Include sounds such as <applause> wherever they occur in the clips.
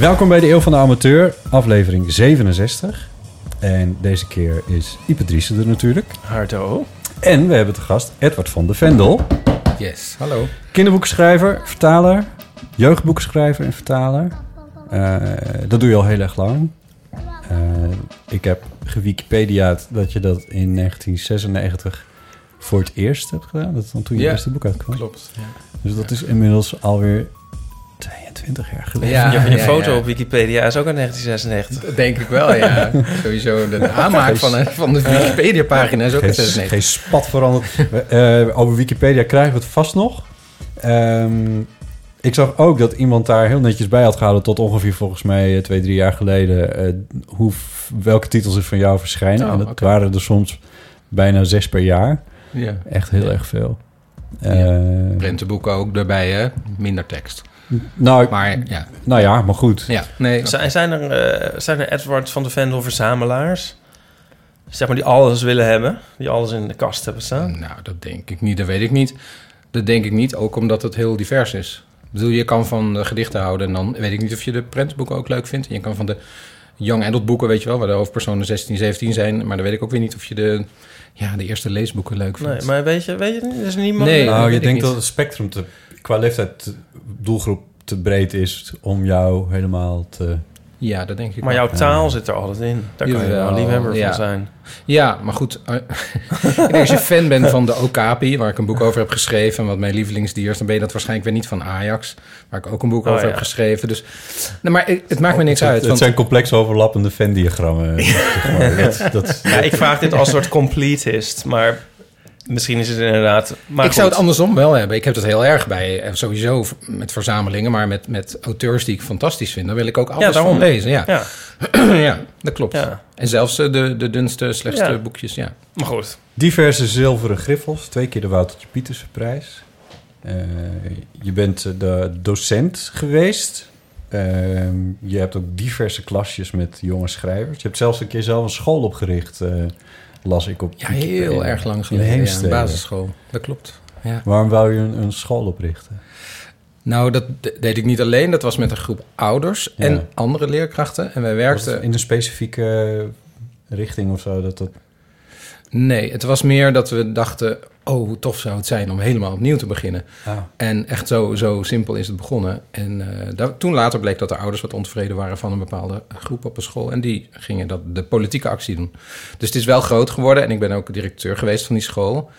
Welkom bij de Eeuw van de Amateur, aflevering 67. En deze keer is Ipe Driessen er natuurlijk. Hardo. En we hebben te gast Edward van de Vendel. Yes, hallo. Kinderboekenschrijver, vertaler, jeugdboekenschrijver en vertaler. Eh, dat doe je al heel erg lang. Eh, ik heb gewikipediaat dat je dat in 1996 voor het eerst hebt gedaan. Dat is dan toen je Ja, eerste boek uitkwam. Klopt. Ja. Dus dat is inmiddels alweer 22 jaar geleden. Ja, je, je ja, foto ja. op Wikipedia is ook uit 1996. Dat denk ik wel, ja. <laughs> Sowieso de aanmaak van, van de Wikipedia-pagina is ook geen, een 96. geen spat veranderd. Eh, over Wikipedia krijgen we het vast nog. Ehm, ik zag ook dat iemand daar heel netjes bij had gehouden... tot ongeveer volgens mij eh, twee, drie jaar geleden... eh, hoe, welke titels er van jou verschijnen. Oh, en dat waren er soms bijna zes per jaar. Ja. Echt heel erg veel. Ja. Eh, Prentenboeken ook erbij, hè? Minder tekst. Nou, Maar ja, nou ja, maar goed. ja nee. Zijn, zijn, er, eh, zijn er Edward van de Vendel verzamelaars? Zeg maar die alles willen hebben. Die alles in de kast hebben staan. Nou, dat denk ik niet, dat weet ik niet. Dat denk ik niet, ook omdat het heel divers is. Ik bedoel, je kan van de gedichten houden... en dan weet ik niet of je de prentenboeken ook leuk vindt. Je kan van de young adult boeken, weet je wel... waar de hoofdpersonen 16, 17 zijn. Maar dan weet ik ook weer niet of je de, ja, de eerste leesboeken leuk vindt. Nee, maar weet je, weet je? Er is niemand... Nee. Nou, je denkt niet. dat het spectrum te, qua leeftijd doelgroep te breed is... om jou helemaal te... Ja, dat denk ik Maar wel. jouw taal zit er altijd in. Daar kan je wel liefhebber ja. van zijn. Ja, maar goed. eh, <laughs> ik denk als je fan bent van de Okapi, waar ik een boek over heb geschreven, wat mijn lievelingsdier is, dan ben je dat waarschijnlijk weer niet van Ajax, waar ik ook een boek Oh, over ja. heb geschreven. Dus, nee, maar het, het maakt me niks uit. Het Want, zijn complex overlappende Venn-diagrammen. <laughs> zeg maar. dat, dat, Ja, ik vraag dit als soort completist. Maar misschien is het inderdaad... Maar ik zou het andersom wel hebben. Ik heb het heel erg bij, eh, sowieso met verzamelingen, maar met, met auteurs die ik fantastisch vind, dan wil ik ook alles daarom. van lezen. Ja, Ja, <clears throat> ja dat klopt. ja. En zelfs eh, de, de dunste, slechtste Ja. boekjes, ja. Maar goed. diverse zilveren griffels. Twee keer de Woutertje Pieterse prijs. Eh, je bent de docent geweest. Ehm, je hebt ook diverse klasjes met jonge schrijvers. Je hebt zelfs een keer zelf een school opgericht, eh, las ik op Ja, heel erg lang geleden. Ja, basisschool, dat klopt. Ja. Waarom wou je een, een school oprichten? Nou, dat de- deed ik niet alleen. Dat was met een groep ouders Ja. en andere leerkrachten. En wij werkten... in een specifieke richting of zo? Dat dat... Nee, het was meer dat we dachten... oh, hoe tof zou het zijn om helemaal opnieuw te beginnen. Ah, En echt zo, zo simpel is het begonnen. En eh, daar- toen later bleek dat de ouders wat ontevreden waren... van een bepaalde groep op een school. En die gingen dat, de politieke actie doen. Dus het is wel groot geworden. En ik ben ook directeur geweest van die school.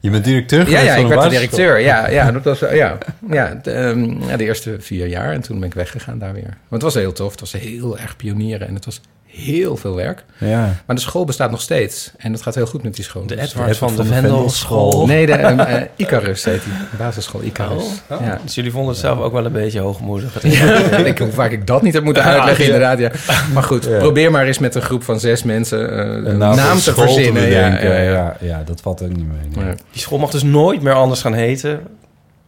je bent directeur Ja, geweest ja van ik werd de directeur. Ja, ja, <laughs> dat was, ja, ja, de, ehm, ja, de eerste vier jaar. En toen ben ik weggegaan daar weer. Want het was heel tof. Het was heel erg pionieren. En het was heel veel werk. Ja. Maar de school bestaat nog steeds. En dat gaat heel goed met die school. De Dus- Edward van de van de Vendelschool. Nee, de eh, Icarus heet die. Basisschool Icarus. Oh. Ja. Dus jullie vonden het zelf ook wel een beetje hoogmoedig. <laughs> Ja, ik, hoe vaak ik dat niet heb moeten uitleggen, inderdaad. Ja. Maar goed, Ja. probeer maar eens met een groep van zes mensen eh, een Een naam, te verzinnen. ja, ja, ja, ja. ja, dat valt ook niet mee. nee. Ja. Die school mag dus nooit meer anders gaan heten.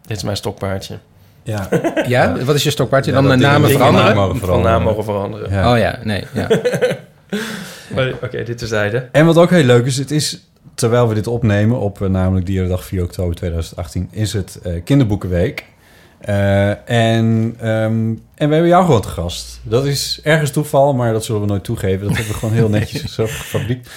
Dit is mijn stokpaardje. Ja. <laughs> Ja, wat is je stokpaardje? Ja, Dan de dat namen veranderen? mogen Van naam mogen veranderen. Ja. Oh ja, nee. Ja. <laughs> Oké, dit terzijde. En wat ook heel leuk is, het is terwijl we dit opnemen op eh, namelijk Dierendag 4 oktober 2018, is het eh, Kinderboekenweek. Eh, en, ehm, en we hebben jou gewoon te gast. Dat is ergens toeval, maar dat zullen we nooit toegeven. Dat hebben we gewoon heel netjes <laughs> zo gefabriekt.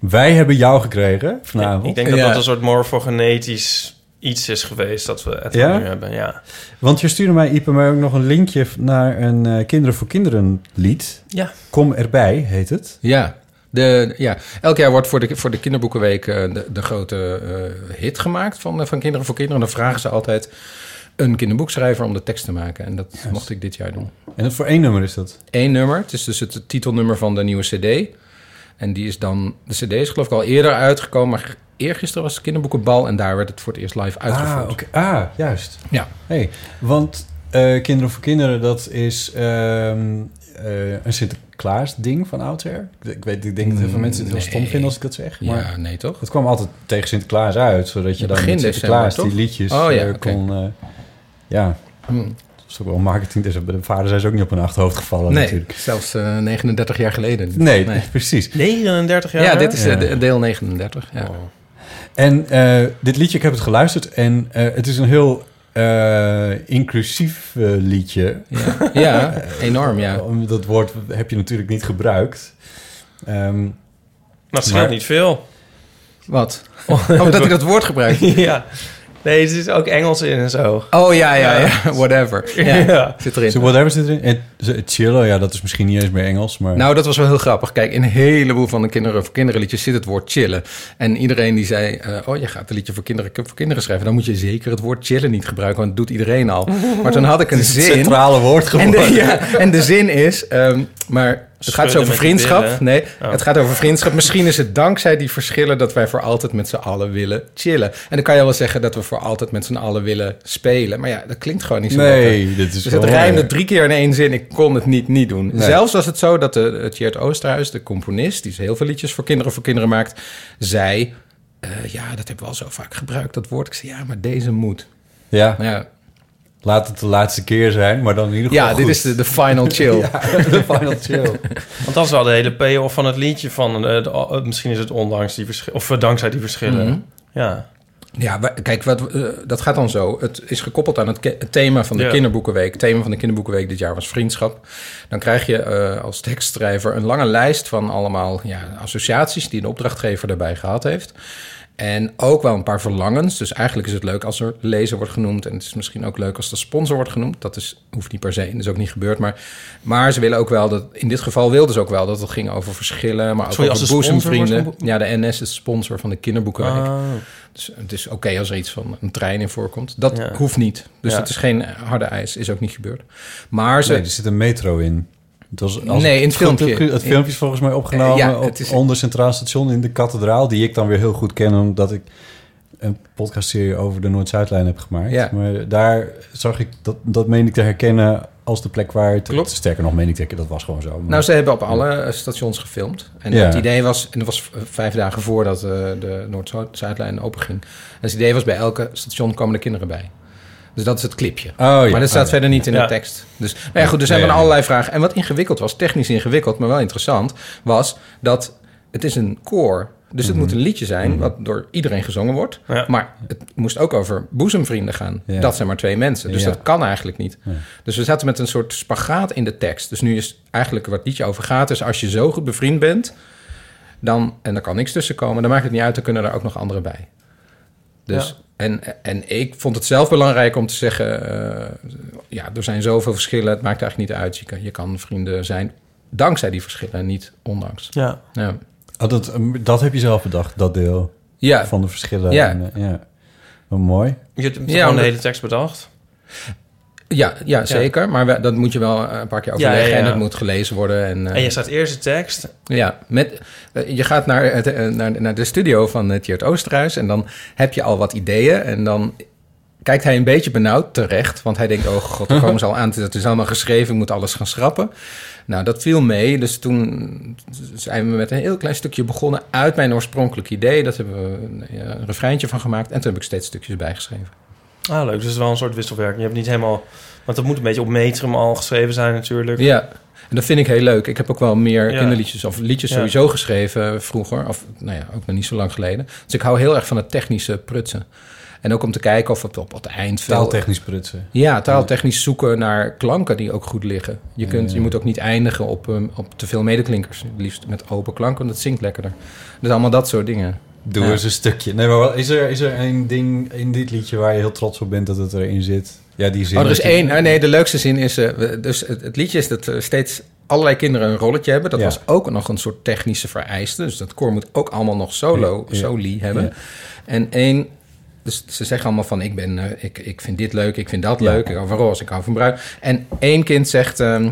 Wij hebben jou gekregen vanavond. Ik denk dat Ja. dat een soort morfogenetisch iets is geweest dat we het Ja? nu hebben. Ja. Want je stuurde mij, Ipe, maar ook nog een linkje naar een eh, Kinderen voor Kinderen lied. Ja. Kom erbij, heet het. Ja. De, ja, elk jaar wordt voor de, voor de kinderboekenweek eh, de, de grote eh, hit gemaakt van, van Kinderen voor Kinderen. Dan vragen ze altijd een kinderboekschrijver om de tekst te maken. En dat mocht ik dit jaar doen. En het voor één nummer is dat. Eén nummer. Het is dus het titelnummer van de nieuwe cd. En die is dan... De cd is geloof ik al eerder uitgekomen. Maar eergisteren was het kinderboekenbal. En daar werd het voor het eerst live uitgevoerd. Ah, oké. ah juist. Ja. Hey, want eh, Kinderen voor Kinderen, dat is ehm, eh, een Sinterklaas ding van oudsher. Ik, weet, ik denk dat heel veel mensen het heel stom vinden als ik dat zeg. Maar Ja, nee toch? het kwam altijd tegen Sinterklaas uit, zodat je Ja, dan met Sinterklaas december, die liedjes Oh, ja, eh, kon... eh, ja, Hm. dat is ook wel marketing. Dus bij de vader zijn ze ook niet op hun achterhoofd gevallen Nee, natuurlijk. zelfs eh, 39 jaar geleden. Nee, <laughs> precies. 39 jaar? Ja, dit is Ja. deel 39. Ja. Oh. En eh, dit liedje, ik heb het geluisterd en eh, het is een heel eh, inclusief eh, liedje. Ja. ja, <laughs> enorm, ja. Dat woord heb je natuurlijk niet gebruikt. Ehm, Maar het scheelt Maar- niet veel. Wat? <laughs> Omdat ik dat woord gebruik. ja. Nee, er zit ook Engels in en zo. Oh ja, ja, ja. <laughs> Whatever. <laughs> Ja, Ja. zit erin. so whatever zit erin. Chillen, ja, dat is misschien niet eens meer Engels, maar... Nou, dat was wel heel grappig. Kijk, in een heleboel van de kinderen voor kinderen liedjes zit het woord chillen. En iedereen die zei, eh, oh, je gaat een liedje voor kinderen, voor kinderen schrijven. Dan moet je zeker het woord chillen niet gebruiken, want dat doet iedereen al. <laughs> Maar toen had ik een het zin. centrale woord En geworden. de, ja, en de zin is, ehm, maar het gaat zo over vriendschap. Nee, Oh. het gaat over vriendschap. Misschien is het dankzij die verschillen dat wij voor altijd met z'n allen willen chillen. En dan kan je wel zeggen dat we voor altijd met z'n allen willen spelen. Maar ja, dat klinkt gewoon niet zo lekker. Nee, dit is Dus het rijmde drie keer in één zin. Ik kon het niet niet doen. Nee. Zelfs was het zo dat de, het Oosterhuis, de componist... die heel veel liedjes voor kinderen voor kinderen maakt... zei, eh, ja, dat hebben we al zo vaak gebruikt, dat woord. Ik zei, ja, maar deze moet. Ja, ja, laat het de laatste keer zijn, maar dan in ieder geval ja dit is de, de final <laughs> chill. Ja, de final chill. <laughs> Want dat is wel de hele payoff van het liedje van... eh, de- eh, misschien is het ondanks die verschillen... Of eh, dankzij die verschillen. Mhm. Ja. Ja, kijk, wat, dat gaat dan zo. Het is gekoppeld aan het, thema van de Ja. kinderboekenweek. Het thema van de kinderboekenweek dit jaar was vriendschap. Dan krijg je eh, als tekstschrijver een lange lijst van allemaal ja, associaties... die de opdrachtgever daarbij gehad heeft. En ook wel een paar verlangens. Dus eigenlijk is het leuk als er lezer wordt genoemd. En het is misschien ook leuk als de sponsor wordt genoemd. Dat is, hoeft niet per se, dat is ook niet gebeurd. Maar, maar ze willen ook wel, dat, in dit geval wilden ze ook wel... dat het ging over verschillen, maar ook Sorry, als over de sponsor wordt boezemvrienden. genoemd? Ja, de NS is sponsor van de kinderboekenweek. Ah. Dus het is oké als er iets van een trein in voorkomt. Dat Ja. hoeft niet. Dus Ja. het is geen harde eis. Is ook niet gebeurd. Maar ze... Nee, er zit een metro in. Het was, als Nee, in het filmpje. Het filmpje is volgens mij opgenomen Ja, op, het is- onder Centraal Station in de kathedraal... die ik dan weer heel goed ken, omdat ik een podcastserie over de Noord-Zuidlijn heb gemaakt. Ja. Maar daar zag ik, dat, dat meen ik te herkennen als de plek waar het... Klopt. Sterker nog, meen ik te herkennen, dat was gewoon zo. Maar- Nou, ze hebben op alle eh, stations gefilmd. En Ja. het idee was... En dat was v- vijf dagen voordat eh, de Noord-Zuidlijn openging. En het idee was bij elke station komen de kinderen bij. Dus dat is het clipje. oh, ja. maar dat staat Oh, ja. verder niet in Ja. de tekst. Dus nou ja, goed, er zijn Nee, van allerlei vragen. En wat ingewikkeld was, technisch ingewikkeld, maar wel interessant... was dat het is een koor. Dus het Mhm. moet een liedje zijn wat door iedereen gezongen wordt. Ja. Maar het moest ook over boezemvrienden gaan. Ja. Dat zijn maar twee mensen. Dus Ja. dat kan eigenlijk niet. Ja. Dus we zaten met een soort spagaat in de tekst. Dus nu is eigenlijk wat het liedje over gaat... is als je zo goed bevriend bent... dan, en er kan niks tussen komen... dan maakt het niet uit, dan kunnen er ook nog anderen bij. Dus, en, en ik vond het zelf belangrijk om te zeggen... eh, ja, er zijn zoveel verschillen, het maakt eigenlijk niet uit. Je kan, je kan vrienden zijn dankzij die verschillen en niet ondanks. Ja. Ja, Oh, dat, dat heb je zelf bedacht, dat deel ja, van de verschillen. Ja. En, eh, ja. Wat mooi. Je hebt Ja, gewoon de hele tekst bedacht. Ja, ja zeker. Maar we- dat moet je wel een paar keer ja, overleggen... en het moet gelezen worden. En, eh, En je staat eerst de tekst. Ja, met, eh, je gaat naar, het, eh, naar, naar de studio van uh, Tjeerd Oosterhuis... en dan heb je al wat ideeën en dan kijkt hij een beetje benauwd terecht... want hij denkt, oh god, dan komen ze al aan, het is allemaal geschreven... ik moet alles gaan schrappen. Nou, dat viel mee, dus toen zijn we met een heel klein stukje begonnen... uit mijn oorspronkelijk idee, dat hebben we een refreintje van gemaakt... en toen heb ik steeds stukjes bijgeschreven. Ah, leuk. Dus het is wel een soort wisselwerking. Je hebt niet helemaal... Want dat moet een beetje op metrum al geschreven zijn natuurlijk. Ja, en dat vind ik heel leuk. Ik heb ook wel meer Ja. kinderliedjes of liedjes Ja. sowieso geschreven vroeger. Of nou ja, ook nog niet zo lang geleden. Dus ik hou heel erg van het technische prutsen. En ook om te kijken of het op het eind veel... Taaltechnisch prutsen. Ja, taaltechnisch zoeken naar klanken die ook goed liggen. Je, kunt, Ja. je moet ook niet eindigen op, ehm, op te veel medeklinkers. Het liefst met open klanken, want dat zingt lekkerder. Dus allemaal dat soort dingen. Doe Ja. eens een stukje. Nee, maar is er, is er één ding in dit liedje waar je heel trots op bent dat het erin zit? Ja, die zin. Oh, er is je- één. nee, de leukste zin is... eh, we- dus het, het liedje is dat er steeds allerlei kinderen een rolletje hebben. Dat Ja. was ook nog een soort technische vereiste. Dus dat koor moet ook allemaal nog solo, Ja. soli hebben. En één... Dus ze zeggen allemaal van, ik, ben, eh, ik, ik vind dit leuk, ik vind dat leuk. Ik hou van roze, ik hou van bruin. En één kind zegt... ehm,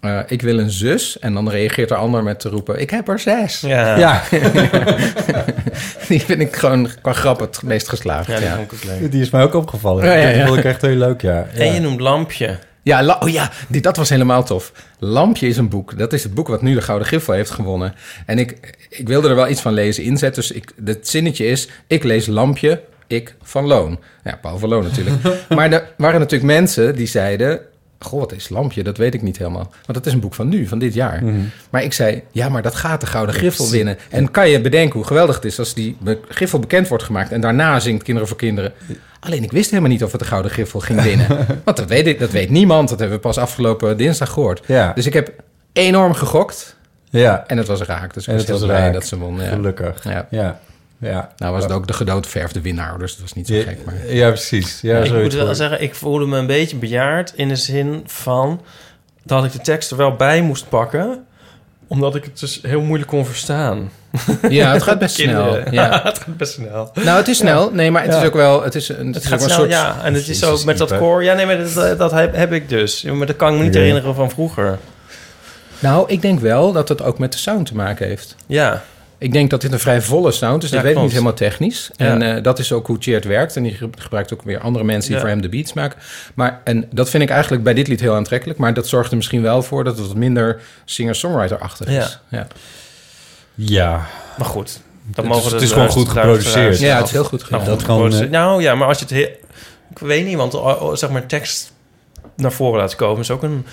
eh, ik wil een zus. En dan reageert de ander met te roepen... Ik heb er zes. Ja. Ja, <laughs> Die vind ik gewoon qua grap het meest geslaagd. Ja, Ja, dat ja. vond ik ook leuk. die is mij ook opgevallen. Ja, ja, ja. Dat vond ik echt heel leuk, ja. ja. En je noemt Lampje. Ja, la- oh ja, die, dat was helemaal tof. Lampje is een boek. Dat is het boek wat nu de Gouden Griffel heeft gewonnen. En ik, ik wilde er wel iets van lezen inzet. Dus ik, het zinnetje is, ik lees Lampje, ik van Loon. Ja, Paul van Loon natuurlijk. <laughs> maar er waren natuurlijk mensen die zeiden... Goh, wat is Lampje? Dat weet ik niet helemaal. Want dat is een boek van nu, van dit jaar. Maar ik zei, ja, maar dat gaat de Gouden Griffel winnen. En kan je bedenken hoe geweldig het is als die Griffel bekend wordt gemaakt... en daarna zingt Kinderen voor Kinderen... Alleen ik wist helemaal niet of het de Gouden Griffel ging winnen. <laughs> Want dat weet, ik, dat weet niemand. Dat hebben we pas afgelopen dinsdag gehoord. Ja. Dus ik heb enorm gegokt ja. en het was raak. Dus ik was heel blij dat ze won. Ja. Gelukkig. Ja. Ja. Ja. Nou was het ook de gedoodverfde winnaar, dus dat was niet zo Ja, gek. Maar... ja, precies. Ja, ik moet wel zeggen, ik voelde me een beetje bejaard in de zin van dat ik de tekst er wel bij moest pakken, omdat ik het dus heel moeilijk kon verstaan. Ja, het gaat best <laughs> snel. Ja. <laughs> het gaat best snel. Nou, het is snel. Nee, maar het Ja. is ook wel... Het is een, het Het is gaat snel, soort... ja. En het is ook met dat koor. Ja, nee, maar dat, dat heb, heb ik dus. Ja, Maar dat kan ik me niet herinneren van vroeger. Nou, ik denk wel dat het ook met de sound te maken heeft. Ja, Ik denk dat dit een vrij volle sound is. Dat Ja, weet ik niet helemaal technisch. Ja. En eh, dat is ook hoe Cheert werkt. En die ge- gebruikt ook weer andere mensen die Ja. voor hem de beats maken. Maar, en dat vind ik eigenlijk bij dit lied heel aantrekkelijk. Maar dat zorgt er misschien wel voor dat het wat minder singer-songwriter-achtig is. Ja. Ja. maar goed. Dat Het mogen het is gewoon goed geproduceerd. Ja, het is heel goed Nou, gedaan. dat goed gewoon, geproduceerd. eh, nou ja, maar als je het heel... Ik weet niet, want oh, oh, zeg maar tekst naar voren laten komen... is ook een,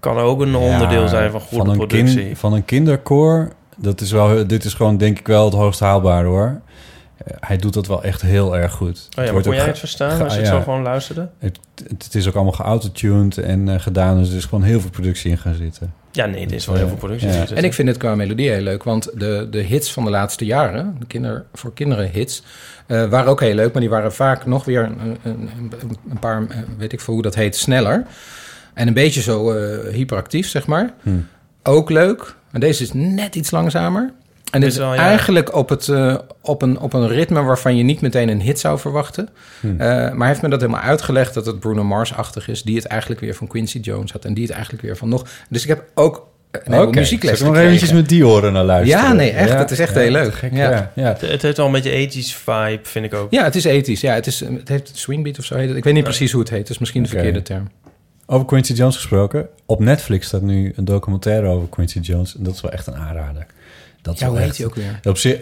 kan ook een onderdeel Ja, zijn van goede een productie. kin- van een kinderkoor, dat is wel, dit is gewoon denk ik wel het hoogst haalbare hoor. Eh, hij doet dat wel echt heel erg goed. Oh ja, maar wordt kon ook jij het verstaan als je het ja. zo gewoon luisterde? Het, is ook allemaal geautotuned en eh, gedaan, dus er is gewoon heel veel productie in gaan zitten. Ja, nee, dit is wel heel veel productie. Ja. zitten. En ik vind het qua melodie heel leuk, want de, de hits van de laatste jaren, de kinder, voor kinderen hits, eh, waren ook heel leuk, maar die waren vaak nog weer een, een, een- een paar, weet ik veel hoe dat heet, sneller. En een beetje zo eh, hyperactief, zeg maar. Hm. Ook leuk. En deze is net iets langzamer. En dit Is wel, ja. eigenlijk op, het, eh, op, een, op een ritme waarvan je niet meteen een hit zou verwachten. Hm. Eh, maar hij heeft me dat helemaal uitgelegd dat het Bruno Mars-achtig is, die het eigenlijk weer van Quincy Jones had en die het eigenlijk weer van nog. Dus ik heb ook een heleboel Oké, muziekles nog eventjes met die oren naar luisteren. Ja, nee, echt. Het is echt heel leuk. Gek, Ja. ja. Ja. Het, het heeft wel een beetje ethisch vibe, vind ik ook. Ja, het is ethisch. Ja, het, is, het heeft swingbeat of zo heet het. Ik weet niet precies hoe het heet. Het is misschien de verkeerde term. Over Quincy Jones gesproken. Op Netflix staat nu een documentaire over Quincy Jones. En dat is wel echt een aanrader. Dat Ja, hoe heet hij ook weer? Op zich...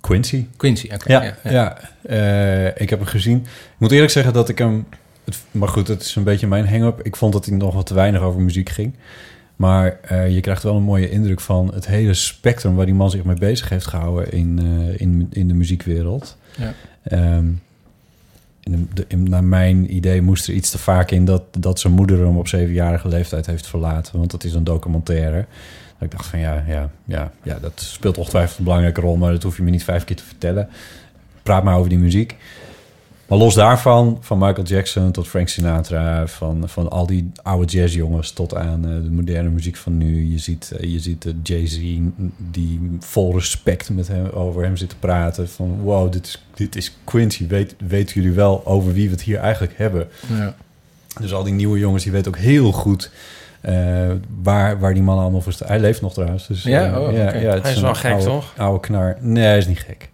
Quincy. Quincy, oké. Ja, ja, Eh, ik heb hem gezien. Ik moet eerlijk zeggen dat ik hem... Het, maar goed, het is een beetje mijn hang-up. Ik vond dat hij nog wat te weinig over muziek ging. Maar eh, je krijgt wel een mooie indruk van het hele spectrum... waar die man zich mee bezig heeft gehouden in, eh, in, in de muziekwereld. Ja. Ehm, in de, in- naar mijn idee moest er iets te vaak in... dat, dat zijn moeder hem op zevenjarige leeftijd heeft verlaten. Want dat is een documentaire. Dat ik dacht van ja, ja, ja, ja, dat speelt ongetwijfeld een belangrijke rol... maar dat hoef je me niet vijf keer te vertellen. Praat maar over die muziek. Maar los daarvan, van Michael Jackson tot Frank Sinatra... van, van al die oude jazzjongens tot aan eh, de moderne muziek van nu. Je ziet, eh, je ziet eh, Jay-Z die vol respect met hem, over hem zit te praten. Van wow, dit is, dit is Quincy. Weet, weten jullie wel over wie we het hier eigenlijk hebben? Ja. Dus al die nieuwe jongens, die weten ook heel goed... eh, waar, waar die man allemaal voor staat. Hij leeft nog trouwens. Dus, Ja? Oh, oké. het Hij is wel gek, oude- toch? Oude knar. Nee, hij is niet gek.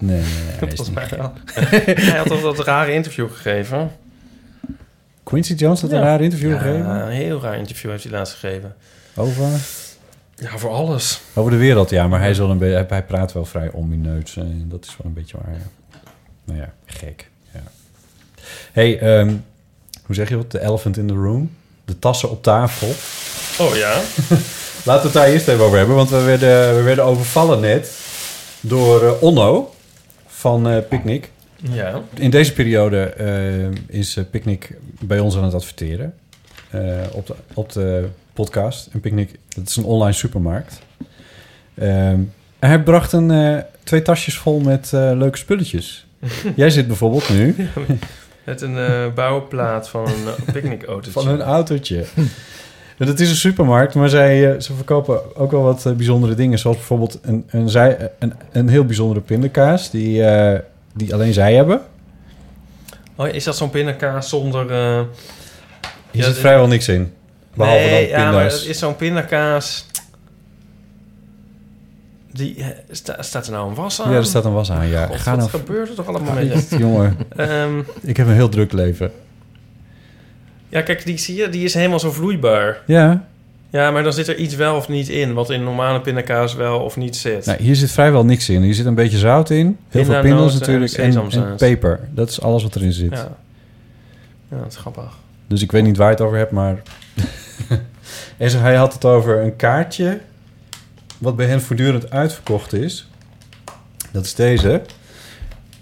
Nee, nee, nee, <laughs> hij mij wel. <laughs> Had toch dat rare interview gegeven? Quincy Jones had een raar interview Ja, gegeven? een heel raar interview heeft hij laatst gegeven. Over? Ja, voor alles. Over de wereld, ja. Maar hij, wel een hij- hij praat wel vrij omineus. En dat is wel een beetje waar. ja. Nou ja, gek. Ja. hey, ehm, hoe zeg je dat? De elephant in the room. De tassen op tafel. Oh ja? <laughs> Laten we het daar eerst even over hebben. Want we werden, we werden overvallen net door eh, Onno van eh Picnic. Ja. In deze periode eh, is eh, Picnic bij ons aan het adverteren. op, de, op de podcast. En Picnic, dat is een online supermarkt. Hij bracht een, twee tasjes vol met leuke spulletjes. <laughs> Jij zit bijvoorbeeld nu <laughs> Met een bouwplaat van een <laughs> uh, picknickautootje. van een autootje. Dat is een supermarkt, maar zij, eh, ze verkopen ook wel wat eh, bijzondere dingen. Zoals bijvoorbeeld een, een, zij, een, een heel bijzondere pindakaas die, eh, die alleen zij hebben. Oh, is dat zo'n pindakaas zonder... eh, Hier Ja, zit vrijwel niks in. Behalve nee, dan ja, maar pinda's. het is zo'n pindakaas... Die, sta- staat er nou een was aan? Ja, er staat een was aan, ja. God, Ga wat nou... gebeurt er toch allemaal met je? <laughs> jongen, Ehm, ik heb een heel druk leven. Ja, kijk, die zie je, die is helemaal zo vloeibaar. Ja, Ja, maar dan zit er iets wel of niet in, wat in normale pindakaas wel of niet zit. nou, hier zit vrijwel niks in. Hier zit een beetje zout in. Heel veel pindels natuurlijk. En, peper. Dat is alles wat erin zit. Ja. ja, dat is grappig. Dus ik weet niet waar je het over hebt, maar... <laughs> en hij had het over een kaartje... wat bij hen voortdurend uitverkocht is. Dat is deze.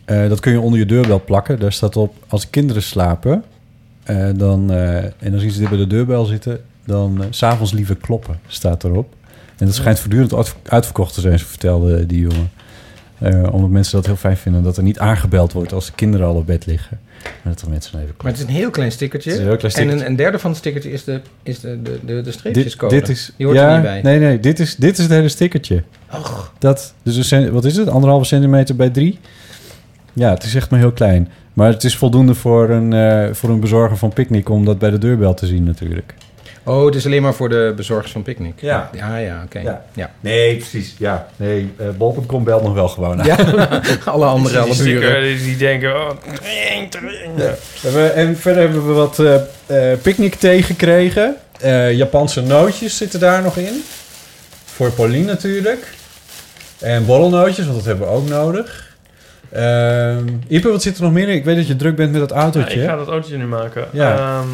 Eh, dat kun je onder je deurbel plakken. Daar staat op, als kinderen slapen... eh, dan, eh, en dan zien ze dit bij de deurbel zitten... dan eh, s s'avonds liever kloppen, staat erop. En dat schijnt voortdurend uit- uitverkocht te zijn, zo vertelde die jongen. Eh, omdat mensen dat heel fijn vinden... dat er niet aangebeld wordt als de kinderen al op bed liggen. Maar dat de mensen even Maar het is een heel klein stickertje. Het is een heel klein En een, een derde van het stickertje is de, is de, de, de, de Dit, streepjescode. dit is, Die hoort ja, er niet bij. Nee, nee, dit is, dit is het hele stickertje. Dat, dus een wat is het? Anderhalve centimeter bij drie? Ja, het is echt maar heel klein. Maar het is voldoende voor een, eh, voor een bezorger van Picnic om dat bij de deurbel te zien natuurlijk. Oh, het is alleen maar voor de bezorgers van Picnic. Ja. Ja, ja, oké. Ja. Ja. Nee, precies. Ja, nee, uh, bol.com belt nog wel gewoon. Ja. <laughs> alle andere, alle buren. Die, die denken... Oh, tring, tring. Ja. En verder hebben we wat eh eh picnic thee gekregen. Eh, Japanse nootjes zitten daar nog in. Voor Pauline natuurlijk. En borrelnootjes, want dat hebben we ook nodig. Ehm Ipe, wat zit er nog meer in? Ik weet dat je druk bent met dat Ja, autootje. ik ga dat autootje nu maken. Ja. Ehm,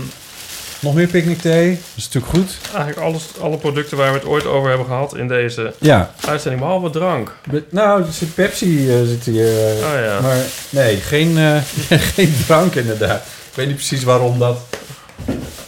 Nog meer picnic thee. Dat is natuurlijk goed. eigenlijk alles, alle producten waar we het ooit over hebben gehad in deze Ja. uitzending, behalve drank. Be- Nou, er zit Pepsi eh, zit hier. eh, Oh ja. Maar nee, geen, eh, <laughs> geen drank inderdaad. Ik weet niet precies waarom dat,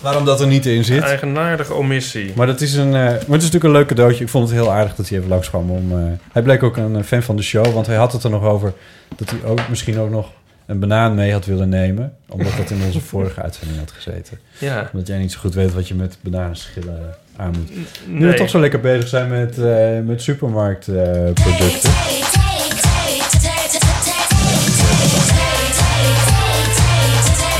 waarom dat er niet in zit. Eigenaardige omissie. Maar, dat is een, eh, maar het is natuurlijk een leuk cadeautje. Ik vond het heel aardig dat hij even langskwam. Om, eh, hij bleek ook een eh, fan van de show. Want hij had het er nog over dat hij ook misschien ook nog een banaan mee had willen nemen. Omdat dat in onze <laughs> vorige uitzending had gezeten. Ja. Omdat jij niet zo goed weet wat je met bananenschillen aan moet. Nu Nee. we toch zo lekker bezig zijn met, eh, met supermarktproducten.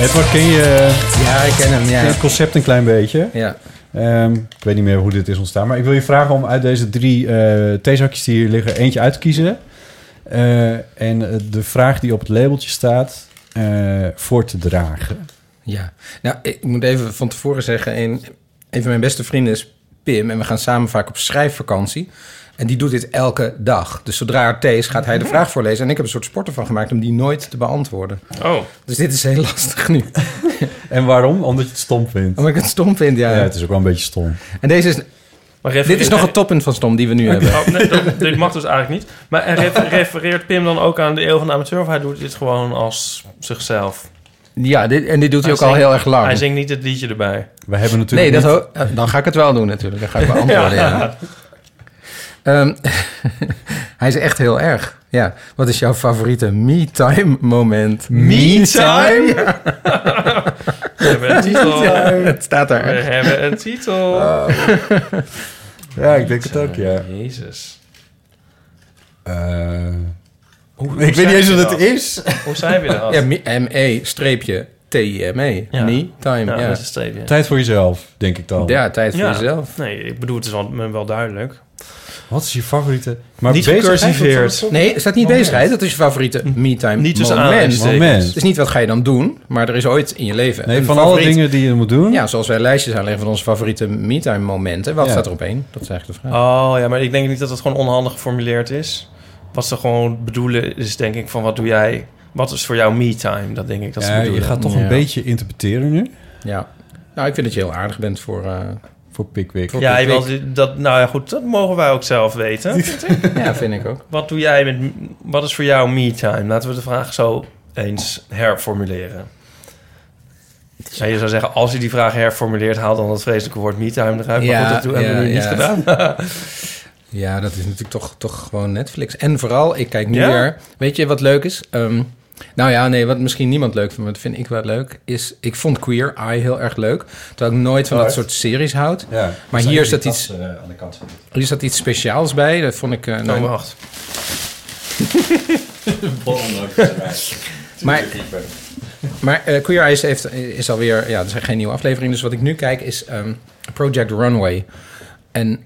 Edward, ken je, Ja, ik ken hem, ken het concept een klein beetje? Ja. Ehm, ik weet niet meer hoe dit is ontstaan. Maar ik wil je vragen om uit deze drie eh theezakjes die hier liggen... eentje uit te kiezen. Eh, en eh, de vraag die op het labeltje staat... voor te dragen. Ja, nou, ik moet even van tevoren zeggen... Een, een van mijn beste vrienden is Pim... en we gaan samen vaak op schrijfvakantie. En die doet dit elke dag. Dus zodra er thee is, gaat hij de vraag voorlezen. En ik heb een soort sport ervan gemaakt om die nooit te beantwoorden. Oh, Dus dit is heel lastig nu. <laughs> En waarom? Omdat je het stom vindt. Omdat ik het stom vind, ja. Ja, het is ook wel een beetje stom. En deze is... Dit is nog het toppunt van stom die we nu hebben. Oh, nee, dat, dit mag dus eigenlijk niet. Maar <laughs> refereert Pim dan ook aan de eeuw van de amateur... of hij doet dit gewoon als zichzelf? Ja, dit, en dit doet hij ook al heel erg lang. Hij zingt niet het liedje erbij. We hebben natuurlijk Nee, dat niet- ho- eh, dan ga ik het wel doen natuurlijk. Dan ga ik beantwoorden, ja. <laughs> Ehm, <laughs> hij is echt heel erg. Ja. Wat is jouw favoriete me-time moment? Me-time? Ja. <laughs> We hebben een titel. Het staat We er. hebben een titel. <laughs> Ja, ik denk het ook, ja. Jezus. Eh, Hoe, hoe ik weet niet eens wat het is. Hoe zei je dat? Ja, me- streepje T-I-M-E. Ja. Me-time, ja, ja. met een streepje. Tijd voor jezelf, denk ik dan. Ja, tijd voor Ja. jezelf. Nee, ik bedoel, het is wel, me wel duidelijk. Wat is je favoriete... Maar Niet Nee, er staat niet Moment. bezigheid. Dat is je favoriete me-time Niet tussen moment. Moment. Dus niet wat ga je dan doen, maar er is ooit in je leven Nee, een van alle dingen die je moet doen. Ja, zoals wij lijstjes aanleggen van onze favoriete me-time momenten. Wat Ja. staat er op één? Dat is eigenlijk de vraag. Oh ja, maar ik denk niet dat het gewoon onhandig geformuleerd is. Wat ze gewoon bedoelen is denk ik van wat doe jij... Wat is voor jou me-time? Dat denk ik dat ze Ja, je bedoelen. gaat toch Ja. een beetje interpreteren nu Ja. Nou, ik vind dat je heel aardig bent voor... eh, voor Pickwick. Voor- Ja, Pickwick. dat, nou ja, goed, dat mogen wij ook zelf weten. <laughs> ja, vind ik ook. Wat doe jij met, wat is voor jou me-time? Laten we de vraag zo eens herformuleren. Ja, je zou zeggen, als je die vraag herformuleert, haal dan dat vreselijke woord me-time eruit. Maar Ja, goed, dat doen- hebben we ja, nu niet ja. gedaan. Ja, dat is natuurlijk toch, toch gewoon Netflix. En vooral, ik kijk nu Ja? weer... Weet je wat leuk is? Ehm, nou ja, nee, wat misschien niemand leuk vindt, maar dat vind ik wel leuk... is, ik vond Queer Eye heel erg leuk. Terwijl ik nooit van Oh, dat soort series houd. Ja, Maar hier staat iets- eh, aan de kant van Er zat iets speciaals bij. Dat vond ik... eh, nou, Oh, wacht. <laughs> <laughs> Maar, maar eh, Queer Eyes heeft, is alweer... Ja, er zijn geen nieuwe afleveringen. Dus wat ik nu kijk is ehm, Project Runway. En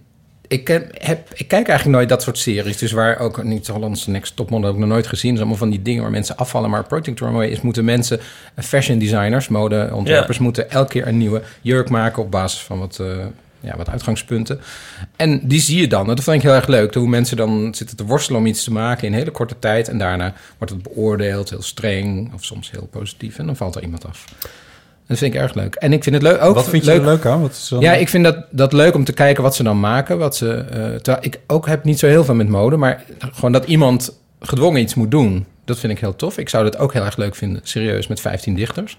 ik, heb, ik kijk eigenlijk nooit dat soort series. Dus waar ook niet Hollandse Next Topmodel ik nog nooit gezien. Is allemaal van die dingen waar mensen afvallen. Maar Project Runway is moeten mensen, eh, fashion designers, modeontwerpers... moeten elke keer een nieuwe jurk maken op basis van wat... eh, ja, wat uitgangspunten. En die zie je dan. Dat vind ik heel erg leuk. Hoe mensen dan zitten te worstelen om iets te maken in hele korte tijd. En daarna wordt het beoordeeld, heel streng. Of soms heel positief. En dan valt er iemand af. Dat vind ik erg leuk. En ik vind het leuk ook. Wat vind je er leuk aan? Wat is Ja, ik vind dat, dat leuk om te kijken wat ze dan maken. Wat ze, eh, terwijl ik ook heb niet zo heel veel met mode. Maar gewoon dat iemand gedwongen iets moet doen. Dat vind ik heel tof. Ik zou dat ook heel erg leuk vinden. Serieus, met 15 dichters.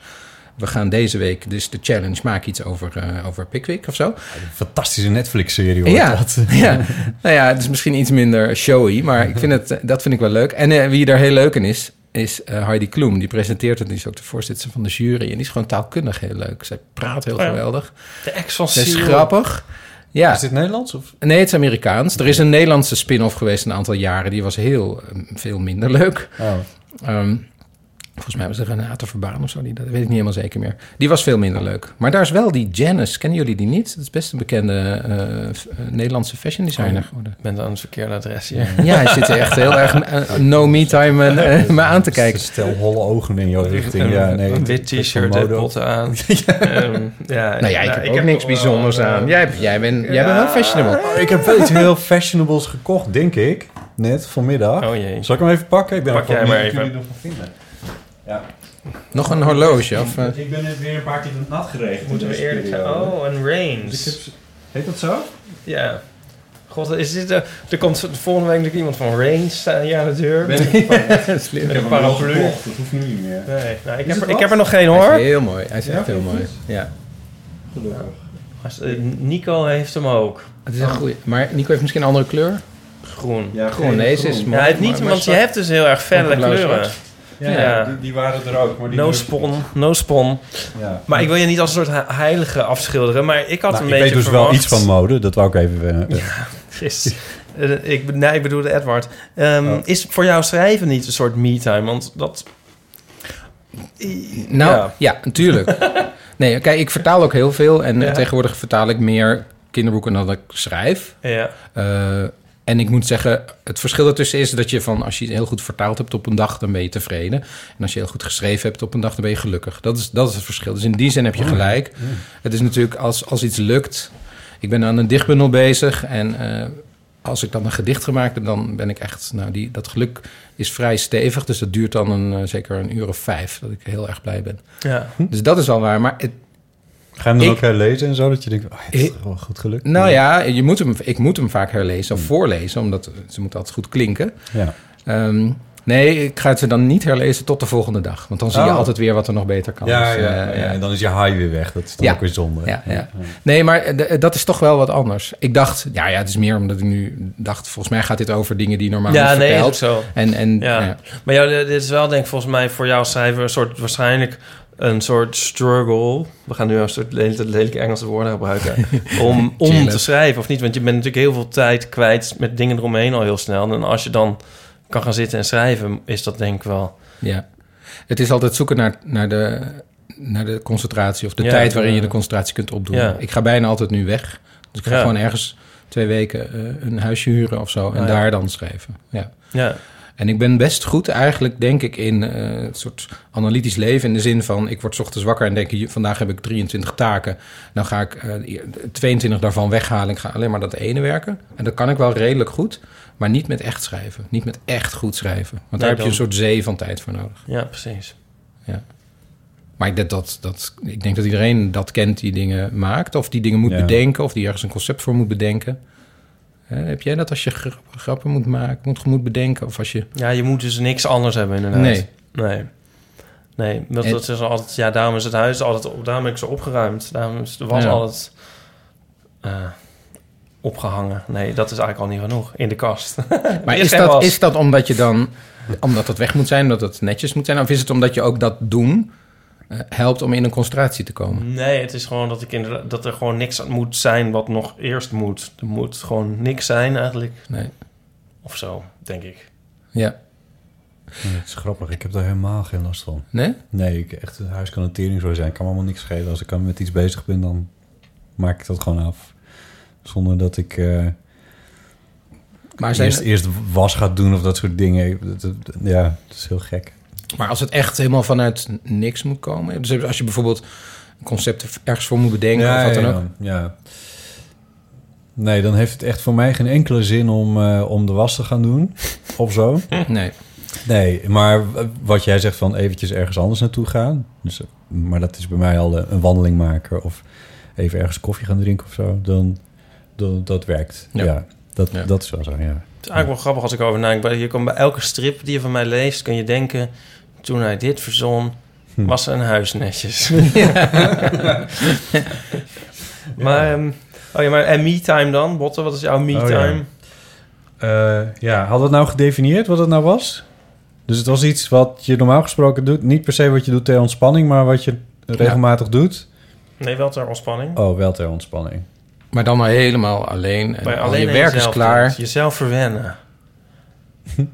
We gaan deze week dus de challenge maak iets over, eh, over Pickwick of zo. Een fantastische Netflix-serie wordt Ja, dat. <laughs> ja. nou ja, het is misschien iets minder showy, maar ik vind het, dat vind ik wel leuk. En eh, wie daar heel leuk in is, is eh, Heidi Klum. Die presenteert het, die is ook de voorzitter van de jury. En die is gewoon taalkundig heel leuk. Zij praat heel Oh ja. geweldig. De ex van Zij is grappig. Ja, Is dit Nederlands? Of? nee, het is Amerikaans. Er is een Nederlandse spin-off geweest een aantal jaren. Die was heel, eh, veel minder leuk. Oh. Ehm, volgens mij was er Renate Verbaan of zo. Die, dat weet ik niet helemaal zeker meer. Die was veel minder leuk. Maar daar is wel die Janice. Kennen jullie die niet? Dat is best een bekende eh, eh, Nederlandse fashion designer geworden. Ik ben aan het verkeerde adres hier. <laughs> Ja, hij zit er echt heel erg eh, no me time <laughs> me aan te kijken. Stel holle ogen in jouw richting. Ja, nee. een wit t-shirt, mode. dekbotten aan. <laughs> Ehm, ja, Nou ja, ik heb ook heb niks bijzonders aan. Jij, jij, bent, jij bent wel fashionable. Oh, ik heb wel iets heel fashionables gekocht, denk ik. Net vanmiddag. Oh jee. Zal ik hem even pakken? Ik ben Pak jij maar even. ervan vinden. Ja. Nog een horloge? Of, eh? Ik ben weer een paar keer nat geregend. Moeten we eerlijk zijn? Oh, een range. Dus heb- Heet dat zo? Ja. God, is dit... de er komt volgende week natuurlijk iemand van Range staan hier aan de deur. Ben ik- <laughs> Slim. met een paraplu. Nee, Dat hoeft nu niet meer. nou, ik, heb er, ik heb er nog geen Hij hoor. is heel mooi. Hij is Ja, echt heel mooi. Ja. Gelukkig. Als- eh, Nico heeft hem ook. Het is een goeie. Maar Nico heeft misschien een andere kleur. Groen. Ja, Groen, deze is mooi. Ja, het niet, maar- maar want je hebt dus heel erg felle kleuren. zwart. Ja, Ja. Die, die waren er ook. Maar die No spon, no spon. Ja. Maar ik wil je niet als een soort he- heilige afschilderen, maar ik had Nou, een ik beetje weet dus verwacht... wel iets van mode. Dat wou ik even... eh, Is, eh, ik, nee, ik bedoelde Edward. Ehm, Oh. Is voor jou schrijven niet een soort me-time? Want dat... Nou, Ja. ja, natuurlijk. <laughs> nee, kijk, ik vertaal ook heel veel. En eh, Ja. tegenwoordig vertaal ik meer kinderboeken dan dat ik schrijf. Ja. Eh, en ik moet zeggen, het verschil ertussen is dat je van... als je heel goed vertaald hebt op een dag, dan ben je tevreden. En als je heel goed geschreven hebt op een dag, dan ben je gelukkig. Dat is, dat is het verschil. Dus in die zin heb je gelijk. Het is natuurlijk als, als iets lukt... Ik ben aan een dichtbundel bezig en... eh, als ik dan een gedicht gemaakt heb, dan ben ik echt... Nou, die, dat geluk is vrij stevig, dus dat duurt dan een, eh, zeker een uur of vijf... dat ik heel erg blij ben. ja. Dus dat is wel waar. Maar het, Ga je hem dan Ik- ook herlezen en zo? Dat je denkt, oh, het is Ik- wel goed gelukt. nou ja, je moet hem, ik moet hem vaak herlezen of voorlezen... omdat ze moet altijd goed klinken. Ja. Ehm, nee, ik ga het ze dan niet herlezen tot de volgende dag. Want dan zie je Oh. altijd weer wat er nog beter kan. Ja, Dus, ja, eh, ja, en dan is je high weer weg. Dat is dan Ja. ook weer zonde. Ja, ja. Nee, maar eh, dat is toch wel wat anders. Ik dacht, ja, ja, het is meer omdat ik nu dacht... volgens mij gaat dit over dingen die normaal Ja, niet nee, verteld. zo. En, en Ja. ja. Maar jou, dit is wel denk ik volgens mij voor jou schrijven een soort waarschijnlijk een soort struggle. We gaan nu een soort lelijke, lelijke Engelse woorden gebruiken <laughs> om, om te schrijven of niet, want je bent natuurlijk heel veel tijd kwijt met dingen eromheen al heel snel. En als je dan kan gaan zitten en schrijven, is dat denk ik wel. Ja. Het is altijd zoeken naar, naar, de, naar de concentratie... of de Ja, tijd waarin je de concentratie kunt opdoen. Ja. Ik ga bijna altijd nu weg. Dus ik ga Ja. gewoon ergens twee weken eh, een huisje huren of zo... en daar dan schrijven. Ja. Ja, En ik ben best goed eigenlijk, denk ik, in eh, een soort analytisch leven. In de zin van, ik word 's ochtends wakker en denk... vandaag heb ik 23 taken. Dan ga ik eh, 22 daarvan weghalen. Ik ga alleen maar dat ene werken. En dat kan ik wel redelijk goed. Maar niet met echt schrijven. Niet met echt goed schrijven. Want Nee, daar heb je een soort zee van tijd voor nodig. Ja, precies. Maar ik denk dat, dat, ik denk dat iedereen dat kent die dingen maakt. Of die dingen moet Ja. bedenken. Of die ergens een concept voor moet bedenken. Heb jij dat als je gra- grappen moet maken, moet, moet bedenken? Of als je... Ja, je moet dus niks anders hebben inderdaad. Nee. Nee. Nee, dat, En- dat is altijd... Ja, daarom is het huis altijd... op- Daarom heb ik zo opgeruimd. Daarom is de was Ja. altijd eh, opgehangen. Nee, dat is eigenlijk al niet genoeg. In de kast. <laughs> Maar is dat, was. is dat omdat je dan... Omdat het weg moet zijn, omdat het netjes moet zijn? Of is het omdat je ook dat doen helpt om in een concentratie te komen? Nee, het is gewoon dat, ik inderdaad, dat er gewoon niks moet zijn wat nog eerst moet. Er moet gewoon niks zijn eigenlijk. Nee. Of zo, denk ik. Ja. Nee, het is grappig, ik heb daar helemaal geen last van. Nee? Nee, ik, echt, het huis kan een tering zo zijn. Ik kan me allemaal niks schelen. Als ik met iets bezig ben, dan maak ik dat gewoon af. Zonder dat ik eh, Maar, zijn, eerst, eerst was ga doen of dat soort dingen. Ja, dat is heel gek. Maar als het echt helemaal vanuit niks moet komen... Dus als je bijvoorbeeld een concept ergens voor moet bedenken of wat dan ook... Ja. Nee, dan heeft het echt voor mij geen enkele zin om, eh, om de was te gaan doen. of zo. <laughs> Nee. Nee, maar wat jij zegt van eventjes ergens anders naartoe gaan. Dus, maar dat is bij mij al eh, een wandeling maken of even ergens koffie gaan drinken of zo. Dan, dan dat werkt. Ja. Ja, dat, Ja. dat is wel zo, ja. Het is eigenlijk wel grappig als ik over nadenk. Bij- Je kan bij elke strip die je van mij leest, kun je denken... toen hij dit verzon, Hm. was zijn huis netjes. <laughs> <laughs> maar, ehm, oh ja, maar en me-time dan? Botte, wat is jouw me-time? Eh, ja, hadden we het nou gedefinieerd wat het nou was? Dus het was iets wat je normaal gesproken doet. Niet per se wat je doet ter ontspanning, maar wat je regelmatig doet. Nee, wel ter ontspanning. Oh, wel ter ontspanning. Maar dan maar helemaal alleen. En Bij al alleen je werk is klaar. Jezelf verwennen. <laughs>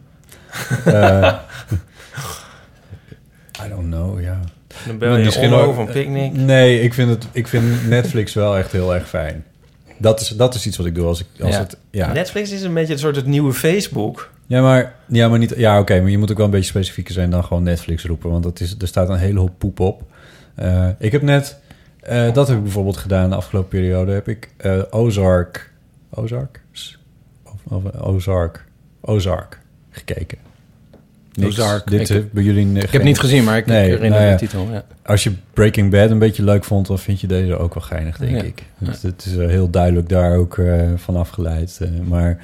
Eh, I don't know, ja. Dan bel je Misschien ook- van Picnic. Nee, ik vind, het, ik vind Netflix wel echt heel erg fijn. Dat is, dat is iets wat ik doe als, ik, als Ja. het... Ja. Netflix is een beetje een soort het nieuwe Facebook. Ja, maar, ja, maar niet. Ja, oké, maar je moet ook wel een beetje specifieker zijn dan gewoon Netflix roepen, want dat is, er staat een hele hoop poep op. Eh, ik heb net, eh, dat heb ik bijvoorbeeld gedaan de afgelopen periode, heb ik eh, Ozark, Ozark, of, of Ozark, Ozark gekeken. Ozark. Dit Ik- eh, bij jullie. Ik heb het niet gezien, maar ik, Nee, herinner nou ja. de titel. Ja. Als je Breaking Bad een beetje leuk vond, dan vind je deze ook wel geinig, denk Ja. ik. Het, het is eh, heel duidelijk daar ook eh, van afgeleid. eh, maar,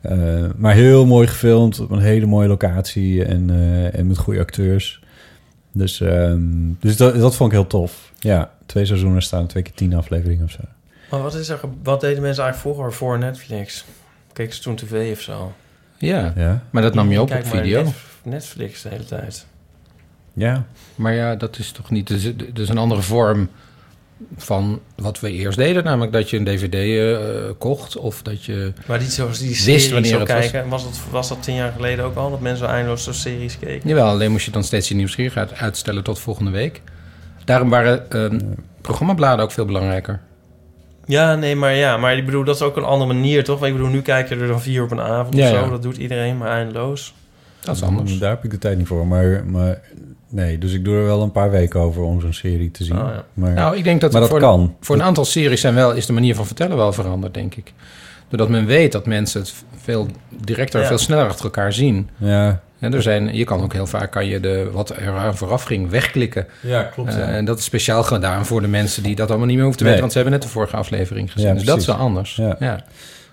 eh, maar heel mooi gefilmd, op een hele mooie locatie en, eh, en met goede acteurs. Dus, ehm, dus dat, dat vond ik heel tof. Ja, twee seizoenen staan, twee keer tien afleveringen of zo. Maar wat, is er, wat deden mensen eigenlijk vroeger voor Netflix? Keken ze toen tv of zo? ja, Ja, maar dat nam je op Kijk op video. Net- Netflix de hele tijd. ja. Maar ja, dat is toch niet... Dus, dus een andere vorm van wat we eerst deden. Namelijk dat je een dvd eh, kocht of dat je... Maar die, zoals die Wist series wanneer zo het was. kijken, was. dat, was dat tien jaar geleden ook al? Dat mensen eindeloos zo series keken? Jawel, alleen moest je dan steeds je nieuwsgierigheid uitstellen tot volgende week. Daarom waren ehm, programmabladen ook veel belangrijker. Ja, nee, maar ja. Maar ik bedoel, dat is ook een andere manier, toch? Want ik bedoel, nu kijk je er dan vier op een avond Ja, of zo. ja. Dat doet iedereen, maar eindeloos. Dat is anders. Daar heb ik de tijd niet voor. Maar, maar nee, dus ik doe er wel een paar weken over om zo'n serie te zien. Oh, ja. maar, Nou, ik denk dat, maar dat voor, kan. voor een aantal series zijn wel, is de manier van vertellen wel veranderd, denk ik. Doordat men weet dat mensen het veel directer, Ja. veel sneller achter elkaar zien. Ja, En er zijn, je kan ook heel vaak kan je de, wat er aan vooraf ging wegklikken. ja klopt. Eh, en dat is speciaal gedaan voor de mensen die dat allemaal niet meer hoeven te Nee. weten. Want ze hebben net de vorige aflevering gezien. Ja, dus dat is wel anders. Ja.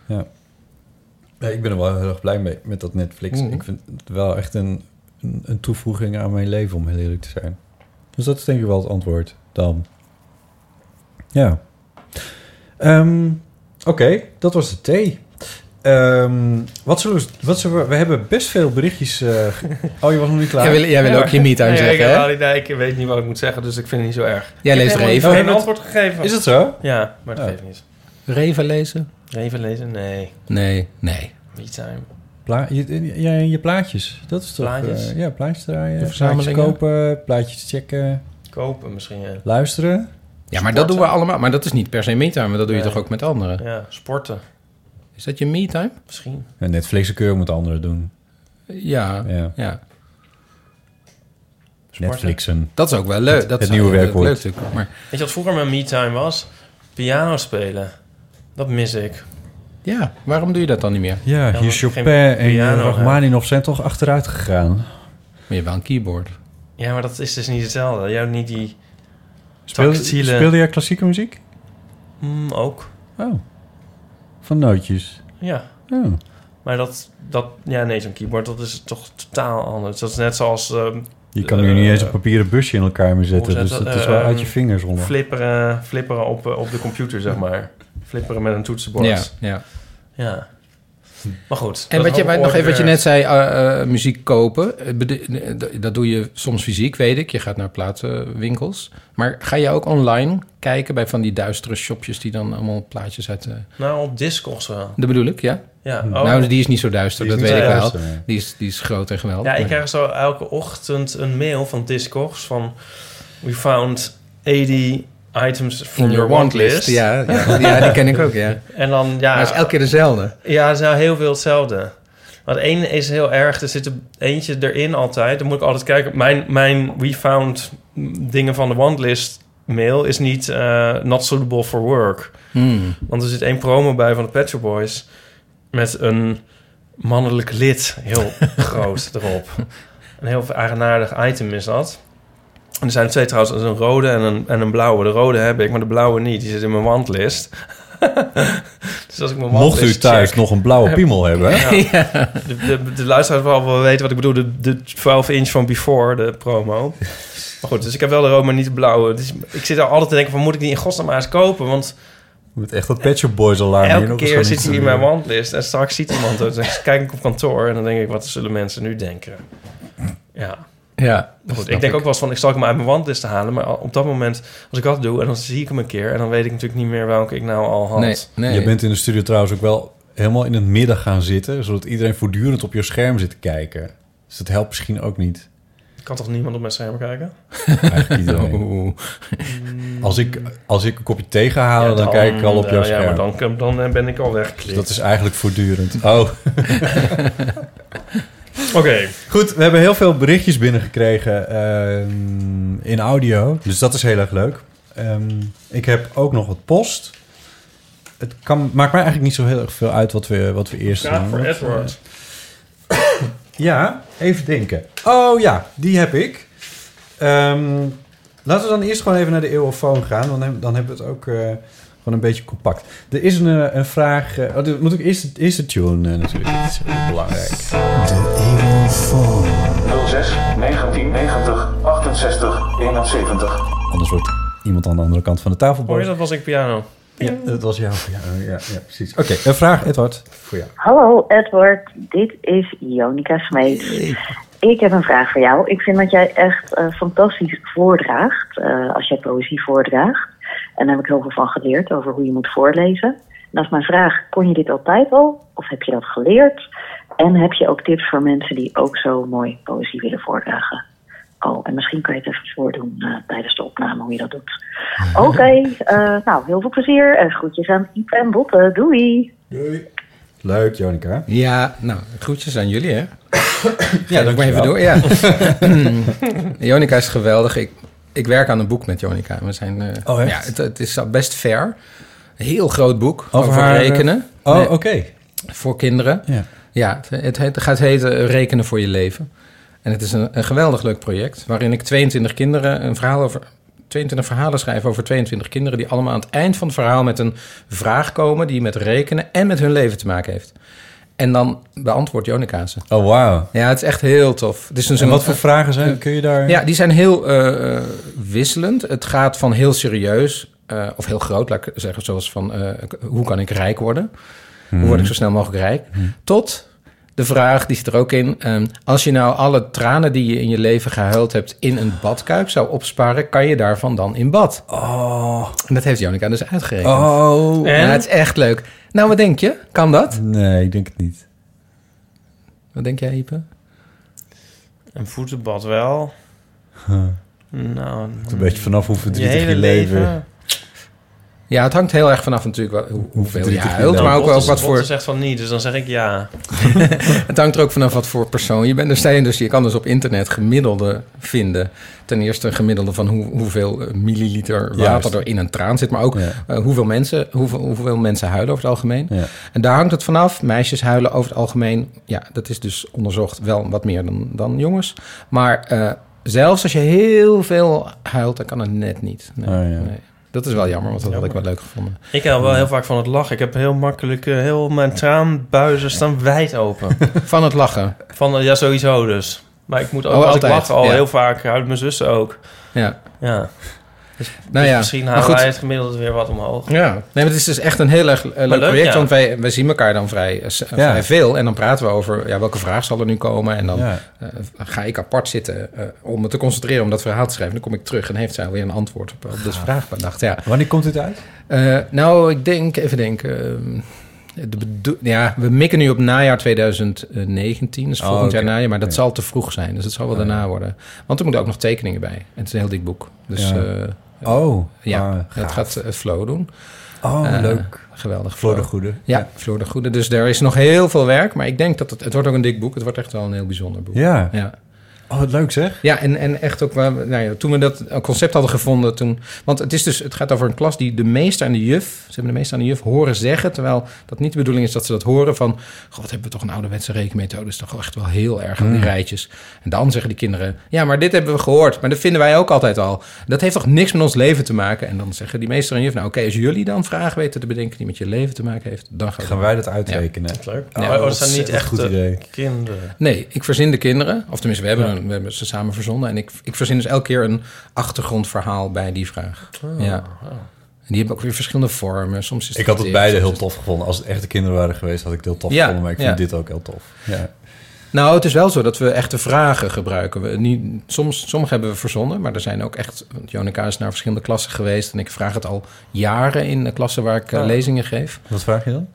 Ja. Ja, ik ben er wel heel erg blij mee met dat Netflix. Mhm. Ik vind het wel echt een, een, een toevoeging aan mijn leven, om heel eerlijk te zijn. Dus dat is denk ik wel het antwoord dan. Ja. Ehm, Oké, dat was de thee. Ehm, wat zullen we... Wat zullen we, we hebben best veel berichtjes... eh, ge- oh, je was nog niet klaar? Jij wil, jij wil ook je Nee, ik, zeggen, heb hè? nee, ik weet niet wat ik moet zeggen, dus ik vind het niet zo erg. Jij Ik leest heb helemaal Reven. geen Oh, je antwoord gegeven. Is het zo? Ja, maar dat Oh. geeft niet. Reven lezen? Even lezen? Nee. Nee, nee. Me-time. Pla je, ja, je plaatjes. Dat is toch... Plaatjes? eh, ja, plaatjes draaien. Plaatjes verzamelingen? kopen, plaatjes checken, Kopen misschien, ja. luisteren. Ja, maar dat doen we allemaal. Maar dat is niet per se me-time. maar Dat doe je Nee. toch ook met anderen? Ja, sporten. Is dat je me-time? Misschien. En Netflix keur moet anderen doen. Ja, Ja. ja. Netflixen. Dat is ook wel leuk. Dat het is nieuwe ook werkwoord. Leuk natuurlijk. Maar Weet je wat vroeger mijn me-time was? Piano spelen. Dat mis ik. Ja, waarom doe je dat dan niet meer? Ja, hier Chopin en heb. Rachmaninoff zijn toch achteruit gegaan. Maar je hebt wel een keyboard. Ja, maar dat is dus niet hetzelfde. Jij hebt niet die... Speelde, Tactiele- speelde jij klassieke muziek? Mm, ook. Oh. Van nootjes. Ja. Oh. Maar dat, dat... Ja, nee, zo'n keyboard, dat is toch totaal anders. Dat is net zoals... ehm, Je kan nu niet Eh, eens een papieren busje in elkaar meer zetten. Dus dat? is wel Eh, uit je vingers onder. flipperen, flipperen op, eh, op de computer, zeg maar. Flipperen met een toetsenbord. Ja, ja. Ja. Maar goed. En wat je, nog even wat je weer- net zei, eh, eh, muziek kopen. Eh, Dat doe je soms fysiek, weet ik. Je gaat naar platenwinkels. Maar ga je ook online kijken bij van die duistere shopjes... die dan allemaal plaatjes uit... eh Nou, op Discogs wel. dat bedoel ik, ja? Ja. Oh. Nou, die is niet zo duister, dat weet ik wel. duister, nee. Die is, die is groot en geweldig. Ja, ik maar- krijg zo elke ochtend een mail van Discogs van... We found 80 items from your want list. Ja, ja, <laughs> ja, die ken ik ook, ja. En dan, ja... Maar het is elke keer dezelfde. Ja, het is nou heel veel hetzelfde. Want één is heel erg, er zit er eentje erin altijd. Dan moet ik altijd kijken. Mijn, mijn We Found dingen van de wantlist mail is niet eh, not suitable for work. Hmm. Want er zit één promo bij van de Pet Shop Boys... met een mannelijk lid heel <laughs> groot erop. Een heel eigenaardig item is dat. En er zijn er twee trouwens, er is een rode en een, en een blauwe. De rode heb ik, maar de blauwe niet. Die zit in mijn wantlist. <laughs> dus als ik mijn Mocht u thuis check- nog een blauwe piemel hebben... ja. De, de, de luisteraars wel wel weten wat ik bedoel. De, de 12 inch van Before, de promo. Maar goed, dus ik heb wel de rood, maar niet de blauwe. Dus ik zit er altijd te denken van... moet ik die in godsnaam maar eens kopen? Want Met echt dat Pet Shop Boys alarm. hier elke nog eens keer zit hij in mijn wantlist. En straks ziet iemand het. Dan kijk ik op kantoor en dan denk ik... wat zullen mensen nu denken? Ja, Ja, goed. Ik denk ook wel eens van... ik zal hem uit mijn wantlist te halen. Maar op dat moment, als ik dat doe... en dan zie ik hem een keer... en dan weet ik natuurlijk niet meer welke ik nou al had. Nee, nee. Je bent in de studio trouwens ook wel helemaal in het midden gaan zitten... zodat iedereen voortdurend op je scherm zit te kijken. Dus dat helpt misschien ook niet. Kan toch niemand op mijn scherm kijken? Eigenlijk iedereen. <laughs> Oeh. Als ik, als ik een kopje thee ga halen, Ja, dan, kijk ik al op eh, jouw Ja, scherm. maar dan, dan ben ik al weg. Dus dat is eigenlijk voortdurend. Oh, <laughs> Oké. goed. We hebben heel veel berichtjes binnengekregen ehm, in audio. Dus dat is heel erg leuk. Ehm, ik heb ook nog wat post. Het kan, maakt mij eigenlijk niet zo heel erg veel uit wat we, wat we eerst doen. voor Want, Edward. <coughs> ja, even denken. Oh ja, die heb ik. Ehm, laten we dan eerst gewoon even naar de eeuwofoon gaan. Dan, heb- dan hebben we het ook eh, gewoon een beetje compact. Er is een, eh, een vraag... eh, oh, moet ik eerst, eerst de tune eh, natuurlijk. Dat is heel belangrijk. 06 1990 68 71. Anders wordt iemand aan de andere kant van de tafel Hoor boos. je, dat was ik piano. Ja, dat was jou. Ja, ja, ja precies. Oké, een vraag, Edward, voor jou. Hallo Edward, dit is Jonica Smeets. Ik heb een vraag voor jou. Ik vind dat jij echt eh, fantastisch voordraagt eh, als jij poëzie voordraagt. En daar heb ik heel veel van geleerd over hoe je moet voorlezen. En dat is mijn vraag, kon je dit altijd al of heb je dat geleerd? En heb je ook tips voor mensen die ook zo mooi poëzie willen voordragen? Oh, en misschien kan je het even voordoen eh, tijdens de opname hoe je dat doet. <laughs> Oké, eh, nou heel veel plezier en groetjes aan Iep en Botte. Doei! Leuk, Jonica. Ja, nou, groetjes aan jullie, hè? <coughs> Ja, ik maar even door. Ja. <laughs> <coughs> Jonica is geweldig. Ik, ik werk aan een boek met Jonica. We zijn, eh, Oh, ja, het, het is best ver. Heel groot boek Over over, haar, eh, rekenen. Oh, Nee, oké. Voor kinderen. Ja. Ja, het, het, het gaat heten Rekenen voor je leven. En het is een, een geweldig leuk project... waarin ik 22 kinderen een verhaal over... 22 verhalen schrijf over 22 kinderen... die allemaal aan het eind van het verhaal met een vraag komen... die met rekenen en met hun leven te maken heeft. En dan beantwoordt Jonica ze. Oh, wauw. Ja, het is echt heel tof. Dus En een, wat voor vragen zijn? Kun je daar... Ja, die zijn heel eh, eh, wisselend. Het gaat van heel serieus, eh, of heel groot, laat ik zeggen, zoals van hoe kan ik rijk worden? Hoe word ik zo snel mogelijk rijk? Tot de vraag, die zit er ook in, ehm, als je nou alle tranen die je in je leven gehuild hebt in een badkuip zou opsparen, kan je daarvan dan in bad? Oh. En dat heeft Jonica dus uitgerekend. Oh. En? Ja, het is echt leuk. Nou, wat denk je? Kan dat? Nee, ik denk het niet. Wat denk jij, Ipe? Een voetenbad wel. Nou, Het een beetje vanaf hoe verdrietig je leven... leven. Ja, het hangt heel erg vanaf natuurlijk wel hoe- hoeveel je huilt, bent. maar ook wel wat voor... Zegt van niet, dus dan zeg ik ja. <laughs> Het hangt er ook vanaf wat voor persoon je bent. Er zijn dus, je kan dus op internet gemiddelde vinden. Ten eerste een gemiddelde van hoe, hoeveel eh, milliliter water Juist. er in een traan zit. Maar ook Ja. eh, hoeveel, mensen, hoeveel, hoeveel mensen huilen over het algemeen. Ja. En daar hangt het vanaf. Meisjes huilen over het algemeen. Ja, dat is dus onderzocht wel wat meer dan, dan jongens. Maar eh, zelfs als je heel veel huilt, dan kan het net niet. Nee, Oh, ja. nee. Dat is wel jammer, want dat had ik wel leuk gevonden. Ik hou wel heel vaak van het lachen. Ik heb heel makkelijk, eh, heel mijn traanbuizen staan wijd open. <laughs> Van het lachen. Van, ja, sowieso dus. Maar ik moet ook, Oh, als altijd, ik lach al ja. heel vaak, huilt mijn zus ook. Ja. Ja. Nou Dus ja, misschien maar halen goed. wij het gemiddelde weer wat omhoog. Ja, nee, maar het is dus echt een heel erg eh, leuk, leuk, project. ja. Want wij, wij zien elkaar dan vrij, eh, Ja. vrij veel. En dan praten we over ja, welke vraag zal er nu komen. En dan Ja. eh, ga ik apart zitten eh, om me te concentreren om dat verhaal te schrijven. Dan kom ik terug en heeft zij alweer een antwoord op, op de vraag bedacht. Ja. Wanneer komt dit uit? Eh, nou, ik denk, even denken. ehm, de ja, we mikken nu op najaar 2019, dus Oh, volgend jaar najaar. Maar dat Ja. zal te vroeg zijn, dus het zal wel Ja. daarna worden. Want er moeten ook nog tekeningen bij. En het is een heel dik boek. Dus Ja. eh, Oh, ja, ah, dat gaaf. gaat eh, Flo doen. Oh, Eh, leuk. Geweldig. Floor de. Goede. Ja, Floor de Goede. Dus er is nog heel veel werk. Maar ik denk dat het... Het wordt ook een dik boek. Het wordt echt wel een heel bijzonder boek. Ja. Ja, Oh, wat leuk zeg. ja en, en echt ook... waar we- Nou ja, toen we dat concept hadden gevonden... Toen, want het, is dus, het gaat over een klas die de meester en de juf... Ze hebben de meester en de juf horen zeggen... terwijl dat niet de bedoeling is dat ze dat horen van... God, wat hebben we toch een ouderwetse rekenmethode. Dat is toch echt wel heel erg aan die rijtjes. En dan zeggen die kinderen... Ja, maar dit hebben we gehoord. Maar dat vinden wij ook altijd al. Dat heeft toch niks met ons leven te maken? En dan zeggen die meester en juf... Nou oké, als jullie dan vragen weten te bedenken... die met je leven te maken heeft... dan gaan wij dat uitrekenen? Leuk. Ja, oh, dat zijn niet echt goed idee. kinderen. Nee, ik verzin de kinderen. Of tenminste, we hebben, een- we hebben ze samen verzonnen. En ik, ik verzin dus elke keer een achtergrondverhaal bij die vraag. ja. En die hebben ook weer verschillende vormen. Soms is Ik had het beide heel tof gevonden. Als het echte kinderen waren geweest, had ik het heel tof Ja, gevonden. Maar ik vind ja. dit ook heel tof. Ja. Nou, het is wel zo dat we echte vragen gebruiken. We niet, soms, sommige hebben we verzonnen, maar er zijn ook echt... Want Jonica is naar verschillende klassen geweest... en ik vraag het al jaren in de klassen waar ik eh, Ah. lezingen geef. Wat vraag je dan?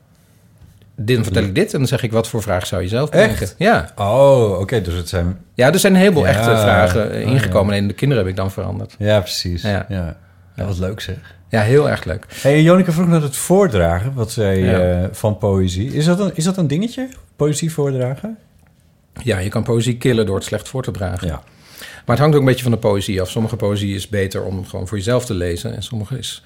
Dan vertel ik dit en dan zeg ik... wat voor vraag zou je zelf Echt? bedenken? Ja. Oh, oké. dus het zijn... ja, er zijn een heleboel Ja. echte vragen Oh, ingekomen. ja. Alleen de kinderen heb ik dan veranderd. Ja, precies. Ja. Ja. Ja. wat leuk zeg. Ja, heel erg leuk. Hey, Jonica vroeg naar het voordragen wat zij, eh, van poëzie. Is dat, een, is dat een dingetje? Poëzie voordragen? Ja, je kan poëzie killen door het slecht voor te dragen. Ja. Maar het hangt ook een beetje van de poëzie af. Sommige poëzie is beter om gewoon voor jezelf te lezen. En sommige is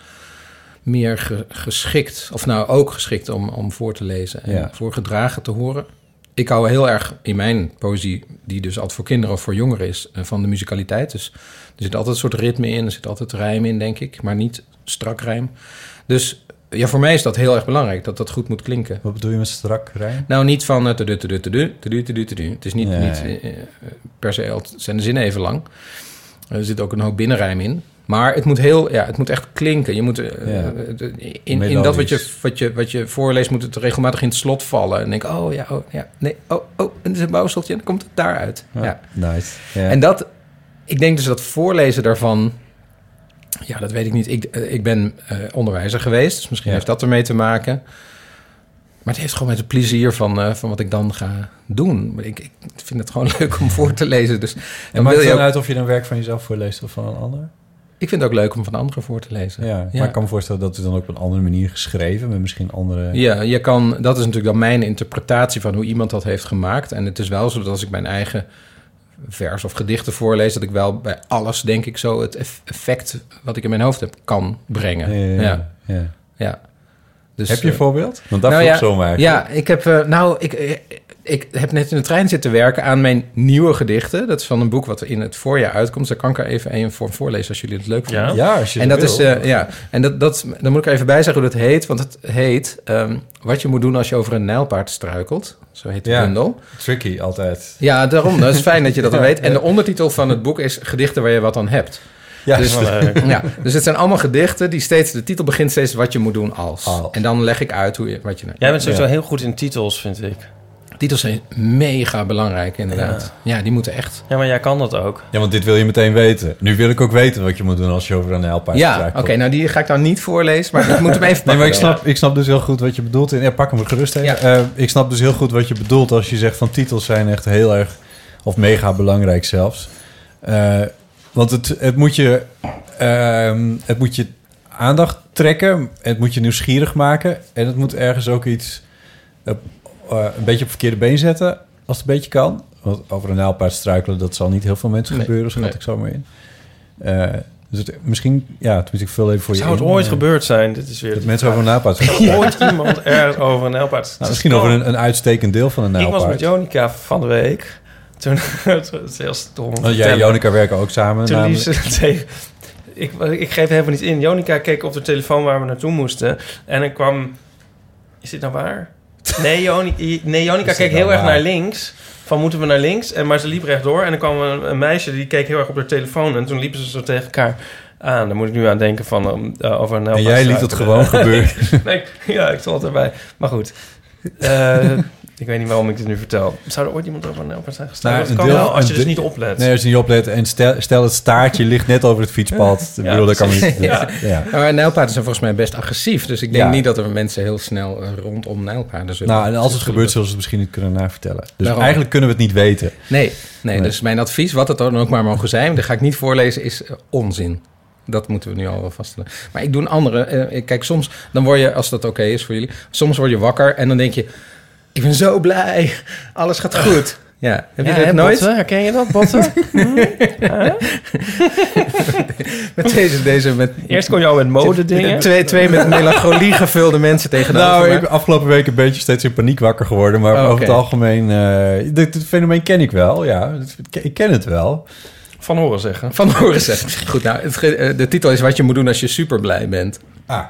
meer ge- geschikt, of nou ook geschikt om, om voor te lezen en Ja. voorgedragen te horen. Ik hou heel erg in mijn poëzie, die dus altijd voor kinderen of voor jongeren is, eh, van de musicaliteit. Dus er zit altijd een soort ritme in, er zit altijd rijm in, denk ik, maar niet strak rijm. Dus ja, voor mij is dat heel erg belangrijk, dat dat goed moet klinken. Wat bedoel je met strak rijm? Nou, niet van eh. Het is niet, niet eh, per se, zijn de zinnen even lang. Er zit ook een hoop binnenrijm in. Maar het moet heel, ja, het moet echt klinken. Je moet, eh, Ja. eh, in, in dat wat je, wat, je, wat je voorleest, moet het regelmatig in het slot vallen. En denk, oh ja, oh ja, nee, oh, oh, en er is een bouwseltje en dan komt het daaruit. Ja. Nice. Ja. En dat, ik denk dus dat voorlezen daarvan, ja, dat weet ik niet. Ik, eh, ik ben eh, onderwijzer geweest, dus misschien Ja. heeft dat ermee te maken. Maar het heeft gewoon met het plezier van, eh, van wat ik dan ga doen. Ik, ik vind het gewoon <laughs> leuk om voor te lezen. Dus en maakt wil het dan ook- uit of je dan werk van jezelf voorleest of van een ander? Ik vind het ook leuk om van anderen voor te lezen. Ja, Ja. maar ik kan me voorstellen dat het dan ook op een andere manier geschreven, met misschien andere... Ja, je kan, dat is natuurlijk dan mijn interpretatie van hoe iemand dat heeft gemaakt. En het is wel zo dat als ik mijn eigen vers of gedichten voorlees, dat ik wel bij alles, denk ik, zo het eff- effect wat ik in mijn hoofd heb, kan brengen. Ja, ja, ja. Dus, Heb je een eh, voorbeeld? Want dat nou ja, zomaar. Ja, ik heb, eh, nou, ik, eh, ik heb net in de trein zitten werken aan mijn nieuwe gedichten. Dat is van een boek wat in het voorjaar uitkomt. Daar kan ik er even een voor voorlezen als jullie het leuk vinden. Ja? Ja, als je En dat is, eh, ja, en dat, dat, dan moet ik er even bij zeggen hoe dat heet. Want het heet ehm, Wat je moet doen als je over een nijlpaard struikelt. Zo heet de Ja. bundel. Tricky altijd. Ja, daarom. Dat is fijn dat je dat <laughs> Ja, weet. En de ondertitel van het boek is Gedichten waar je wat aan hebt. Ja, Dus, <laughs> ja, dus het zijn allemaal gedichten die steeds... De titel begint steeds wat je moet doen als. Als. En dan leg ik uit hoe je, wat je... Jij bent sowieso heel goed in titels, vind ik. Titels zijn mega belangrijk, inderdaad. Ja, die moeten echt... Ja, maar jij kan dat ook. Ja, want dit wil je meteen weten. Nu wil ik ook weten wat je moet doen als je over een nijlpaard Ja, struikelt. oké, nou die ga ik dan niet voorlezen, maar ik moet hem even pakken. <laughs> Nee, maar ik snap, ik snap dus heel goed wat je bedoelt. En, ja, pak hem gerust even. Ja. Eh, ik snap dus heel goed wat je bedoelt als je zegt van titels zijn echt heel erg... of mega belangrijk zelfs. Eh, want het, het, moet je, ehm, het moet je aandacht trekken. Het moet je nieuwsgierig maken. En het moet ergens ook iets eh, een beetje op verkeerde been zetten. Als het een beetje kan. Want over een nijlpaard struikelen, dat zal niet heel veel mensen Nee, gebeuren. Schat nee. ik zo maar in. Eh, dus het, misschien, ja, het moet ik veel even voor je Zou het in, ooit eh, gebeurd zijn? Dit is weer Dat mensen over een nijlpaard. <laughs> Ooit iemand ergens over een nijlpaard. Nou, misschien over een, een uitstekend deel van een Ik nijlpaard. was met Jonica van de week. Toen, <laughs> het is heel stom. Oh, jij en. Jonica werken ook samen. Toen liep ze <laughs> tegen... Ik, ik geef helemaal niet in. Jonica keek op de telefoon waar we naartoe moesten. En ik kwam... Is dit nou waar? <laughs> Nee, Joni, nee Jonica keek heel erg waar? naar links. Van moeten we naar links? En, maar ze liep rechtdoor. En er kwam een, een meisje die keek heel erg op haar telefoon. En toen liepen ze zo tegen elkaar aan. Daar moet ik nu aan denken van... uh, over een En jij liet het gewoon <laughs> gebeuren. nee, ja, ik stond erbij. Maar goed. Eh, <laughs> ik weet niet waarom ik dit nu vertel. Zou er ooit iemand over een nijlpaard zijn gestaan? Nou, dat kan deel- wel, als je dus niet oplet. Nee, als je niet oplet. En stel, stel het staartje ligt net over het fietspad. Ik Ja, bedoel, dat kan niet. Ja. maar nijlpaarden zijn volgens mij best agressief. Dus ik denk Ja. niet dat er mensen heel snel eh, rondom nijlpaarden zullen. Nou, en als het gebeurt, zullen ze het misschien niet kunnen navertellen. Dus Daarom. eigenlijk kunnen we het niet weten. Nee, nee, Nee. dus mijn advies, wat het dan ook maar mogen zijn, dat ga ik niet voorlezen, is eh, onzin. Dat moeten we nu al wel vaststellen. Maar ik doe een andere. eh, kijk, soms dan word je, als dat oké is voor jullie, soms word je wakker en dan denk je: Ik ben zo blij, alles gaat goed. Ja, heb je Ja, dat hè, nooit? Botten? Herken je dat, Botten? <laughs> Met deze, deze met. Eerst kon je al met mode dingen. Twee, twee met melancholie gevulde mensen tegenover Nou, me. ik ben afgelopen week een beetje steeds in paniek wakker geworden. Maar Oh, over het algemeen... eh dit, dit fenomeen ken ik wel, ja. Ik ken het wel. Van horen zeggen. Van horen zeggen. Goed, nou, het, eh, de titel is wat je moet doen als je super blij bent. Ah.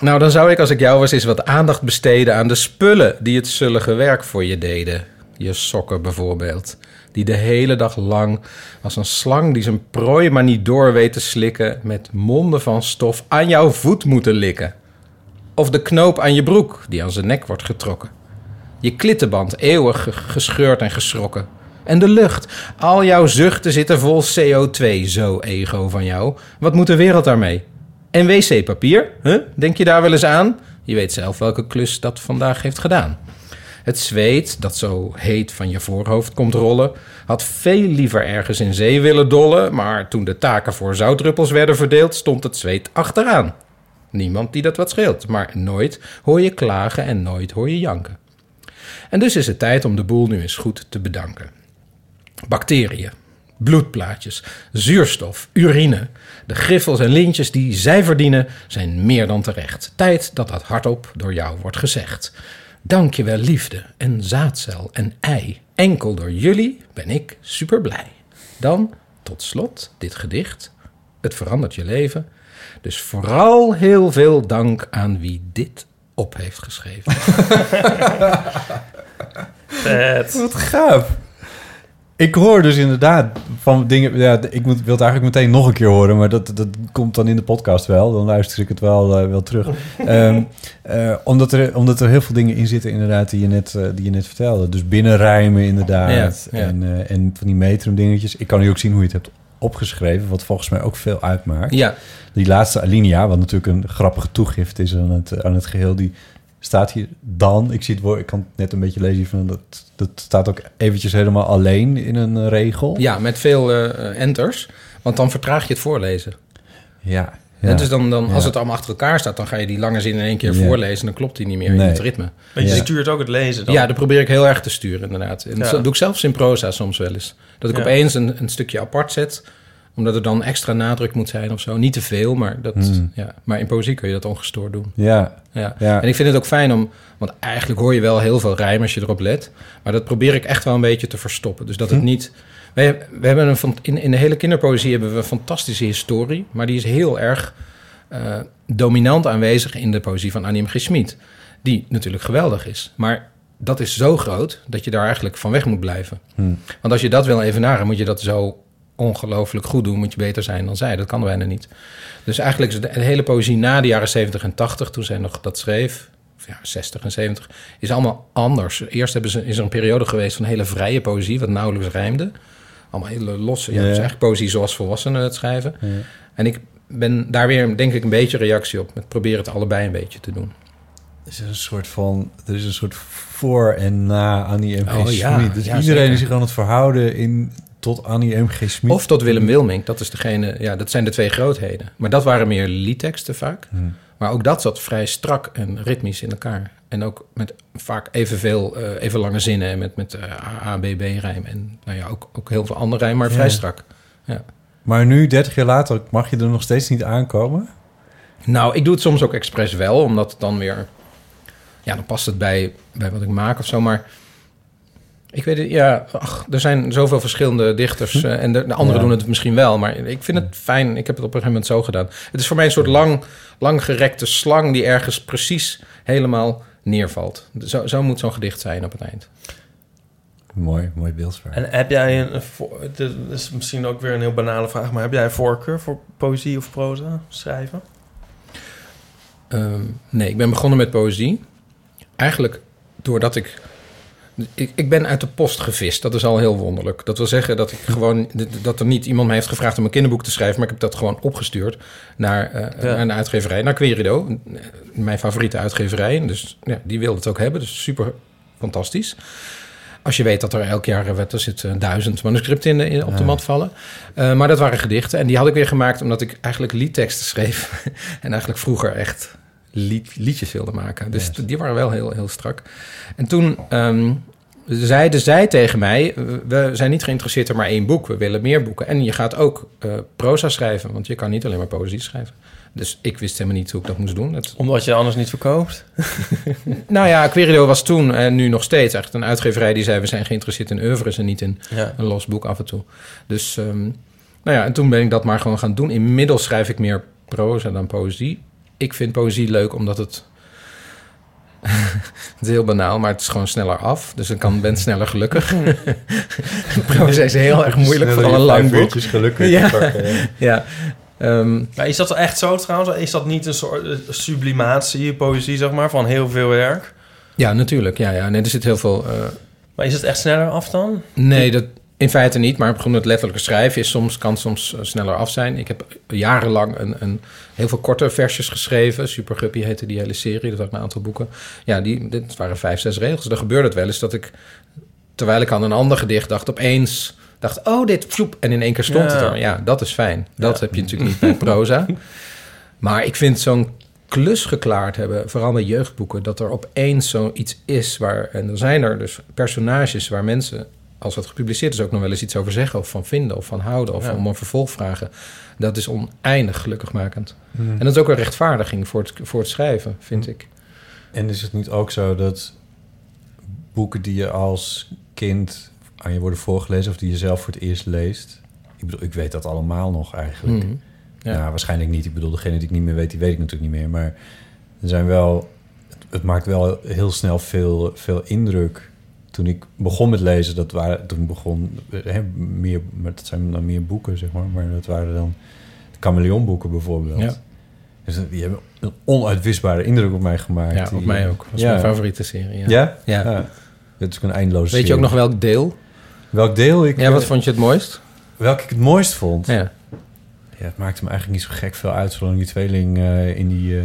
Nou, dan zou ik als ik jou was eens wat aandacht besteden aan de spullen die het zullige werk voor je deden. Je sokken bijvoorbeeld. Die de hele dag lang als een slang die zijn prooi maar niet door weet te slikken... met monden van stof aan jouw voet moeten likken. Of de knoop aan je broek die aan zijn nek wordt getrokken. Je klittenband eeuwig ge- gescheurd en geschrokken. En de lucht. Al jouw zuchten zitten vol CO2, zo ego van jou. Wat moet de wereld daarmee? En wc-papier? Huh? Denk je daar wel eens aan? Je weet zelf welke klus dat vandaag heeft gedaan. Het zweet, dat zo heet van je voorhoofd komt rollen, had veel liever ergens in zee willen dollen, maar toen de taken voor zoutdruppels werden verdeeld, stond het zweet achteraan. Niemand die dat wat scheelt, maar nooit hoor je klagen en nooit hoor je janken. En dus is het tijd om de boel nu eens goed te bedanken. Bacteriën, bloedplaatjes, zuurstof, urine. De griffels en lintjes die zij verdienen zijn meer dan terecht. Tijd dat dat hardop door jou wordt gezegd. Dank je wel liefde en zaadcel en ei. Enkel door jullie ben ik super blij. Dan tot slot dit gedicht. Het verandert je leven. Dus vooral heel veel dank aan wie dit op heeft geschreven. <laughs> Vet. Wat gaaf. Ik hoor dus inderdaad van dingen... Ja, ik moet, wil het eigenlijk meteen nog een keer horen... maar dat, dat komt dan in de podcast wel. Dan luister ik het wel, eh, wel terug. <laughs> Ehm, eh, omdat, er, omdat er heel veel dingen in zitten inderdaad... die je net, eh, die je net vertelde. Dus binnenrijmen inderdaad. Ja, ja. En, en van die metrum dingetjes. Ik kan nu ook zien hoe je het hebt opgeschreven... wat volgens mij ook veel uitmaakt. Ja, Die laatste alinea, wat natuurlijk een grappige toegift is aan het, aan het geheel, die staat hier dan. Ik zie het woord, ik kan het net een beetje lezen van dat, dat staat ook eventjes helemaal alleen in een eh, regel. ja met veel eh, enters. Want dan vertraag je het voorlezen. ja. En dus dan, dan, als Ja. het allemaal achter elkaar staat, dan ga je die lange zin in één keer Ja. voorlezen. Dan klopt die niet meer in het ritme. Want je Ja. stuurt ook het lezen dan. Ja, dat probeer ik heel erg te sturen, inderdaad. En Ja. dat doe ik zelfs in proza soms wel eens. Dat ik Ja. opeens een, een stukje apart zet, omdat er dan extra nadruk moet zijn of zo. Niet te veel, maar, dat, Hmm. ja. maar in poëzie kun je dat ongestoord doen. Ja, Ja. Ja. En ik vind het ook fijn om, want eigenlijk hoor je wel heel veel rijm als je erop let. Maar dat probeer ik echt wel een beetje te verstoppen. Dus dat het Hm. niet. We, we hebben een, in, in de hele kinderpoëzie hebben we een fantastische historie, maar die is heel erg eh, dominant aanwezig in de poëzie van Annie M. G. Schmid. Die natuurlijk geweldig is. Maar dat is zo groot dat je daar eigenlijk van weg moet blijven. Hm. Want als je dat wil evenaren, moet je dat zo ongelooflijk goed doen. Moet je beter zijn dan zij. Dat kan bijna niet. Dus eigenlijk is de, hele poëzie na de jaren 70 en 80, toen zij nog dat schreef, of ja, 60 en 70, is allemaal anders. Eerst hebben ze, is er een periode geweest van hele vrije poëzie, wat nauwelijks rijmde. Allemaal hele losse, ja, Ja. dus eigenlijk poëzie zoals volwassenen het schrijven. En ik ben daar weer, denk ik, een beetje reactie op. Met proberen het allebei een beetje te doen. er is een soort van, er is een soort voor en na Annie. G. Oh, ja. Dus Ja, iedereen zeker. is zich aan het verhouden in tot Annie M.G. Smit. Of tot Willem Wilming. Dat, is degene, ja, dat zijn de twee grootheden. Maar dat waren meer liedteksten vaak. Hmm. Maar ook dat zat vrij strak en ritmisch in elkaar. En ook met vaak evenveel, eh even lange zinnen. En met, met eh, A, B, B rijm. En nou ja, ook, ook heel veel andere rijm, maar vrij strak. Ja. Maar nu, 30 jaar later, mag je er nog steeds niet aankomen? Nou, ik doe het soms ook expres wel, omdat het dan weer... Ja, dan past het bij, bij wat ik maak of zo, maar... Ik weet het, ja, ach, er zijn zoveel verschillende dichters eh, en de, de anderen Ja. doen het misschien wel, maar ik vind het fijn. Ik heb het op een gegeven moment zo gedaan. Het is voor mij een soort lang, langgerekte slang die ergens precies helemaal neervalt. Zo, zo moet zo'n gedicht zijn op het eind. Mooi, mooi beeldspraak. En heb jij een... Dit is misschien ook weer een heel banale vraag... maar heb jij een voorkeur voor poëzie of proza schrijven? Ehm, nee, ik ben begonnen met poëzie. Eigenlijk doordat ik, ik... Ik ben uit de post gevist. Dat is al heel wonderlijk. Dat wil zeggen dat ik gewoon... Dat er niet iemand mij heeft gevraagd om een kinderboek te schrijven... maar ik heb dat gewoon opgestuurd naar, eh, Ja. naar een uitgeverij. Naar Querido, mijn favoriete uitgeverij. Dus ja, die wilde het ook hebben. Dus super fantastisch. Als je weet dat er elk jaar eh, er zit, eh, duizend manuscripten in, de- in, op de mat vallen. Eh, maar dat waren gedichten. En die had ik weer gemaakt omdat ik eigenlijk liedteksten schreef. <laughs> en eigenlijk vroeger echt lied, liedjes wilde maken. Dus Yes. die waren wel heel, heel strak. En toen ehm, zeiden zij tegen mij... we zijn niet geïnteresseerd in maar één boek. We willen meer boeken. En je gaat ook eh, proza schrijven. Want je kan niet alleen maar poëzie schrijven. Dus ik wist helemaal niet hoe ik dat moest doen. Omdat je anders niet verkoopt? <laughs> nou ja, Querido was toen en nu nog steeds echt een uitgeverij die zei... we zijn geïnteresseerd in oeuvres en niet in Ja. een los boek af en toe. Dus ehm, nou ja, en toen ben ik dat maar gewoon gaan doen. Inmiddels schrijf ik meer proza dan poëzie. Ik vind poëzie leuk omdat het... <laughs> het is heel banaal, maar het is gewoon sneller af. Dus dan kan ben sneller gelukkig. <laughs> proza is heel erg moeilijk, vooral een lang boek. gelukkig Ja. te pakken, ja. <laughs> Ja. Ehm, Maar is dat echt zo trouwens? Is dat niet een soort sublimatie, poëzie zeg maar, van heel veel werk? ja, natuurlijk. Ja, ja. Nee, er zit heel veel... eh, Maar is het echt sneller af dan? Nee, dat in feite niet. Maar gewoon het letterlijke schrijven is soms, kan soms eh, sneller af zijn. Ik heb jarenlang een, een, heel veel korte versjes geschreven. Super Guppy heette die hele serie. Dat had een aantal boeken. Ja, die, dit waren vijf, zes regels. Dan gebeurde het wel eens dat ik, terwijl ik aan een ander gedicht dacht, opeens dacht, oh, dit, vloep, en in één keer stond Ja. het er. Ja, dat is fijn. Dat Ja. heb je natuurlijk niet bij proza. <laughs> Maar ik vind zo'n klus geklaard hebben, vooral bij jeugdboeken, dat er opeens zoiets is waar, en er zijn er dus personages waar mensen, als het gepubliceerd is, ook nog wel eens iets over zeggen of van vinden of van houden of Ja. om een vervolg vragen. Dat is oneindig gelukkigmakend. Hmm. En dat is ook een rechtvaardiging voor het, voor het schrijven, vind ik. En is het niet ook zo dat boeken die je als kind aan je worden voorgelezen... of die je zelf voor het eerst leest... Ik bedoel, ik weet dat allemaal nog eigenlijk. Mhm. Ja. Ja. waarschijnlijk niet. Ik bedoel, degene die ik niet meer weet, die weet ik natuurlijk niet meer. Maar er zijn wel... Het, het maakt wel heel snel veel, veel indruk. Toen ik begon met lezen, dat waren... Toen begon... Hè, meer, maar dat zijn dan meer boeken, zeg maar. Maar dat waren dan de chameleonboeken bijvoorbeeld. Ja. Dus die hebben een onuitwisbare indruk op mij gemaakt. Ja, op Die- mij ook. Dat was Ja. mijn favoriete serie. Ja. Ja? Ja. Het is een eindeloze Weet je ook nog welk deel? Welk deel ik... Ja, wat eh, vond je het mooist? Welk ik het mooist vond? Ja. Ja, het maakte me eigenlijk niet zo gek veel uit... zolang die tweeling eh, in die... eh,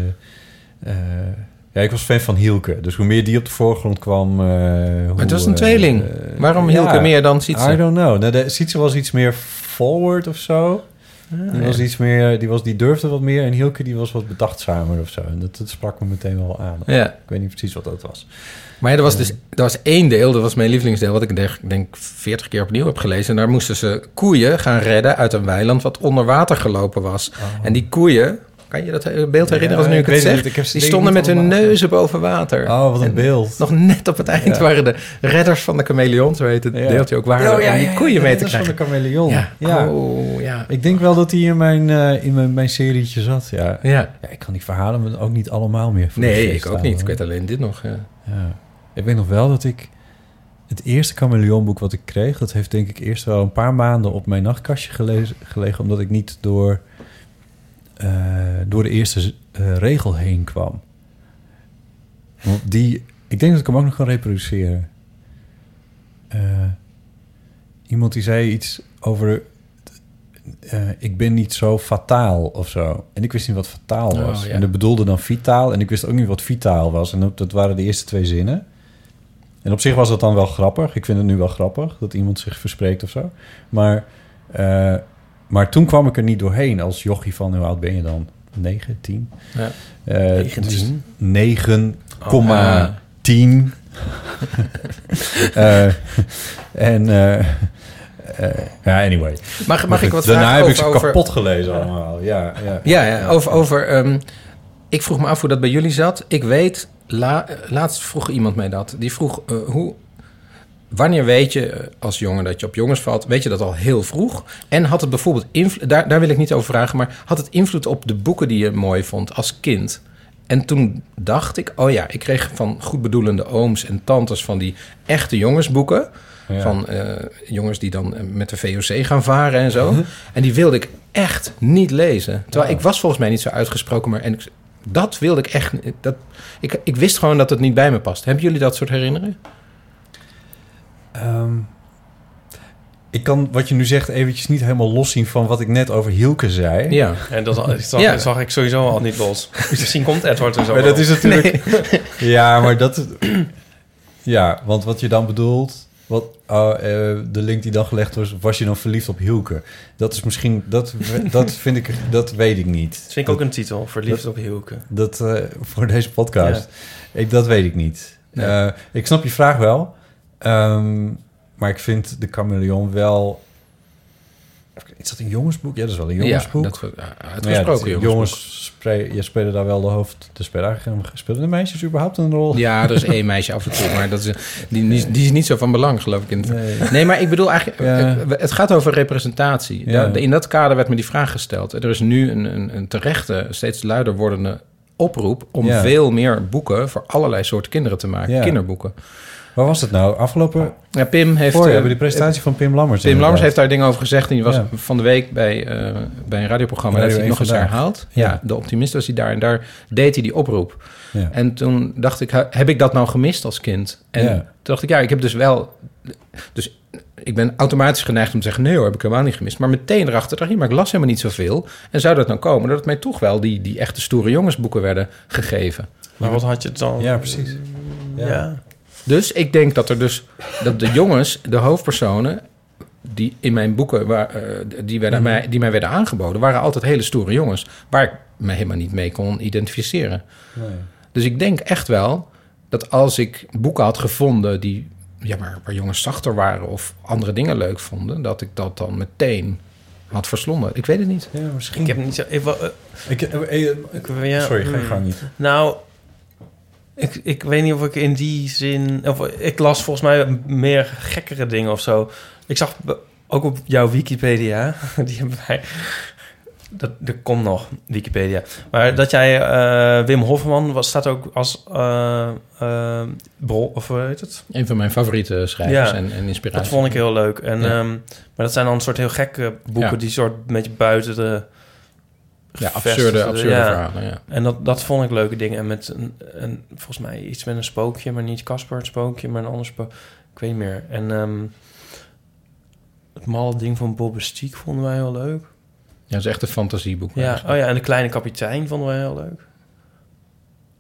eh, ja, ik was fan van Hielke. Dus hoe meer die op de voorgrond kwam... eh, hoe, het was een eh, tweeling. eh, Waarom ja, Hielke meer dan Sietse? I don't know. Nou, de, Sietse was iets meer forward of zo. die, ja. was iets meer, die, was, die durfde wat meer. En Hielke die was wat bedachtzamer of zo. En dat, dat sprak me meteen wel aan. Ja. Ik weet niet precies wat dat was. Maar ja, er was dus er was één deel, dat was mijn lievelingsdeel, wat ik denk, denk 40 keer opnieuw heb gelezen. En daar moesten ze koeien gaan redden uit een weiland wat onder water gelopen was. En die koeien, kan je dat beeld herinneren als nu ik ik het zeg? niet. Ik heb ze die stonden met hun neuzen boven water. Oh, wat een En beeld. Nog net op het eind Ja. waren de redders van de chameleon, zo heet het Ja. deeltje ook, waren Oh, ja, om die ja, ja, koeien mee te krijgen. van de chameleon. Ja. Ja. Oh, ja. Ik denk wel dat hij in mijn, eh, in mijn, mijn serietje zat, ja. Ja. ja. Ik kan die verhalen me ook niet allemaal meer Nee, ik ook niet. Ik weet alleen dit nog. Ja. Ja. Ik weet nog wel dat ik... Het eerste chameleonboek wat ik kreeg... dat heeft denk ik eerst wel een paar maanden op mijn nachtkastje gelezen, gelegen... omdat ik niet door, door de eerste eh, regel heen kwam. Want die... Ik denk dat ik hem ook nog kan reproduceren. Eh, iemand die zei iets over... eh, ik ben niet zo fataal of zo. En ik wist niet wat fataal Oh, was. ja. En dat bedoelde dan vitaal. En ik wist ook niet wat vitaal was. En dat, waren de eerste twee zinnen. En op zich was dat dan wel grappig. Ik vind het nu wel grappig dat iemand zich verspreekt of zo. Maar, eh, maar toen kwam ik er niet doorheen als jochie van... hoe oud ben je dan? 9, 10? Ja. Eh, 19? dus 9,10. Ah. <laughs> Eh, en... eh, eh, ja, anyway. Mag, mag ik wat Daarna vragen heb over... ik ze over- kapot gelezen allemaal. Ja, ja. Ja, ja, over... over ehm, ik vroeg me af hoe dat bij jullie zat. Ik weet, la, laatst vroeg iemand mij dat. Die vroeg, eh, hoe, wanneer weet je als jongen dat je op jongens valt? Weet je dat al heel vroeg? En had het bijvoorbeeld invloed... Daar, daar wil ik niet over vragen, maar had het invloed op de boeken die je mooi vond als kind? En toen dacht ik, oh ja, ik kreeg van goedbedoelende ooms en tantes van die echte jongensboeken. Ja. Van eh, jongens die dan eh, met de VOC gaan varen en zo. En die wilde ik echt niet lezen. Terwijl ik was volgens mij niet zo uitgesproken, maar en ik, dat wilde ik echt. Dat, ik, ik wist gewoon dat het niet bij me past. Hebben jullie dat soort herinneringen? Ehm, ik kan wat je nu zegt eventjes niet helemaal loszien van wat ik net over Hielke zei. Ja. En dat zag, Ja. zag ik sowieso al niet los. Misschien komt Edward er zo Maar dat is natuurlijk... <laughs> Ja, maar dat... Ja, want wat je dan bedoelt... Wat, oh, eh, de link die dan gelegd was... Was je dan verliefd op Hielke? Dat is misschien... Dat, <laughs> dat vind ik... Dat weet ik niet. Dat vind ik ook een titel, Verliefd op Hielke. Dat eh, voor deze podcast. Ja. Ik, dat weet ik niet. Nee. Eh, ik snap je vraag wel. Ehm, maar ik vind de chameleon wel... Is dat een jongensboek? Ja, dat is wel een jongensboek. Ja, dat, ja, uitgesproken dat- jongensboek. jongens je spelen daar wel de hoofd. De spelen, eigenlijk- spelen de meisjes überhaupt een rol? Ja, er is één meisje af en toe, maar dat is, die, die, die is niet zo van belang, geloof ik. In het, Nee. nee. maar ik bedoel eigenlijk, Ja. het gaat over representatie. Ja. In dat kader werd me die vraag gesteld. Er is nu een, een, een terechte, steeds luider wordende oproep om Ja. veel meer boeken voor allerlei soorten kinderen te maken. Ja. Kinderboeken. Waar was het nou? Afgelopen Ja, Pim heeft... voor eh, hebben die presentatie van Pim Lammers. Pim Lammers heeft daar dingen over gezegd. En die was Ja. van de week bij, eh, bij een radioprogramma. Radio dat hij nog eens 1 Vandaag. herhaald. Ja. Ja. de optimist was hij daar. En daar deed hij die oproep. Ja. En toen dacht ik, heb ik dat nou gemist als kind? En Ja. toen dacht ik, ja, ik heb dus wel... Dus ik ben automatisch geneigd om te zeggen... nee hoor, heb ik helemaal niet gemist. Maar meteen erachter, dacht ik, maar ik las helemaal niet zoveel. En zou dat nou komen dat het mij toch wel... die, die echte stoere jongensboeken werden gegeven? Maar wat had je dan? Ja, precies. Ja. Dus ik denk dat er dus... dat de jongens, de hoofdpersonen... die in mijn boeken waar, eh, die, werden, mij, die mij werden aangeboden... waren altijd hele stoere jongens... waar ik me helemaal niet mee kon identificeren. Nee. Dus ik denk echt wel dat als ik boeken had gevonden die ja, waar, waar jongens zachter waren of andere dingen leuk vonden, dat ik dat dan meteen had verslonden. Ik weet het niet. Ja, misschien. Ik heb niet zo... Ik, Ik, eh, eh, ik, ja, sorry, ga je gang niet. Nou, ik, ik weet niet of ik in die zin... Of, ik las volgens mij meer gekkere dingen of zo. Ik zag ook op jouw Wikipedia... <laughs> Die hebben wij... Dat, er komt nog, Wikipedia. Maar dat jij eh, Wim Hofman was, staat ook als bron... Of hoe heet het? Een van mijn favoriete schrijvers Ja, en, en inspiratie. Dat vond ik heel leuk. En, Ja. ehm, maar dat zijn dan een soort heel gekke boeken... Ja. die soort een beetje buiten de... Ja, absurde, absurde ja. verhalen. Ja. En dat, dat vond ik leuke dingen. En met een, een, volgens mij iets met een spookje, maar niet Casper het spookje, maar een ander spookje. Ik weet niet meer. En ehm, het malle ding van Bob Stiek vonden wij heel leuk. Ja, dat is echt een fantasieboek. Ja, eigenlijk. oh ja, en de kleine kapitein vonden wij heel leuk.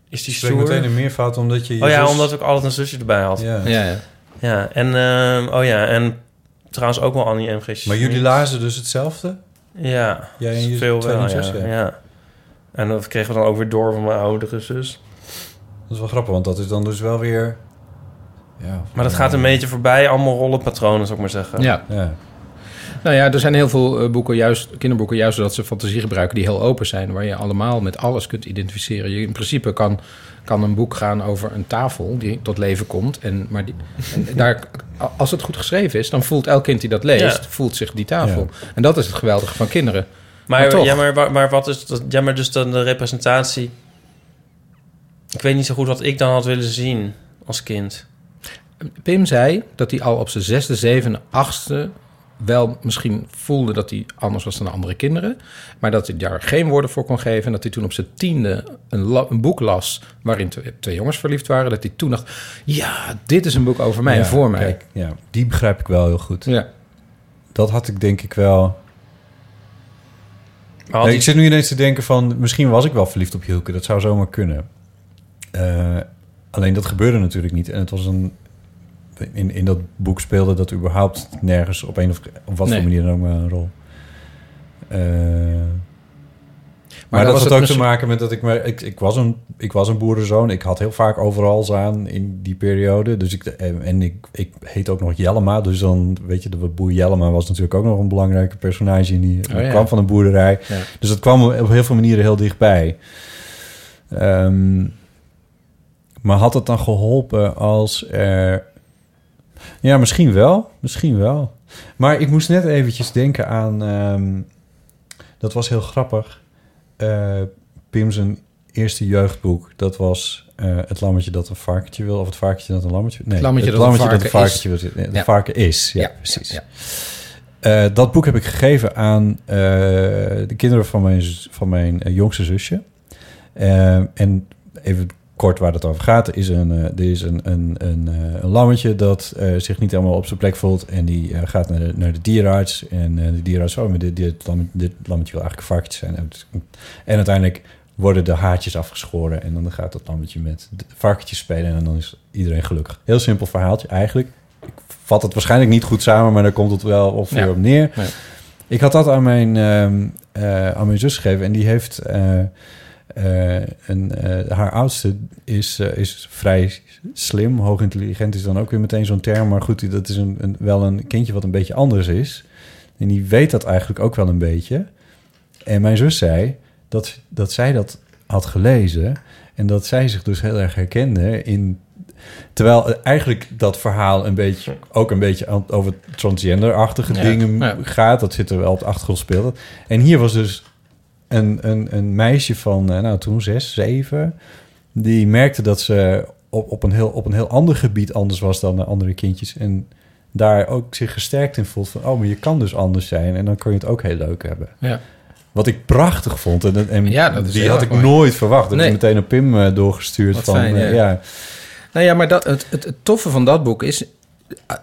Is die stoer? meteen een meervoud omdat je... je Oh ja, zus- omdat ik altijd een zusje erbij had. Ja, Ja. ja, ja. en ehm, oh ja, en trouwens ook wel Annie M. G. Maar jullie lazen dus hetzelfde? Ja, Jij en je veel wel, zus, ja. ja. ja. En dat kregen we dan ook weer door van mijn oudere zus. Dat is wel grappig, want dat is dan dus wel weer... Ja, Maar dat gaat een beetje voorbij, allemaal rollenpatronen, zou ik maar zeggen. ja. Ja. Nou ja, er zijn heel veel eh, boeken, juist, kinderboeken, juist zodat ze fantasie gebruiken, die heel open zijn, waar je allemaal met alles kunt identificeren. Je, in principe kan, kan een boek gaan over een tafel die tot leven komt. En, maar die, en daar, als het goed geschreven is, dan voelt elk kind die dat leest, Ja. voelt zich die tafel. En dat is het geweldige van kinderen. Maar, Maar toch. ja, maar, maar wat is dat? Ja, maar dus dan de representatie. Ik weet niet zo goed wat ik dan had willen zien als kind. Pim zei dat hij al op zijn zesde, zevende, achtste wel misschien voelde dat hij anders was dan de andere kinderen. Maar dat hij daar geen woorden voor kon geven. En dat hij toen op zijn tiende een, la- een boek las waarin twee, twee jongens verliefd waren. Dat hij toen dacht, ja, dit is een boek over mij en voor mij. kijk, ja, die begrijp ik wel heel goed. Ja. Dat had ik denk ik wel... Nee, die- ik zit nu ineens te denken van... misschien was ik wel verliefd op Hielke. Dat zou zomaar kunnen. Eh, alleen dat gebeurde natuurlijk niet. En het was een in, in dat boek speelde dat überhaupt nergens op een of op wat Nee. voor manier dan ook maar een rol. Eh, maar, dat had ook te maken met dat ik, maar ik, ik, was een, ik was een boerenzoon. Ik had heel vaak overal aan in die periode. Dus ik, en en ik, ik heet ook nog Jellema. Dus dan, weet je, de boer Jellema was natuurlijk ook nog een belangrijke personage. In die, Oh, ja. kwam van een boerderij. Ja. Dus dat kwam op heel veel manieren heel dichtbij. Ehm, maar had het dan geholpen als er... Ja, misschien wel. Misschien wel. Maar ik moest net eventjes denken aan... ehm, dat was heel grappig. Eh Pim zijn eerste jeugdboek. Dat was eh, Het lammetje dat een varkentje wil. Of het varkentje dat een lammetje... Nee, Het lammetje dat een varken varkentje is. wil. Nee, Het Ja. varken is. Ja, Ja, precies. ja, Eh, dat boek heb ik gegeven aan de kinderen van mijn, van mijn jongste zusje. En even kort waar het over gaat. Is een, eh, er is een, een, een, eh, een lammetje dat eh, zich niet helemaal op zijn plek voelt. En die gaat naar de, naar de dierenarts. En de dierenarts, oh, maar dit, dit, lammetje, dit lammetje wil eigenlijk een varkentje zijn. En, uiteindelijk worden de haartjes afgeschoren. En dan gaat dat lammetje met varkentjes spelen. En dan is iedereen gelukkig. Heel simpel verhaaltje eigenlijk. Ik vat het waarschijnlijk niet goed samen, maar daar komt het wel ongeveer Ja. op neer. Ik had dat aan mijn, ehm, eh, aan mijn zus gegeven. En die heeft... eh, een, eh, haar oudste is, eh, is vrij slim. Hoog intelligent is dan ook weer meteen zo'n term. Maar goed, dat is een, een, wel een kindje wat een beetje anders is. En die weet dat eigenlijk ook wel een beetje. En mijn zus zei dat, dat zij dat had gelezen. En dat zij zich dus heel erg herkende in... Terwijl eigenlijk dat verhaal een beetje, ook een beetje over transgender-achtige Ja, dingen ja. gaat. Dat zit er wel op de achtergrond speelt. En hier was dus een, een, een meisje van, eh, nou toen zes, zeven... die merkte dat ze op, op, een heel, op een heel ander gebied anders was dan de andere kindjes. En daar ook zich gesterkt in voelt van... oh, maar je kan dus anders zijn en dan kun je het ook heel leuk hebben. Ja. Wat ik prachtig vond. En, en Ja, dat is die had ik mooi. nooit verwacht. Dat Nee. is meteen op Pim eh, doorgestuurd. Wat van, fijn, eh, ja. ja. Nou ja, maar dat, het, het, het toffe van dat boek is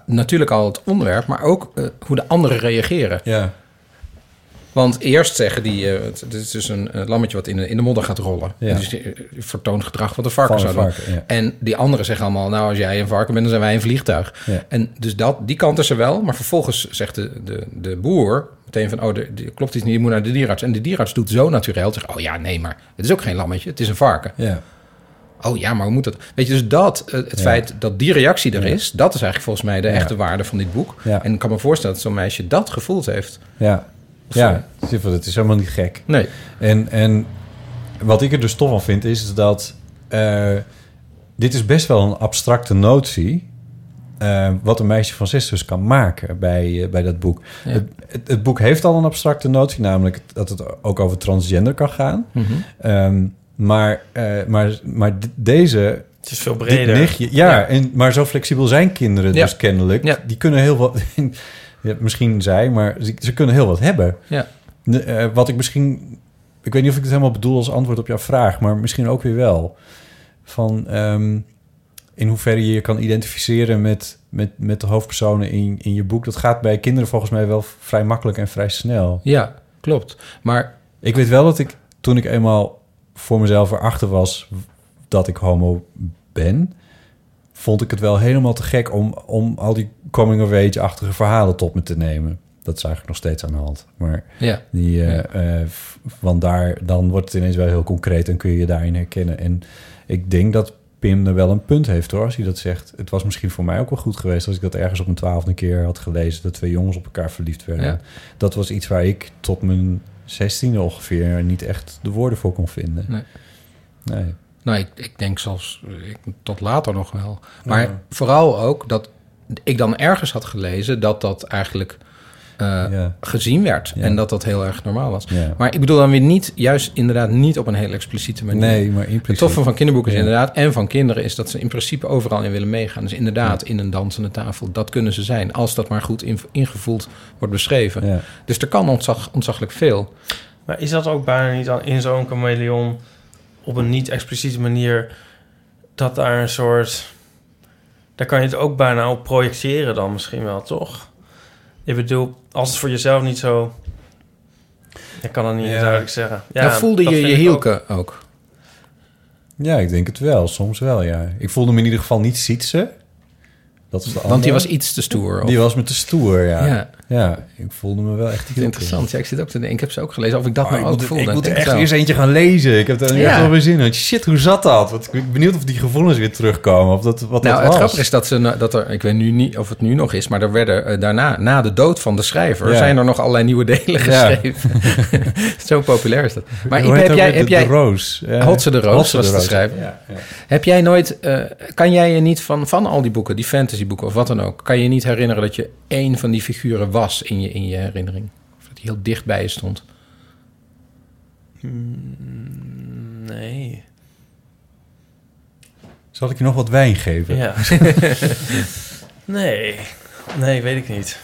natuurlijk al het onderwerp, maar ook hoe de anderen reageren. Ja. Want eerst zeggen die, eh, het, het is dus een, lammetje wat in de, in de modder gaat rollen. Ja. Dus die, eh, vertoont gedrag wat een varken zou doen. ja. En die anderen zeggen allemaal, nou als jij een varken bent, dan zijn wij een vliegtuig. Ja. En dus dat, die kant is er wel. Maar vervolgens zegt de, de, de boer meteen van, oh, de, de- klopt iets niet, je moet naar de dierarts. En de dierarts doet zo natuurlijk, zegt, oh ja, nee, maar het is ook geen lammetje, het is een varken. Ja. Oh ja, maar hoe moet dat? Weet je, dus dat, eh, het Ja. feit dat die reactie er Ja. is, dat is eigenlijk volgens mij de echte waarde van dit boek. En ik kan me voorstellen dat zo'n meisje dat gevoeld heeft. Ja, ja het is- het is helemaal niet gek. Nee. En, en wat ik er dus tof van vind, is dat eh, dit is best wel een abstracte notie. eh, wat een meisje van zes dus kan maken bij, eh, bij dat boek. Ja. Het, het, het boek heeft al een abstracte notie, namelijk dat het ook over transgender kan gaan. Mhm. Ehm, maar, eh, maar, maar deze. Het is veel breder. nichtje- ja, Ja. En, maar zo flexibel zijn kinderen Ja. dus kennelijk. Ja. Die kunnen heel wat. Ja, misschien zij, maar ze, ze kunnen heel wat hebben. Ja. Eh, wat ik misschien... Ik weet niet of ik het helemaal bedoel als antwoord op jouw vraag... maar misschien ook weer wel. Van ehm, in hoeverre je je kan identificeren met, met, met de hoofdpersonen in, in je boek. Dat gaat bij kinderen volgens mij wel vrij makkelijk en vrij snel. Ja, klopt. Maar Ik weet wel dat ik toen ik eenmaal voor mezelf erachter was... dat ik homo ben... vond ik het wel helemaal te gek om, om al die coming-of-age-achtige verhalen tot me te nemen. Dat is eigenlijk nog steeds aan de hand. Maar ja, die, want daar, dan wordt het ineens wel heel concreet en kun je je daarin herkennen. En ik denk dat Pim er wel een punt heeft hoor, als hij dat zegt. Het was misschien voor mij ook wel goed geweest als ik dat ergens op mijn twaalfde keer had gelezen, dat twee jongens op elkaar verliefd werden. Ja. Dat was iets waar ik tot mijn zestiende ongeveer niet echt de woorden voor kon vinden. Nee. Nee. Nou, ik, ik denk zelfs ik, tot later nog wel. Maar Ja. vooral ook dat ik dan ergens had gelezen dat dat eigenlijk eh, Ja. gezien werd. Ja. En dat dat heel erg normaal was. Ja. Maar ik bedoel dan weer niet, juist inderdaad niet op een hele expliciete manier. Nee, maar in Het toffe van kinderboeken is Ja. inderdaad, en van kinderen, is dat ze in principe overal in willen meegaan. Dus inderdaad, in een dansende tafel, dat kunnen ze zijn. Als dat maar goed in- ingevoeld wordt beschreven. Ja. Dus er kan ontzag, ontzaglijk veel. Maar is dat ook bijna niet dan in zo'n chameleon op een niet expliciete manier dat daar een soort... Daar kan je het ook bijna op projecteren dan misschien wel, toch? Ik bedoel, als het voor jezelf niet zo... Ik kan het niet Ja. duidelijk zeggen. Ja, voelde dat je je ook. hielke ook. Ja, ik denk het wel. Soms wel, ja. Ik voelde me in ieder geval niet zietsen. Dat Dat was de Want die was iets te stoer. of- Die was met de stoer, ja. Ja. ja. ik voelde me wel echt heel interessant. Ja, ik zit ook te denken. Ik heb ze ook gelezen. Of ik dat Oh, nou ik ook moet, voelde. ik moet er echt eerst eentje gaan lezen. Ik heb er Ja. echt wel weer zin in. Shit, hoe zat dat? Wat, ik ben benieuwd of die gevoelens weer terugkomen. Of dat, wat Nou, dat het was. grappige is dat, ze, dat er, ik weet nu niet of het nu nog is, maar er werden eh, daarna, na de dood van de schrijver, Ja. zijn er nog allerlei nieuwe delen Ja. geschreven. <laughs> Zo populair is dat. Maar Ipe, heet heb jij, heb de, jij, de Roos. Hotse de Roos was de schrijver. Ja, ja. heb jij nooit, eh, kan jij je niet van, van al die boeken, die fantasyboeken of wat dan ook, kan je je niet herinneren dat je één van die figuren was in je, in je herinnering? Of dat die heel dicht bij je stond? Nee. Zal ik je nog wat wijn geven? Ja. <laughs> nee. Nee, weet ik niet.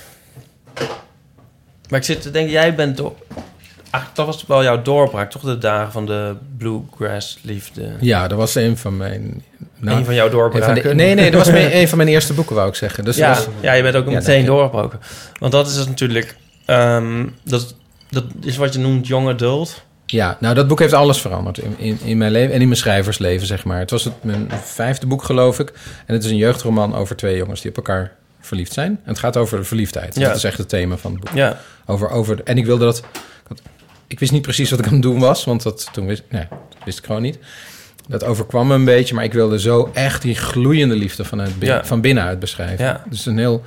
Maar ik zit te denken, jij bent toch... Eigenlijk, dat was wel jouw doorbraak, toch? De dagen van de bluegrass liefde. Ja, dat was een van mijn... nou, een van jouw van doorbraken. de- nee, nee, dat was <laughs> mijn, een van mijn eerste boeken, wou ik zeggen. Dus ja, was- ja, je bent ook Ja, meteen doorgebroken. Want dat is dus natuurlijk... ehm, dat, dat is wat je noemt young adult. Ja, nou dat boek heeft alles veranderd in, in, in mijn leven en in mijn schrijversleven, zeg maar. Het was het, mijn vijfde boek, geloof ik. En het is een jeugdroman over twee jongens die op elkaar verliefd zijn. En het gaat over de verliefdheid. Ja. Dat is echt het thema van het boek. Ja. Over, over, en ik wilde dat... ik wist niet precies wat ik aan het doen was, want dat, toen wist, nee, dat wist ik gewoon niet. Dat overkwam me een beetje, maar ik wilde zo echt die gloeiende liefde van, het bin- Ja. van binnenuit beschrijven. Ja. Dus een heel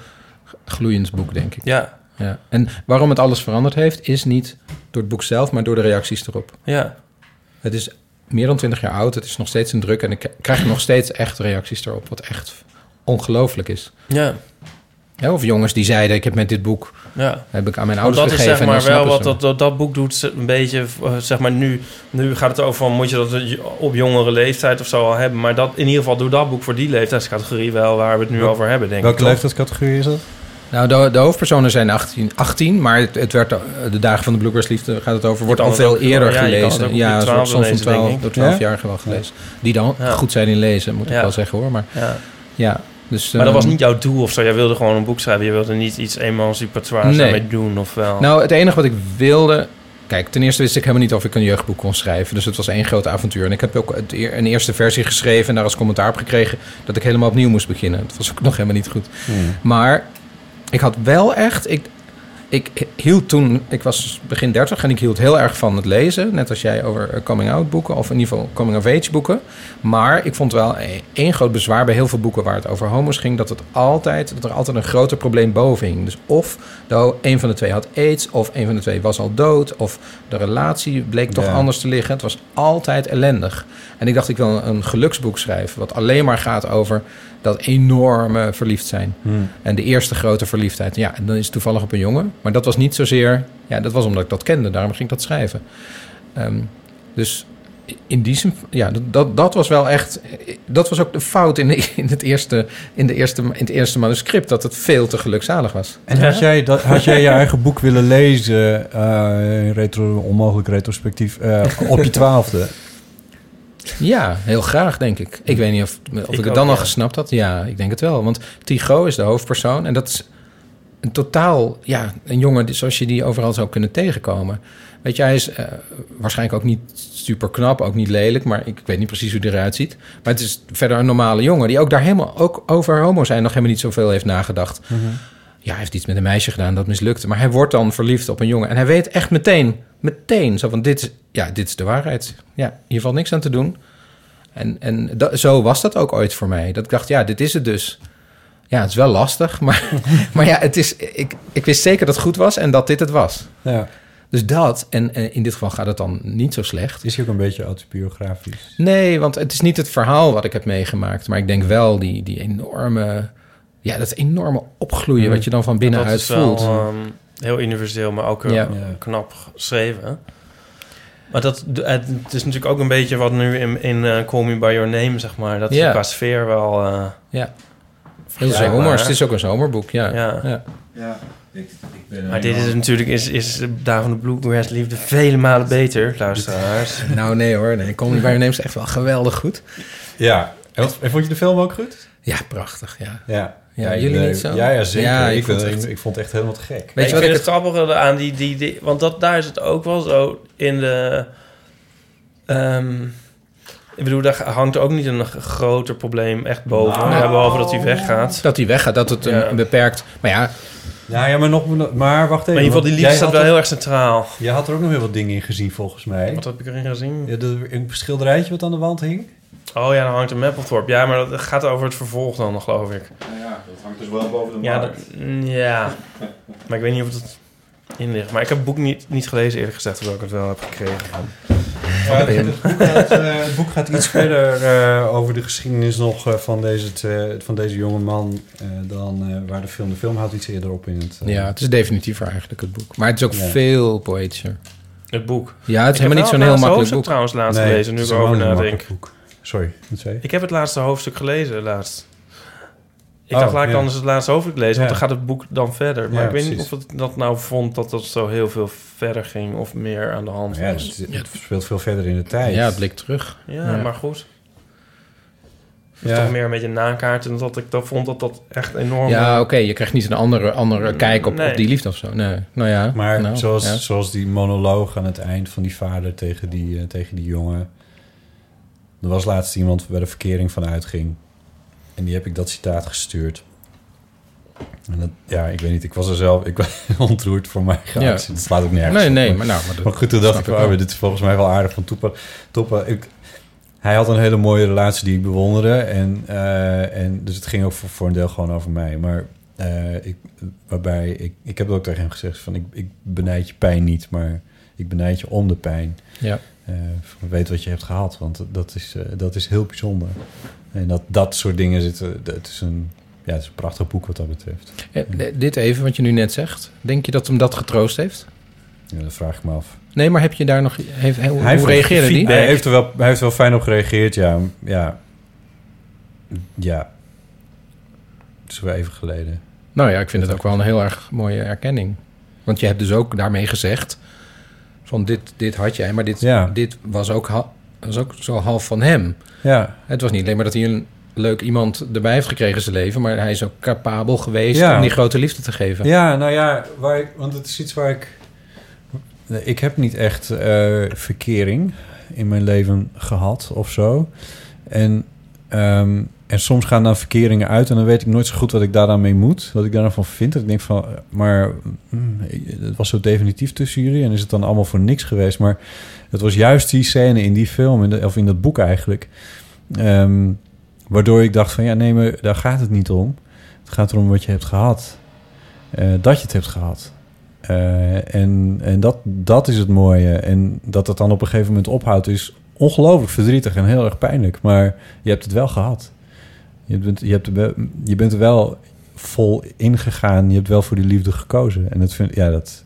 gloeiend boek, denk ik. Ja. Ja. En waarom het alles veranderd heeft, is niet door het boek zelf, maar door de reacties erop. Ja. Het is meer dan 20 jaar oud. Het is nog steeds een druk. En ik krijg nog steeds echt reacties erop. Wat echt ongelooflijk is. Ja. Ja, of jongens die zeiden: Ik heb met dit boek. Ja. Heb ik aan mijn ouders dat is gegeven. zeg en maar wel wat dat, dat, dat boek doet, een beetje, eh, zeg maar nu, nu gaat het over van moet je dat op jongere leeftijd of zo al hebben. Maar dat, in ieder geval doet dat boek voor die leeftijdscategorie wel waar we het nu Wel- over hebben, denk Welke ik. toch? leeftijdscategorie is dat? Nou, de, de hoofdpersonen zijn 18, 18 maar het, het werd, eh, de dagen van de Bluegrass Liefde gaat het over, wordt kan al veel ook- eerder ja, gelezen. Ja, soms 12 soms van lezen, 12, denk ik. door 12 Ja. jaar wel gelezen. Die dan Ja. goed zijn in lezen, moet ik Ja. wel zeggen hoor. Maar Ja. Dus, Maar dat was ehm, niet jouw doel of zo. Jij wilde gewoon een boek schrijven. Je wilde niet iets emancipatoires Nee. daarmee doen of wel. Nou, het enige wat ik wilde... Kijk, ten eerste wist ik helemaal niet of ik een jeugdboek kon schrijven. Dus het was één groot avontuur. En ik heb ook een eerste versie geschreven... en daar als commentaar op gekregen... dat ik helemaal opnieuw moest beginnen. Dat was ook nog helemaal niet goed. Maar ik had wel echt... Ik, ik hield toen... Ik was begin 30 en ik hield heel erg van het lezen. Net als jij over eh, coming-out boeken... of in ieder geval coming-of-age boeken. Maar ik vond wel eh, één groot bezwaar bij heel veel boeken... waar het over homo's ging... dat, het altijd, dat er altijd een groter probleem boven hing. Dus of de, een van de twee had aids... of een van de twee was al dood... of de relatie bleek toch Ja. anders te liggen. Het was altijd ellendig. En ik dacht, ik wil een geluksboek schrijven... wat alleen maar gaat over dat enorme verliefd zijn. Hmm. En de eerste grote verliefdheid. Ja, en dan is het toevallig op een jongen. Maar dat was niet zozeer... Ja, dat was omdat ik dat kende. Daarom ging ik dat schrijven. Ehm, dus in die zin... Ja, dat- dat, dat was wel echt... Dat was ook de fout in, de, in, het, eerste, in, de eerste, in het eerste manuscript. Dat het veel te gelukzalig was. En had jij, dat, had jij je <laughs> eigen boek willen lezen, eh, retro, onmogelijk retrospectief, eh, op je twaalfde? Ja, heel graag, denk ik. Ik weet niet of, of ik, Ik het ook, dan al ja. gesnapt had. Ja, ik denk het wel. Want Tycho is de hoofdpersoon. En dat is een totaal... Ja, een jongen zoals je die overal zou kunnen tegenkomen. Weet je, hij is eh, waarschijnlijk ook niet super knap, ook niet lelijk. Maar ik weet niet precies hoe hij eruit ziet. Maar het is verder een normale jongen... die ook daar helemaal, ook over homo zijn... nog helemaal niet zoveel heeft nagedacht. Ja, hij heeft iets met een meisje gedaan, dat mislukte. Maar hij wordt dan verliefd op een jongen. En hij weet echt meteen, meteen... Zo van, dit is, ja, dit is de waarheid. Ja, hier valt niks aan te doen. En, en dat, zo was dat ook ooit voor mij. Dat ik dacht, ja, dit is het dus. Ja, het is wel lastig, <laughs> maar, maar ja, het is, ik, ik wist zeker dat het goed was en dat dit het was. Ja. Dus dat, en in dit geval gaat het dan niet zo slecht. Is hij ook een beetje autobiografisch? Nee, want het is niet het verhaal wat ik heb meegemaakt. Maar ik denk wel die, die enorme, ja, dat enorme opgloeien... wat je dan van binnenuit is wel, voelt. ehm, heel universeel, maar ook eh, Ja. knap geschreven. Maar dat, het is natuurlijk ook een beetje wat nu in, in eh, Call Me By Your Name, zeg maar. Dat is Ja. qua sfeer wel... eh, Ja. Heel zomers. Het is ook een zomerboek, ja. Ja. ja. Ja, ik, ben Maar dit is natuurlijk, is, is daar van de Bluegrass Liefde vele malen beter, luisteraars. <laughs> Nou, nee hoor. Nee, Call Me By Your Name is echt wel geweldig goed. Ja. En, wat- en vond je de film ook goed? Ja, prachtig, ja. Ja. Ja, jullie nee, niet zo? Ja, ja zeker. Ja, ik ik, vond het echt, ik vond het echt helemaal te gek. Weet Weet je ik wat vind ik het grappige aan die, die, die... Want dat, daar is het ook wel zo in de... ehm, Ik bedoel, daar hangt ook niet een groter probleem echt boven. Nou. Ja, behalve dat hij weggaat. Dat hij weggaat, dat het een, Ja. een beperkt... Maar ja, Ja, ja maar, nog, maar wacht even. Maar in ieder geval, die liefde staat wel er- heel erg centraal. Je had er ook nog heel wat dingen in gezien, volgens mij. Wat heb ik erin gezien? Ja, de, een schilderijtje wat aan de wand hing. Oh ja, dan hangt een Mapplethorpe. Ja, maar dat gaat over het vervolg dan, geloof ik. ja, dat hangt dus wel boven de Ja, dat, ja. <laughs> maar ik weet niet of het in ligt. Maar ik heb het boek niet, niet gelezen, eerlijk gezegd, terwijl ik het wel heb gekregen. Ja, het, het boek gaat, eh, <laughs> het boek gaat iets verder eh, over de geschiedenis nog eh, van, deze, te- van deze jonge man eh, dan eh, waar de film... De film houdt iets eerder op in het... ja, het is definitiever eigenlijk, het boek. Maar het is ook Ja. veel poëtischer. Het boek. Ja, het is Ik helemaal niet zo'n heel makkelijk boek. trouwens laatst Nee, gelezen, nu ik erover nadenk. boek. Sorry, wat zei je? Ik heb het laatste hoofdstuk gelezen, laatst. Ik Oh, dacht, laat ik ja. dan eens het laatste hoofdstuk lezen, want dan gaat het boek dan verder. Maar Ja, ik weet niet of het dat nou vond dat dat zo heel veel verder ging of meer aan de hand Ja, was. het, het speelt veel verder in de tijd. Ja, het blik terug. Ja, Ja. maar goed. Het is Ja. toch meer een beetje nakaarten dan dat ik dat vond dat dat echt enorm... Ja, oké, je krijgt niet een andere, andere kijk op, Nee. op die liefde of zo. Nee, nou ja. Maar nou, zoals, ja. zoals die monoloog aan het eind van die vader tegen die, eh, tegen die jongen. Er was laatst iemand waar de verkering van uitging. En die heb ik dat citaat gestuurd. En dat, ja, ik weet niet, ik was er zelf ik was <laughs> ontroerd voor mij. Ja. Ja. Het slaat ook nergens Nee, nee, maar- nou... Maar, goed, toen dacht ik, oh, dit is volgens mij wel aardig van Toepa. Toepa ik, hij had een hele mooie relatie die ik bewonderde. En, eh, en dus het ging ook voor, voor een deel gewoon over mij. Maar eh, ik, waarbij, ik, ik heb ook tegen hem gezegd van, ik, ik benijd je pijn niet, maar ik benijd je om de pijn. Ja. Eh, weet wat je hebt gehad, want dat is, eh, dat is heel bijzonder. En dat, dat soort dingen zitten, het is een, ja, het is een prachtig boek wat dat betreft. Eh, Dit even, wat je nu net zegt. Denk je dat hem dat getroost heeft? Ja, dat vraag ik me af. Nee, maar heb je daar nog... Heeft, hoe Hij heeft reageerde die? Hij heeft, er wel, hij heeft er wel fijn op gereageerd, ja. Ja. Ja. Het is wel even geleden. Nou ja, ik vind het ook wel een heel erg mooie erkenning. Want je hebt dus ook daarmee gezegd... van dit, dit had jij, maar dit, Ja. dit was, ook ha- was ook zo half van hem. Ja. Het was niet alleen maar dat hij een leuk iemand erbij heeft gekregen in zijn leven... maar hij is ook capabel geweest Ja. om die grote liefde te geven. Ja, nou ja, waar ik, want het is iets waar ik... Ik heb niet echt eh, verkering in mijn leven gehad of zo. En, ehm, en soms gaan dan verkeringen uit en dan weet ik nooit zo goed wat ik daar dan mee moet. Wat ik daar dan van vind. Dat ik denk van, maar mm, het was zo definitief tussen jullie en is het dan allemaal voor niks geweest. Maar het was juist die scène in die film, of in dat boek eigenlijk... ehm, waardoor ik dacht van, ja nee, maar daar gaat het niet om. Het gaat erom wat je hebt gehad. Eh, dat je het hebt gehad. Eh, en en dat, dat is het mooie. En dat het dan op een gegeven moment ophoudt is ongelooflijk verdrietig en heel erg pijnlijk. Maar je hebt het wel gehad. Je bent, je hebt er, wel- je bent er wel vol ingegaan. Je hebt wel voor die liefde gekozen. En dat vind ja, dat.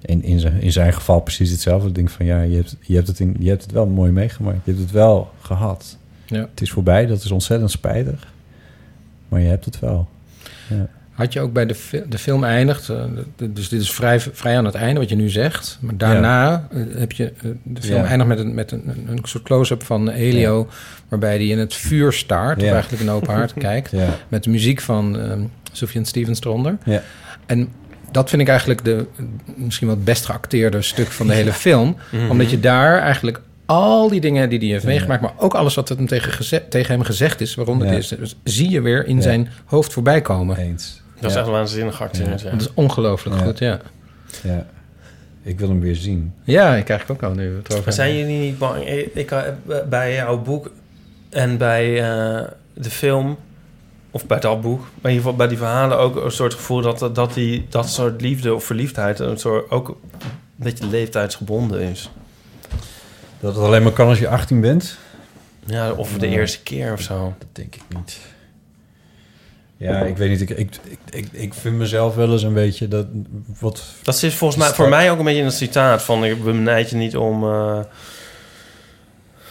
In, in, zijn, in zijn geval precies hetzelfde. Ik denk van ja, je hebt, je, hebt het in, je hebt het wel mooi meegemaakt. Je hebt het wel gehad. Ja. Het is voorbij, dat is ontzettend spijtig. Maar je hebt het wel. Ja. Had je ook bij de, de film eindigt, eh, dus dit is vrij, vrij aan het einde wat je nu zegt. Maar daarna eh, heb je eh, de film Ja. eindigt met, een, met een, een soort close-up van Elio, waarbij hij in het vuur staart, Ja. of eigenlijk een open haard <laughs> kijkt, met de muziek van ehm Sufjan Stevens eronder. Ja. En dat vind ik eigenlijk de, misschien wel het best geacteerde stuk van de hele film, <laughs> Mhm. omdat je daar eigenlijk al die dingen die hij heeft meegemaakt, maar ook alles wat hem tegen, tegen hem gezegd is, waaronder dit is, zie je weer in zijn hoofd voorbij komen. Eens. Dat is Ja. echt waanzinnig geacteerd, ja. Dat is ongelooflijk Ja. goed, ja. Ja. Ik wil hem weer zien. Ja, ik krijg ook al nu het over. Maar zijn jullie niet bang? Ik, ik, eh, bij jouw boek en bij eh, de film, of bij dat boek, maar in ieder geval bij die verhalen ook een soort gevoel dat, dat die, dat soort liefde of verliefdheid een soort, ook een beetje leeftijdsgebonden is. Dat het alleen maar kan als je 18 bent? Ja, of de eerste keer of zo. Dat denk ik niet. Ja, ik weet niet. Ik, ik, ik, ik, vind mezelf wel eens een beetje dat wat. Dat zit volgens mij voor mij ook een beetje in het citaat van ik benijd je niet om. eh,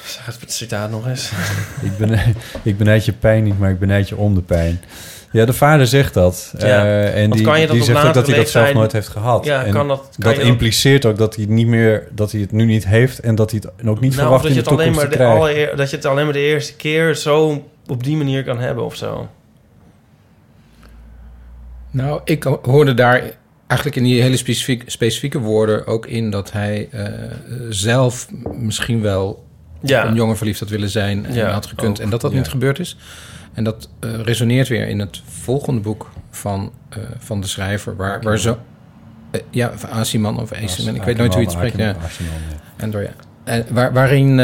zeg het citaat nog eens. <laughs> Ik, ben, ik benijd je pijn niet, maar ik benijd je om de pijn. Ja, de vader zegt dat. Ja, Eh, en want die, kan je dat die zegt ook dat hij dat zelf nooit heeft gehad. Ja, en kan dat- kan dat impliceert ook dat hij het niet meer, dat hij het nu niet heeft en dat hij het ook niet nou, verwacht dat in je, de het alleen toekomst maar de krijgen. allereer, dat je het alleen maar de eerste keer zo op die manier kan hebben of zo. Nou, ik hoorde daar eigenlijk in die hele specifieke, specifieke woorden ook in dat hij eh, zelf misschien wel Ja. Een jongen verliefd had willen zijn en Ja, had gekund. ook. En dat dat Ja. niet gebeurd is. En dat eh, resoneert weer in het volgende boek van, eh, van de schrijver. Waar, waar zo... ja, Asiman of Asiman. Ik weet nooit hoe je het spreekt. Ja. En door, ja. En waar, waarin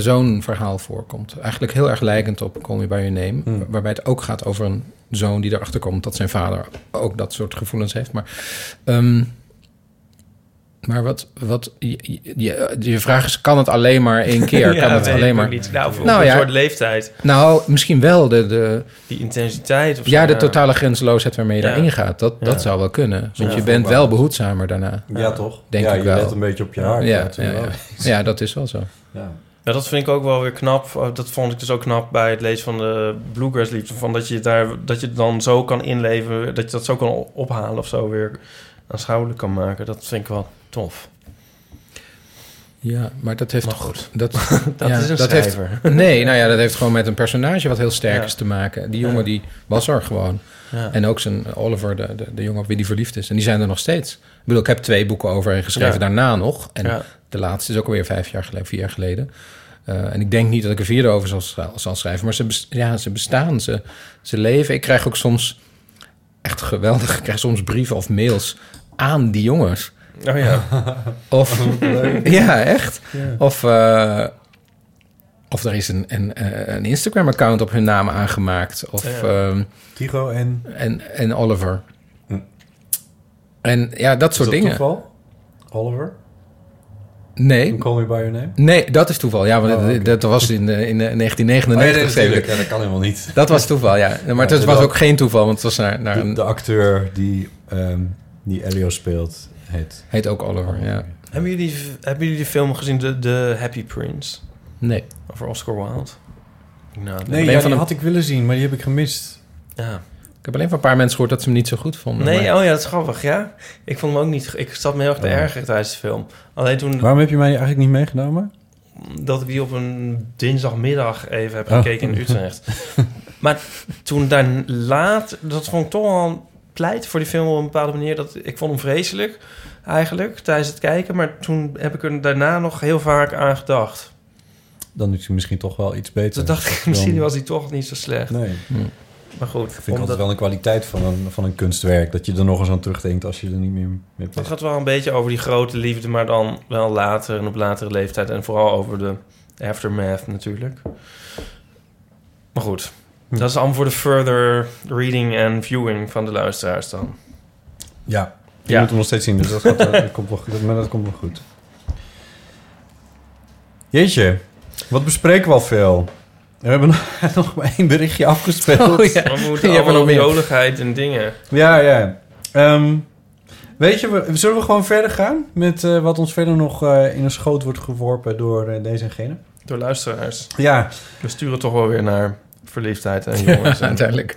zo'n verhaal voorkomt. Eigenlijk heel erg lijkend op Call Me By Your Name. Hmm. wa- Waarbij het ook gaat over een zoon die erachter komt... dat zijn vader ook dat soort gevoelens heeft. Maar, ehm, maar wat... wat je, je, je vraag is, kan het alleen maar één <laughs> keer? kan het weet alleen ik maar... niet. Nou, voor Nou een ja. soort leeftijd. Nou, misschien wel de, de, Die intensiteit of zo. ja, de totale grenzeloosheid waarmee je Ja. daarin gaat. Dat, Ja. dat zou wel kunnen. Want Ja, je bent wel. behoedzamer daarna. Ja, toch? Denk ja, ik je wel. let een beetje op je hart. Ja, ja, dat is wel zo. Ja. Ja, dat vind ik ook wel weer knap. Oh, Dat vond ik dus ook knap bij het lezen van de Bluegrass liefde. Van dat je daar dat je het dan zo kan inleven, dat je dat zo kan ophalen of zo weer aanschouwelijk kan maken. Dat vind ik wel tof. Ja, maar dat heeft Maar toch... goed. Dat, <laughs> Dat ja, is een dat schrijver. Heeft, <laughs> nee, nou ja, dat heeft gewoon met een personage wat heel sterk Ja. is te maken. Die jongen Ja. die was er gewoon. Ja. En ook zijn Oliver, de, de, de jongen op wie die verliefd is. En die zijn er nog steeds. Ik bedoel, ik heb twee boeken over en geschreven Ja. daarna nog. En Ja. de laatste is ook alweer vijf jaar geleden, vier jaar geleden. Eh, en ik denk niet dat ik er vier over zal, zal schrijven. Maar ze, ja, ze bestaan, ze, ze leven. Ik krijg ook soms echt geweldig. Ik krijg soms brieven of mails aan die jongens. Oh ja. <laughs> Of, ja, echt. Of, eh, of er is een, een, eh, een Instagram-account op hun naam aangemaakt. Of, Ja. ehm, Tigo en... en, en Oliver. En ja, dat Is soort dat dingen. toeval? Oliver? Nee, Call Me By Your Name? nee, dat is toeval. Ja, want Oh, dat- was in, de, in de Oh, 1999 geschreven. Ja, dat kan helemaal niet. Dat was toeval, ja. Maar <laughs> het was ook geen toeval, want het was naar, naar De, een... de acteur die, ehm die Elio speelt, heet... Heet ook Oliver, ja. Hebben jullie, hebben jullie de film gezien, de, de Happy Prince? Nee. Over Oscar Wilde? Nou, Nee, alleen ja, van die een- had ik willen zien, maar die heb ik gemist. ja. Ik heb alleen van een paar mensen gehoord dat ze hem niet zo goed vonden. Nee, maar- oh ja, dat is grappig, ja. Ik vond hem ook niet... Ik zat me heel erg te Oh. ergeren tijdens de film. Alleen toen Waarom heb je mij eigenlijk niet meegenomen? dat ik die op een dinsdagmiddag even heb Oh. gekeken in Utrecht. <laughs> maar toen daar laat... Dat vond ik toch wel een pleit voor die film op een bepaalde manier. Dat, ik vond hem vreselijk, eigenlijk, tijdens het kijken. Maar toen heb ik er daarna nog heel vaak aan gedacht. Dan is hij misschien toch wel iets beter. Toen dacht ik, <laughs> misschien was hij toch niet zo slecht. Nee, Maar goed, ik vind omdat- altijd wel een kwaliteit van een, van een kunstwerk. Dat je er nog eens aan terugdenkt als je er niet meer mee Het bent. gaat wel een beetje over die grote liefde, maar dan wel later en op latere leeftijd. En vooral over de aftermath natuurlijk. Maar goed, Hm. dat is allemaal voor de further reading en viewing van de luisteraars dan. Ja, je Ja. moet hem nog steeds zien, dus dat, gaat, wel- <laughs> dat, komt wel, goed, maar dat komt wel goed. Jeetje, wat bespreken we al veel? We hebben nog, <laughs> nog maar één berichtje afgespeeld. Oh ja. We <laughs> moeten allemaal nog meer. joligheid en dingen. Ja, ja. Ehm, weet je, we, zullen we gewoon verder gaan met eh, wat ons verder nog eh, in een schoot wordt geworpen door eh, deze en gene? Door luisteraars. Ja, We sturen toch wel weer naar verliefdheid en jongens. en <laughs> uiteindelijk.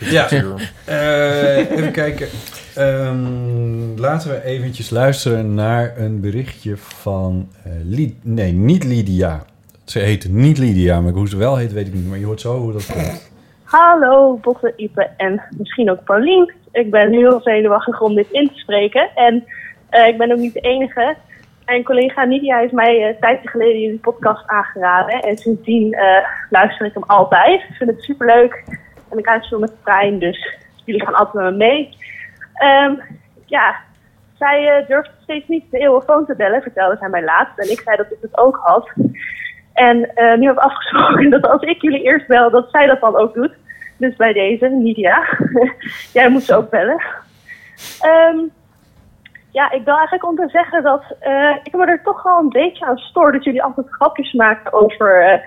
Eh, even kijken. Ehm, laten we eventjes luisteren naar een berichtje van... eh, Li- nee, niet Lydia. Ze heet niet Lydia, maar hoe ze wel heet weet ik niet. Maar je hoort zo hoe dat komt. Hallo, Botte, Ipe en misschien ook Paulien. Ik ben heel zenuwachtig om dit in te spreken. En eh, ik ben ook niet de enige. Mijn collega Nidia heeft mij eh, een tijdje geleden jullie podcast aangeraden. En sindsdien eh, luister ik hem altijd. Ik vind het superleuk. En ik veel met de dus jullie gaan altijd met me mee. Ehm, ja, zij durfde steeds niet de eeuwenfoon te bellen, vertelde zij mij laatst. En ik zei dat ik het ook had. En eh, nu heb ik afgesproken <laughs> dat als ik jullie eerst bel, dat zij dat dan ook doet. Dus bij deze, Nidia, <laughs> jij moet ze ook bellen. Ehm, ja, ik wil eigenlijk om te zeggen dat eh, ik me er toch wel een beetje aan stoor dat jullie altijd grapjes maken over eh,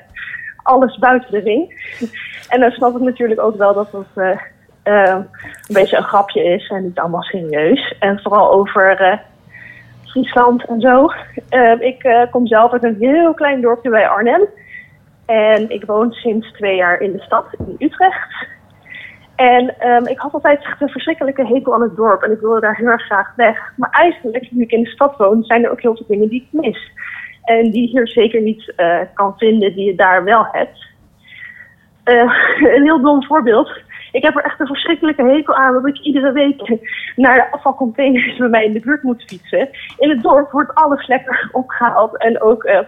alles buiten de ring. <laughs> en dan snap ik natuurlijk ook wel dat eh, een beetje een grapje is en niet allemaal serieus. En vooral over Friesland en zo. Ehm, ik eh, kom zelf uit een heel klein dorpje bij Arnhem. En ik woon sinds twee jaar in de stad, in Utrecht. En ehm, ik had altijd echt een verschrikkelijke hekel aan het dorp. En ik wilde daar heel erg graag weg. Maar eigenlijk, nu ik in de stad woon, zijn er ook heel veel dingen die ik mis. En die je hier zeker niet eh, kan vinden, die je daar wel hebt. Eh, <laughs> een heel dom voorbeeld. Ik heb er echt een verschrikkelijke hekel aan dat ik iedere week naar de afvalcontainers bij mij in de buurt moet fietsen. In het dorp wordt alles lekker opgehaald en ook eh,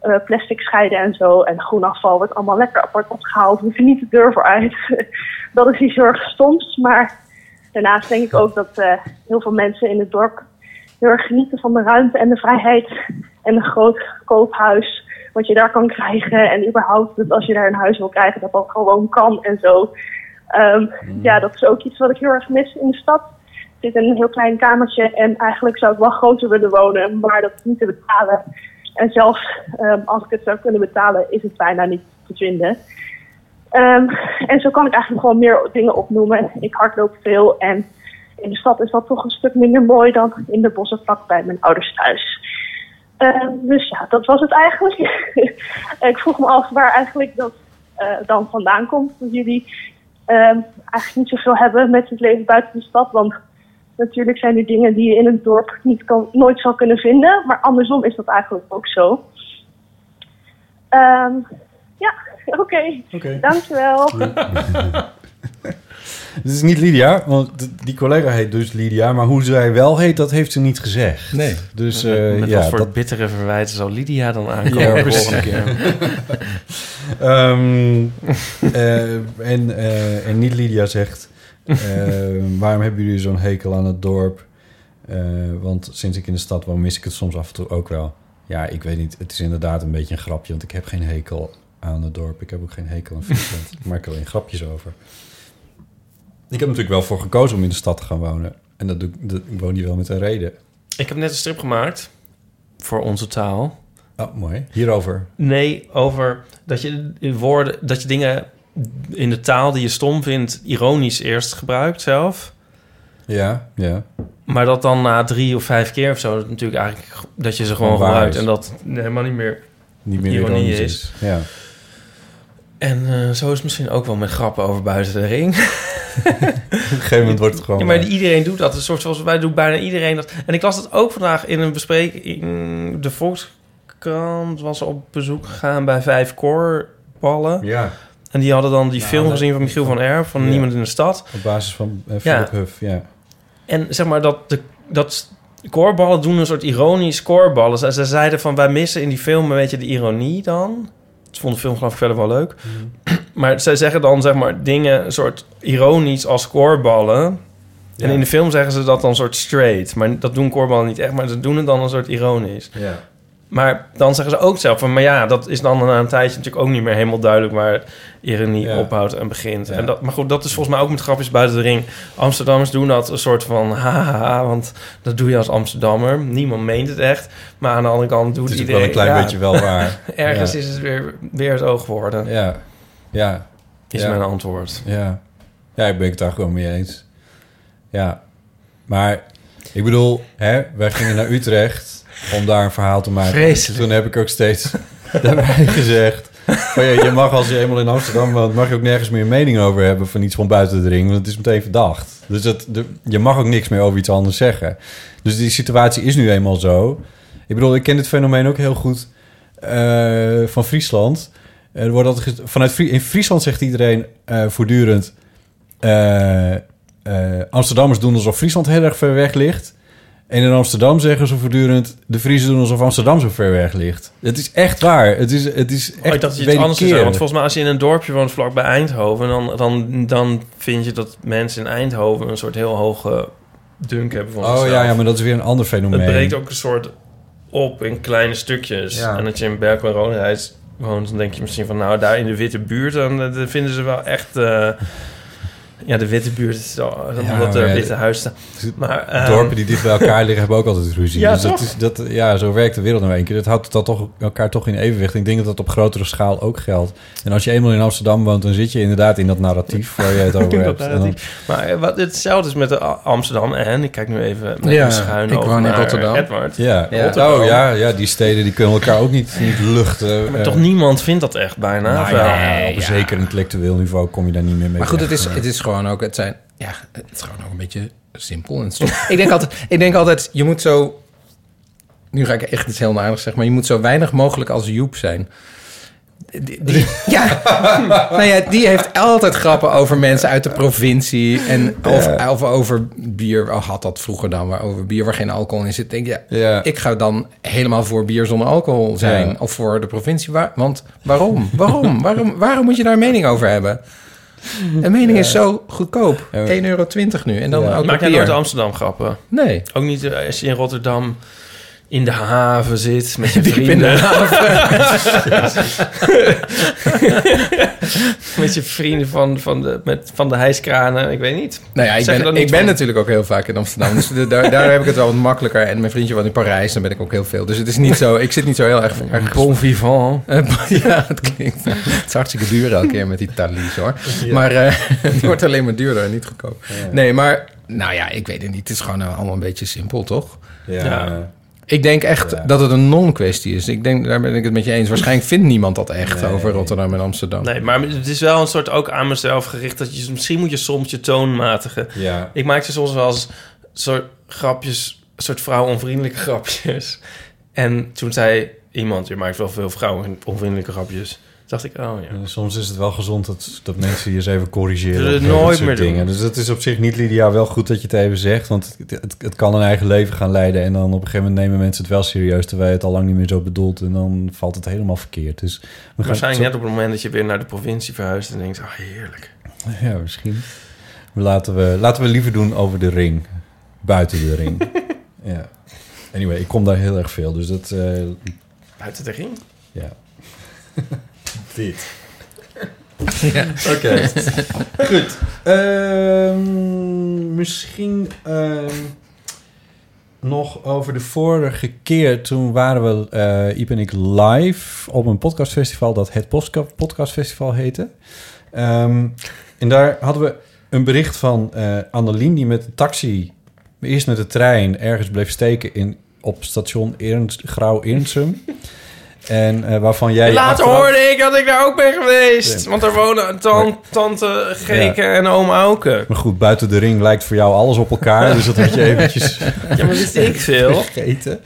eh, plastic scheiden en zo. En groen afval wordt allemaal lekker apart opgehaald. We hoeven niet de deur vooruit. <laughs> dat is iets heel erg stoms. Maar daarnaast denk ik ook dat eh, heel veel mensen in het dorp heel erg genieten van de ruimte en de vrijheid. En een groot koophuis wat je daar kan krijgen. En überhaupt dat als je daar een huis wil krijgen, dat dat gewoon kan en zo. Ehm, Ja, dat is ook iets wat ik heel erg mis in de stad. Ik zit in een heel klein kamertje en eigenlijk zou ik wel groter willen wonen, maar dat is niet te betalen. En zelfs ehm, als ik het zou kunnen betalen, is het bijna niet te vinden. Ehm, en zo kan ik eigenlijk gewoon meer dingen opnoemen. Ik hardloop veel en in de stad is dat toch een stuk minder mooi dan in de bossen vlak bij mijn ouders thuis. Dus ja, dat was het eigenlijk. <laughs> ik vroeg me af waar eigenlijk dat eh, dan vandaan komt. Dat jullie eigenlijk niet zoveel hebben met het leven buiten de stad. Want natuurlijk zijn er dingen die je in het dorp niet kan, nooit zal kunnen vinden. Maar andersom is dat eigenlijk ook zo. Ehm, ja, <laughs> oké. Oké. Dankjewel. <laughs> Het is niet Lydia, want die collega heet dus Lydia. Maar hoe zij wel heet, dat heeft ze niet gezegd. Nee. Dus met eh, met ja, wat voor dat, bittere verwijten zal Lydia dan <laughs> aankomen Ja, de precies. volgende keer. Ehm, eh, en, eh, en niet Lydia zegt... eh, <laughs> waarom hebben jullie zo'n hekel aan het dorp? Eh, want sinds ik in de stad woon, mis ik het soms af en toe ook wel. Ja, ik weet niet. Het is inderdaad een beetje een grapje. Want ik heb geen hekel aan het dorp. Ik heb ook geen hekel aan Friesland. ik maak er alleen grapjes over. Ik heb natuurlijk wel voor gekozen om in de stad te gaan wonen. En dat, doe, ik- dat, ik woon hier wel met een reden. Ik heb net een strip gemaakt voor onze taal. Oh, mooi. Hierover. Nee, over dat je woorden, dat je dingen in de taal die je stom vindt, ironisch eerst gebruikt zelf. Ja, ja. Maar dat dan na drie of vijf keer of zo, dat natuurlijk eigenlijk dat je ze gewoon gebruikt en dat helemaal niet meer Niet meer ironie ironisch is. is. Ja. En eh, zo is het misschien ook wel met grappen over buiten de ring. <laughs> <laughs> Op een gegeven moment wordt het gewoon... Ja, maar waar. iedereen doet dat. Een soort zoals wij doen bijna iedereen dat. En ik las het ook vandaag in een bespreking. De Volkskrant was op bezoek gegaan bij vijf koorballen. Ja. En die hadden dan die Nou, film dat- gezien van Michiel van Erf, van Ja. Niemand in de Stad. Op basis van eh, Ja. Philip Huff, ja. En zeg maar dat de dat koorballen doen een soort ironisch koorballen. Ze, ze zeiden van wij missen in die film een beetje de ironie dan. Ze vonden de film geloof ik verder wel leuk. <clears throat> Maar zij zeggen dan zeg maar dingen een soort ironisch als koorballen. En in de film zeggen ze dat dan soort straight. Maar dat doen koorballen niet echt, maar ze doen het dan een soort ironisch. Ja. Maar dan zeggen ze ook zelf van... maar ja, dat is dan na een tijdje natuurlijk ook niet meer helemaal duidelijk... waar ironie Ja. ophoudt en begint. Ja. En dat, maar goed, dat is volgens mij ook met grapjes buiten de ring. Amsterdammers doen dat een soort van... <laughs> haha, want dat doe je als Amsterdammer. Niemand meent het echt. Maar aan de andere kant doet Het is iedereen... wel een klein ja, beetje wel waar. <laughs> Ergens is het weer, weer het oog geworden. Ja. Ja. Is mijn antwoord. Ja. Ja, ik ben het daar gewoon mee eens. Ja. Maar, ik bedoel, hè, wij gingen naar Utrecht om daar een verhaal te maken. Vreselijk. Toen heb ik ook steeds <laughs> daarbij gezegd... Van, ja, je mag als je eenmaal in Amsterdam woont... mag je ook nergens meer mening over hebben van iets van buiten de ring. Want het is meteen verdacht. Dus dat, de, je mag ook niks meer over iets anders zeggen. Dus die situatie is nu eenmaal zo. Ik bedoel, ik ken dit fenomeen ook heel goed eh, van Friesland. Er wordt altijd vanuit in Friesland zegt iedereen eh, voortdurend... eh, Amsterdammers doen alsof Friesland heel erg ver weg ligt. En in Amsterdam zeggen ze voortdurend... de Friesen doen alsof Amsterdam zo ver weg ligt. Het is echt waar. Het is, het is echt Oh, dat je het anders is. Want volgens mij als je in een dorpje woont vlak bij Eindhoven... Dan, dan, dan vind je dat mensen in Eindhoven... een soort heel hoge dunk hebben van Oh ja, ja, maar dat is weer een ander fenomeen. Het breekt ook een soort op in kleine stukjes. Ja. En dat je in Berkel en Rodenrijs woont, dan denk je misschien van... nou, daar in de witte buurt, dan, eh, dan vinden ze wel echt... eh, ja, de witte buurt, is zo- Ja, omdat er ja, witte huizen staan. Maar, ehm, Dorpen die dicht bij elkaar liggen hebben ook altijd ruzie. Ja, dus dat is, dat, ja, zo werkt de wereld nou een keer. Dat houdt dat toch, elkaar toch in evenwicht. Ik denk dat dat op grotere schaal ook geldt. En als je eenmaal in Amsterdam woont, dan zit je inderdaad in dat narratief waar je het <laughs> over hebt. dan-. Maar eh, wat, hetzelfde is met de A- Amsterdam en ik kijk nu even met Ja, schuin ik over woon in naar Rotterdam. Edward. ja. Ja. Rotterdam. Oh ja, ja, die steden die kunnen elkaar ook niet, niet luchten. Maar Eh, toch niemand vindt dat echt bijna. nou ja, op een zeker intellectueel niveau kom je daar niet meer mee Maar goed, het is, het is gewoon ook, het zijn, ja, het is gewoon ook een beetje simpel en stom. <laughs> ik denk altijd, ik denk altijd, je moet zo, nu ga ik echt iets heel naardigs zeggen, maar je moet zo weinig mogelijk als Joep zijn. die, die- <laughs> ja. nou ja, die heeft altijd grappen over mensen uit de provincie. En of, of over bier. Oh, had dat vroeger dan, maar over bier waar geen alcohol in zit. Denk je, ja, ik ga dan helemaal voor bier zonder alcohol zijn. Of voor de provincie. Waar, want waarom? Waarom? waarom? Waarom moet je daar een mening over hebben? Een mening is zo goedkoop. 1,20 euro nu. En dan Ja. oud Maak jij papier. nooit Amsterdam grappen? Nee. Ook niet eh, als je in Rotterdam in de haven zit met je <laughs> Diep in vrienden. de <laughs> <laughs> met je vrienden van, van, de, met, van de hijskranen. Ik weet niet. Nou ja, ik Zeg ben, ik ben natuurlijk ook heel vaak in Amsterdam. Dus daar, daar heb ik het wel wat makkelijker. En mijn vriendje woont in Parijs, dan ben ik ook heel veel. Dus het is niet zo... Ik zit niet zo heel erg... erg Bon vivant. ja, het klinkt... Het is hartstikke duur elke keer met die Thalys, hoor. Ja. Maar eh het wordt alleen maar duurder en niet goedkoop. Nee, maar... Nou ja, ik weet het niet. Het is gewoon eh, allemaal een beetje simpel, toch? Ja. Ik denk echt dat het een non-kwestie is. Ik denk, daar ben ik het met je eens. Waarschijnlijk vindt niemand dat echt Nee. over Rotterdam en Amsterdam. Nee, maar het is wel een soort ook aan mezelf gericht. Dat je, misschien moet je soms je toon matigen. Ja. Ik maakte soms wel eens soort grapjes, soort vrouwonvriendelijke grapjes. En toen zei iemand, je maakt wel veel vrouwonvriendelijke grapjes. Dacht ik, oh ja. En soms is het wel gezond dat, dat mensen je eens even corrigeren. Dat nooit meer doen. dingen. Dus het is op zich niet, Lydia, wel goed dat je het even zegt. Want het, het, het kan een eigen leven gaan leiden. En dan op een gegeven moment nemen mensen het wel serieus... terwijl je het al lang niet meer zo bedoelt. En dan valt het helemaal verkeerd. Dus we gaan Waarschijnlijk zo- net op het moment dat je weer naar de provincie verhuist en denkt, oh heerlijk. Ja, misschien. Laten we, laten we liever doen over de ring. Buiten de ring. <laughs> ja. Anyway, ik kom daar heel erg veel. Dus dat... eh, Buiten de ring? Ja. <laughs> Dit. <laughs> Ja. Oké. Goed. Ehm, misschien ehm, nog over de vorige keer. Toen waren we, Iep en ik, live op een podcastfestival... dat het Podcastfestival heette. Ehm, en daar hadden we een bericht van eh Annelien... die met de taxi, eerst met de trein... ergens bleef steken in, op station Ernst, Grauw-Ernsum... En eh, waarvan jij... Later achteraf- hoorde ik dat ik daar ook ben geweest. Ja. Want er wonen tan- tante Geke Ja. en oom Auke. Maar goed, buiten de ring lijkt voor jou alles op elkaar. dus dat had je eventjes <laughs> Ja, maar wist ik veel. vergeten.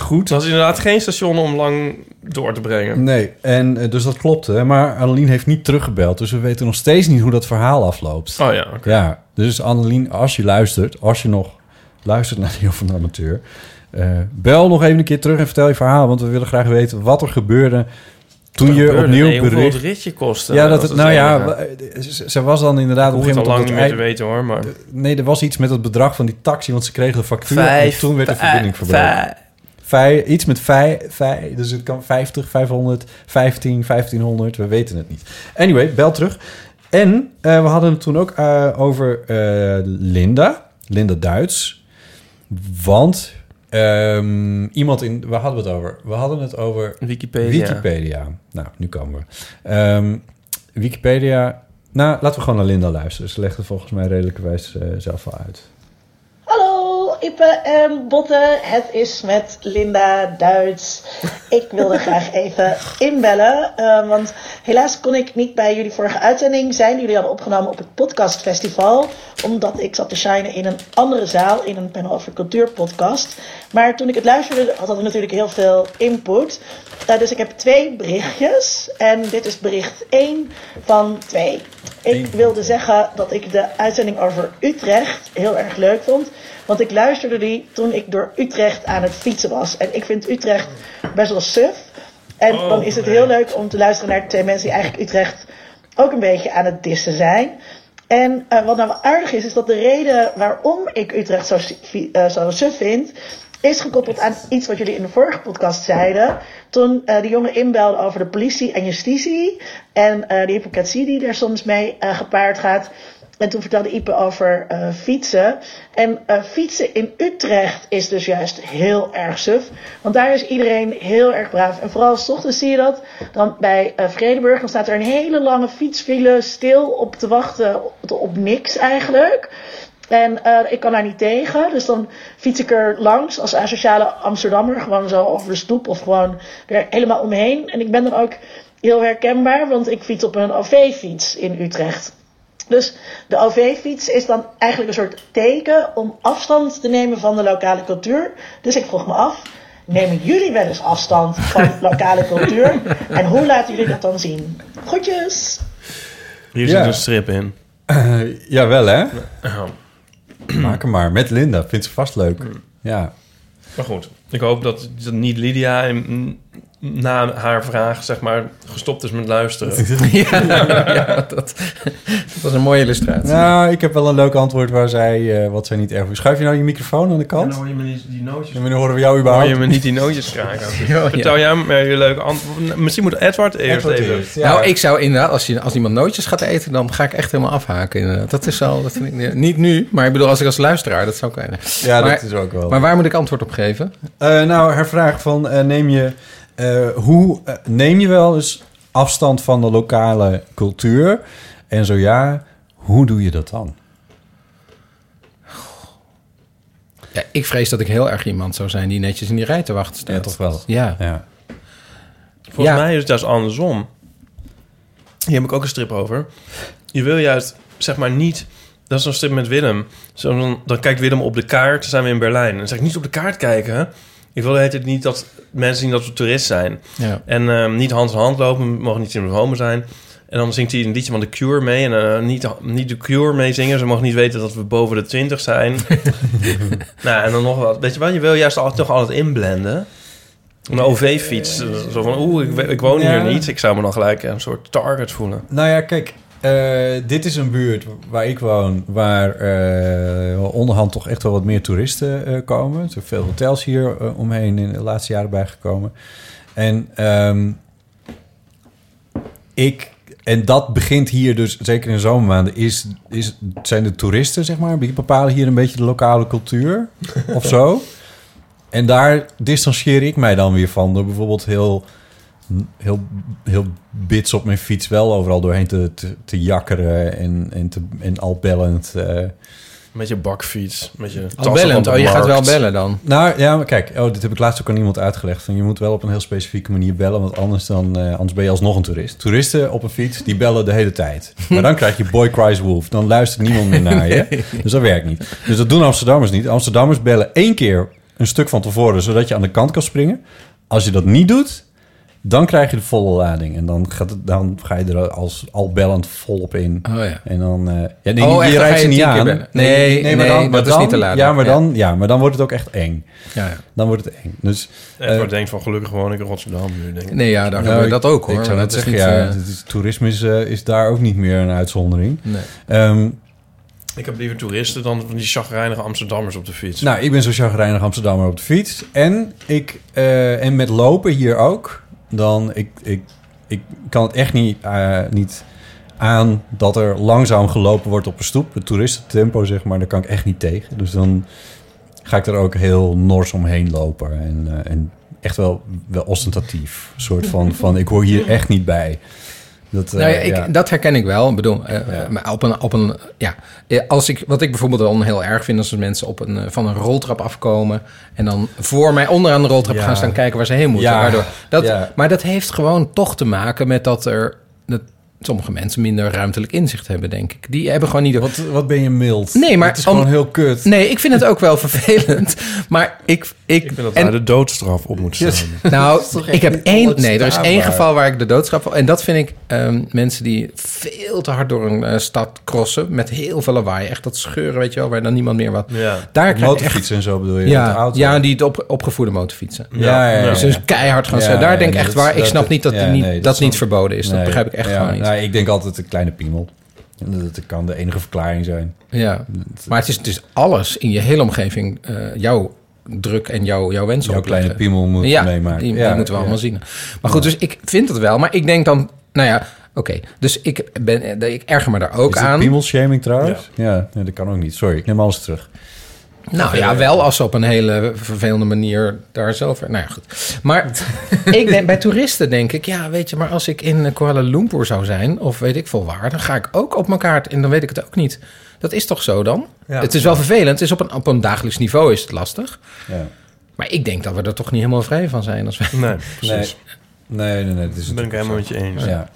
Goed. Het was inderdaad geen station om lang door te brengen. Nee, en eh, dus dat klopte. Annelien Annelien heeft niet teruggebeld. Dus we weten nog steeds niet hoe dat verhaal afloopt. Oh ja, oké. Ja, dus Annelien, als je luistert... als je nog luistert naar die van de amateur... eh, bel nog even een keer terug en vertel je verhaal. Want we willen graag weten wat er gebeurde... toen je gebeurde? opnieuw Nee, hoeveel bericht... het ritje kostte. Ja, dat Dat het, nou het ja, ze- ze was dan inderdaad op een het gegeven al moment... lang niet meer te weten hoor, maar... Nee, er was iets met het bedrag van die taxi, want ze kregen de factuur Vijf- en toen werd de verbinding verbroken. vijf- iets met vijf, vijf, dus het kan 50, 500, 15, 1500, we weten het niet. Anyway, bel terug. En eh, we hadden het toen ook eh, over Linda, Linda Duits. Want ehm, iemand in, waar hadden we het over? We hadden het over Wikipedia. Wikipedia. Nou, nu komen we. Ehm, Wikipedia. Nou, laten we gewoon naar Linda luisteren. Ze legt het volgens mij redelijkerwijs eh zelf al uit. Ippe en Botte, het is met Linda Duits. Ik wilde graag even inbellen, eh, want helaas kon ik niet bij jullie vorige uitzending zijn. Jullie hadden opgenomen op het podcastfestival, omdat ik zat te shinen in een andere zaal, in een panel over cultuur podcast. Maar toen ik het luisterde, had het natuurlijk heel veel input. Eh, dus ik heb twee berichtjes en dit is bericht 1 van 2. Ik wilde zeggen dat ik de uitzending over Utrecht heel erg leuk vond. Want ik luisterde die toen ik door Utrecht aan het fietsen was. En ik vind Utrecht best wel suf. En Oh, dan is het heel leuk om te luisteren naar twee mensen die eigenlijk Utrecht ook een beetje aan het dissen zijn. En eh, wat nou wel aardig is, is dat de reden waarom ik Utrecht zo, eh, zo suf vind, is gekoppeld aan iets wat jullie in de vorige podcast zeiden. Toen eh de jongen inbelde over de politie en justitie. En de hypocrisie die er soms mee gepaard gaat. En toen vertelde Ipe over eh, fietsen. En eh, fietsen in Utrecht is dus juist heel erg suf. Want daar is iedereen heel erg braaf. En vooral s ochtends zie je dat. Dan bij eh, Vredeburg dan staat er een hele lange fietsfile stil op te wachten op, niks eigenlijk. En ik kan daar niet tegen. Dus dan fiets ik er langs als asociale Amsterdammer. Gewoon zo over de stoep of gewoon er helemaal omheen. En ik ben dan ook heel herkenbaar. Want ik fiets op een OV-fiets in Utrecht. Dus de OV-fiets is dan eigenlijk een soort teken om afstand te nemen van de lokale cultuur. Dus ik vroeg me af, Nemen jullie wel eens afstand van <laughs> lokale cultuur? En hoe laten jullie dat dan zien? Groetjes! Hier Ja. zit een strip in. <clears throat> Eh, jawel, hè? Ja. Maak hem maar. Met Linda. Vindt ze vast leuk. Ja. Maar goed, ik hoop dat, dat niet Lydia in- na haar vraag, zeg maar, gestopt is met luisteren. <laughs> <laughs> ja, ja, dat, dat was een mooie illustratie. Nou, ik heb wel een leuk antwoord waar zij, eh, wat zij niet erg... Schuif je nou je microfoon aan de kant? hoor je me niet die nootjes. En wanneer horen we jou überhaupt? Hoor je me niet die nootjes kraken. <laughs> Ja, Vertel jij me je leuke antwoord. Misschien moet Edward eerst Edward even. eerst, ja. Nou, ik zou inderdaad, als, je, als iemand nootjes gaat eten, dan ga ik echt helemaal afhaken. Inderdaad. Dat is al, dat vind ik, niet nu, maar ik bedoel, als ik als luisteraar, dat zou kunnen. Ja, maar, dat is ook wel. Maar waar moet ik antwoord op geven? Eh, nou, haar vraag van eh, neem je eh, hoe eh, neem je wel eens afstand van de lokale cultuur? En zo ja, hoe doe je dat dan? Ja, ik vrees dat ik heel erg iemand zou zijn die netjes in die rij te wachten staat. Ja, toch wel. Ja. Ja. Volgens Ja. mij is het juist andersom. Hier heb ik ook een strip over. Je wil juist, zeg maar, niet... Dat is zo'n strip met Willem. Zo, dan, dan kijkt Willem op de kaart, dan zijn we in Berlijn. En dan zeg ik, niet op de kaart kijken. Ik wil het niet dat mensen zien dat we toerist zijn. Ja. En ehm, niet hand in hand lopen, we mogen niet in de homo zijn. En dan zingt hij een liedje van The Cure mee. En eh, niet, niet The Cure mee zingen. Ze mogen niet weten dat we boven de 20 zijn. <laughs> nou, en dan nog wat. Weet je wel, je wil juist altijd, toch altijd inblenden. Een OV-fiets. Zo van, oeh, ik, ik woon Ja. hier niet. Ik zou me dan gelijk een soort target voelen. Nou ja, kijk, eh, dit is een buurt waar ik woon, waar eh, onderhand toch echt wel wat meer toeristen eh, komen. Er zijn veel hotels hier omheen in de laatste jaren bijgekomen. En ehm, ik, en dat begint hier dus, zeker in zomermaanden, is, is, zijn de toeristen, zeg maar, die bepalen hier een beetje de lokale cultuur of zo. <laughs> En daar distancieer ik mij dan weer van door bijvoorbeeld heel heel, heel bits op mijn fiets wel overal doorheen te, te, te jakkeren en, en, te, en al bellend. eh. Met je bakfiets. Met je Al bellend, oh, je gaat wel bellen dan. Nou ja, maar kijk, oh, dit heb ik laatst ook aan iemand uitgelegd. Van, je moet wel op een heel specifieke manier bellen, want anders, dan, eh, anders ben je alsnog een toerist. Toeristen op een fiets, die bellen de hele tijd. Maar dan krijg je Boy Cries Wolf. Dan luistert niemand meer naar je. <laughs> Dus dat werkt niet. Dus dat doen Amsterdammers niet. Amsterdammers bellen één keer een stuk van tevoren, zodat je aan de kant kan springen. Als je dat niet doet, dan krijg je de volle lading. En dan, gaat het, dan ga je er als al bellend volop in. Oh ja. En dan... eh ja, nee, Oh, je echt, dan rijdt ze niet aan. Nee, maar nee, dan, maar dat is dan- niet te laden. Ja, maar Ja. dan, ja, maar dan wordt het ook echt eng. Ja, ja. Dan wordt het eng. Dus, Edward eh, denkt van, gelukkig woon ik in Rotterdam nu, denk ik. Nee, ja, daar nou, gebeurt dat ook hoor. Ik zou net dat zeggen, niet, ja, eh, het is- toerisme is, is daar ook niet meer een uitzondering. Nee. Ehm, Ik heb liever toeristen dan van die chagrijnige Amsterdammers op de fiets. nou, ik ben zo chagrijnig Amsterdammer op de fiets. En, ik, eh, en met lopen hier ook. Dan, ik, ik, ik kan het echt niet, eh, niet aan dat er langzaam gelopen wordt op een stoep. Het toeristentempo, zeg maar, daar kan ik echt niet tegen. Dus dan ga ik er ook heel nors omheen lopen. En, eh, en echt wel, wel ostentatief. Een soort van, van, ik hoor hier echt niet bij. Dat, eh, Nou ja, ik, ja. dat herken ik wel. Ik bedoel, eh, maar op een, op een, ja, Eh, als ik, wat ik bijvoorbeeld dan heel erg vind, als mensen op een, eh, van een roltrap afkomen en dan voor mij onderaan de roltrap gaan staan kijken waar ze heen moeten. Waardoor, dat. Maar dat heeft gewoon toch te maken met dat er dat sommige mensen minder ruimtelijk inzicht hebben, denk ik. Die hebben gewoon niet. Wat, wat ben je mild? Nee, maar Het is gewoon om- heel kut. Nee, ik vind het ook wel <laughs> vervelend. Maar ik. Ik, Ik vind dat en- daar de doodstraf op moet staan. <laughs> nou, ik heb één. Nee, er is één geval waar ik de doodstraf. En dat vind ik ehm, mensen die veel te hard door een eh, stad crossen. met heel veel lawaai. Echt dat scheuren, weet je wel, waar dan niemand meer wat. Ja. Daar krijg je echt. Motorfietsen en zo bedoel je? met de Ja, auto? ja, die het op, opgevoerde motorfietsen. Ja, ja, ja. Dus, dus keihard gaan. Daar denk ik echt waar. Ik dat- snap niet dat ja, die niet, nee, dat, niet verboden is. Dat begrijp ik echt ja, gewoon niet. Nou, ik denk altijd een kleine piemel. En Dat kan de enige verklaring zijn. Ja. Maar het is dus alles in je hele omgeving. eh, jouw druk en jouw, jouw wensen Jouw opleggen. kleine piemel moet ja, meemaken. Die, die Ja, moeten we ja. allemaal zien. Maar goed, dus ik vind het wel. Maar ik denk dan, nou ja, oké. Dus ik, ben, ik erger me daar ook Is aan. piemelshaming trouwens? Ja, nee, dat kan ook niet. Sorry, ik neem alles terug. Nou ja, wel als ze op een hele vervelende manier daar zelf... Nou ja, goed. Maar <laughs> ik denk, bij toeristen denk ik... Ja, weet je, maar als ik in Kuala Lumpur zou zijn... of weet ik veel waar... dan ga ik ook op mijn kaart en dan weet ik het ook niet. Dat is toch zo dan? Ja. het is wel vervelend. Het is op een, op een dagelijks niveau is het lastig. Ja. Maar ik denk dat we er toch niet helemaal vrij van zijn. Als we... Nee, Nee, precies. nee, nee. nee dat is Dat ben ik helemaal met je eens. Ja.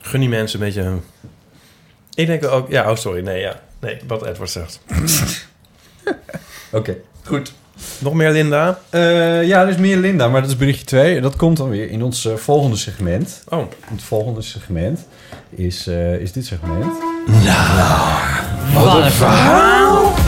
Gun die mensen een beetje... Ik denk ook... Ja, oh sorry. Nee, ja. Nee, wat Edward zegt. <laughs> <laughs> Oké, goed. Nog meer Linda? Eh, ja, er is meer Linda, maar dat is berichtje 2. Dat komt dan weer in ons eh, volgende segment. Oh. Het volgende segment is, eh, is dit segment. Wat een verhaal!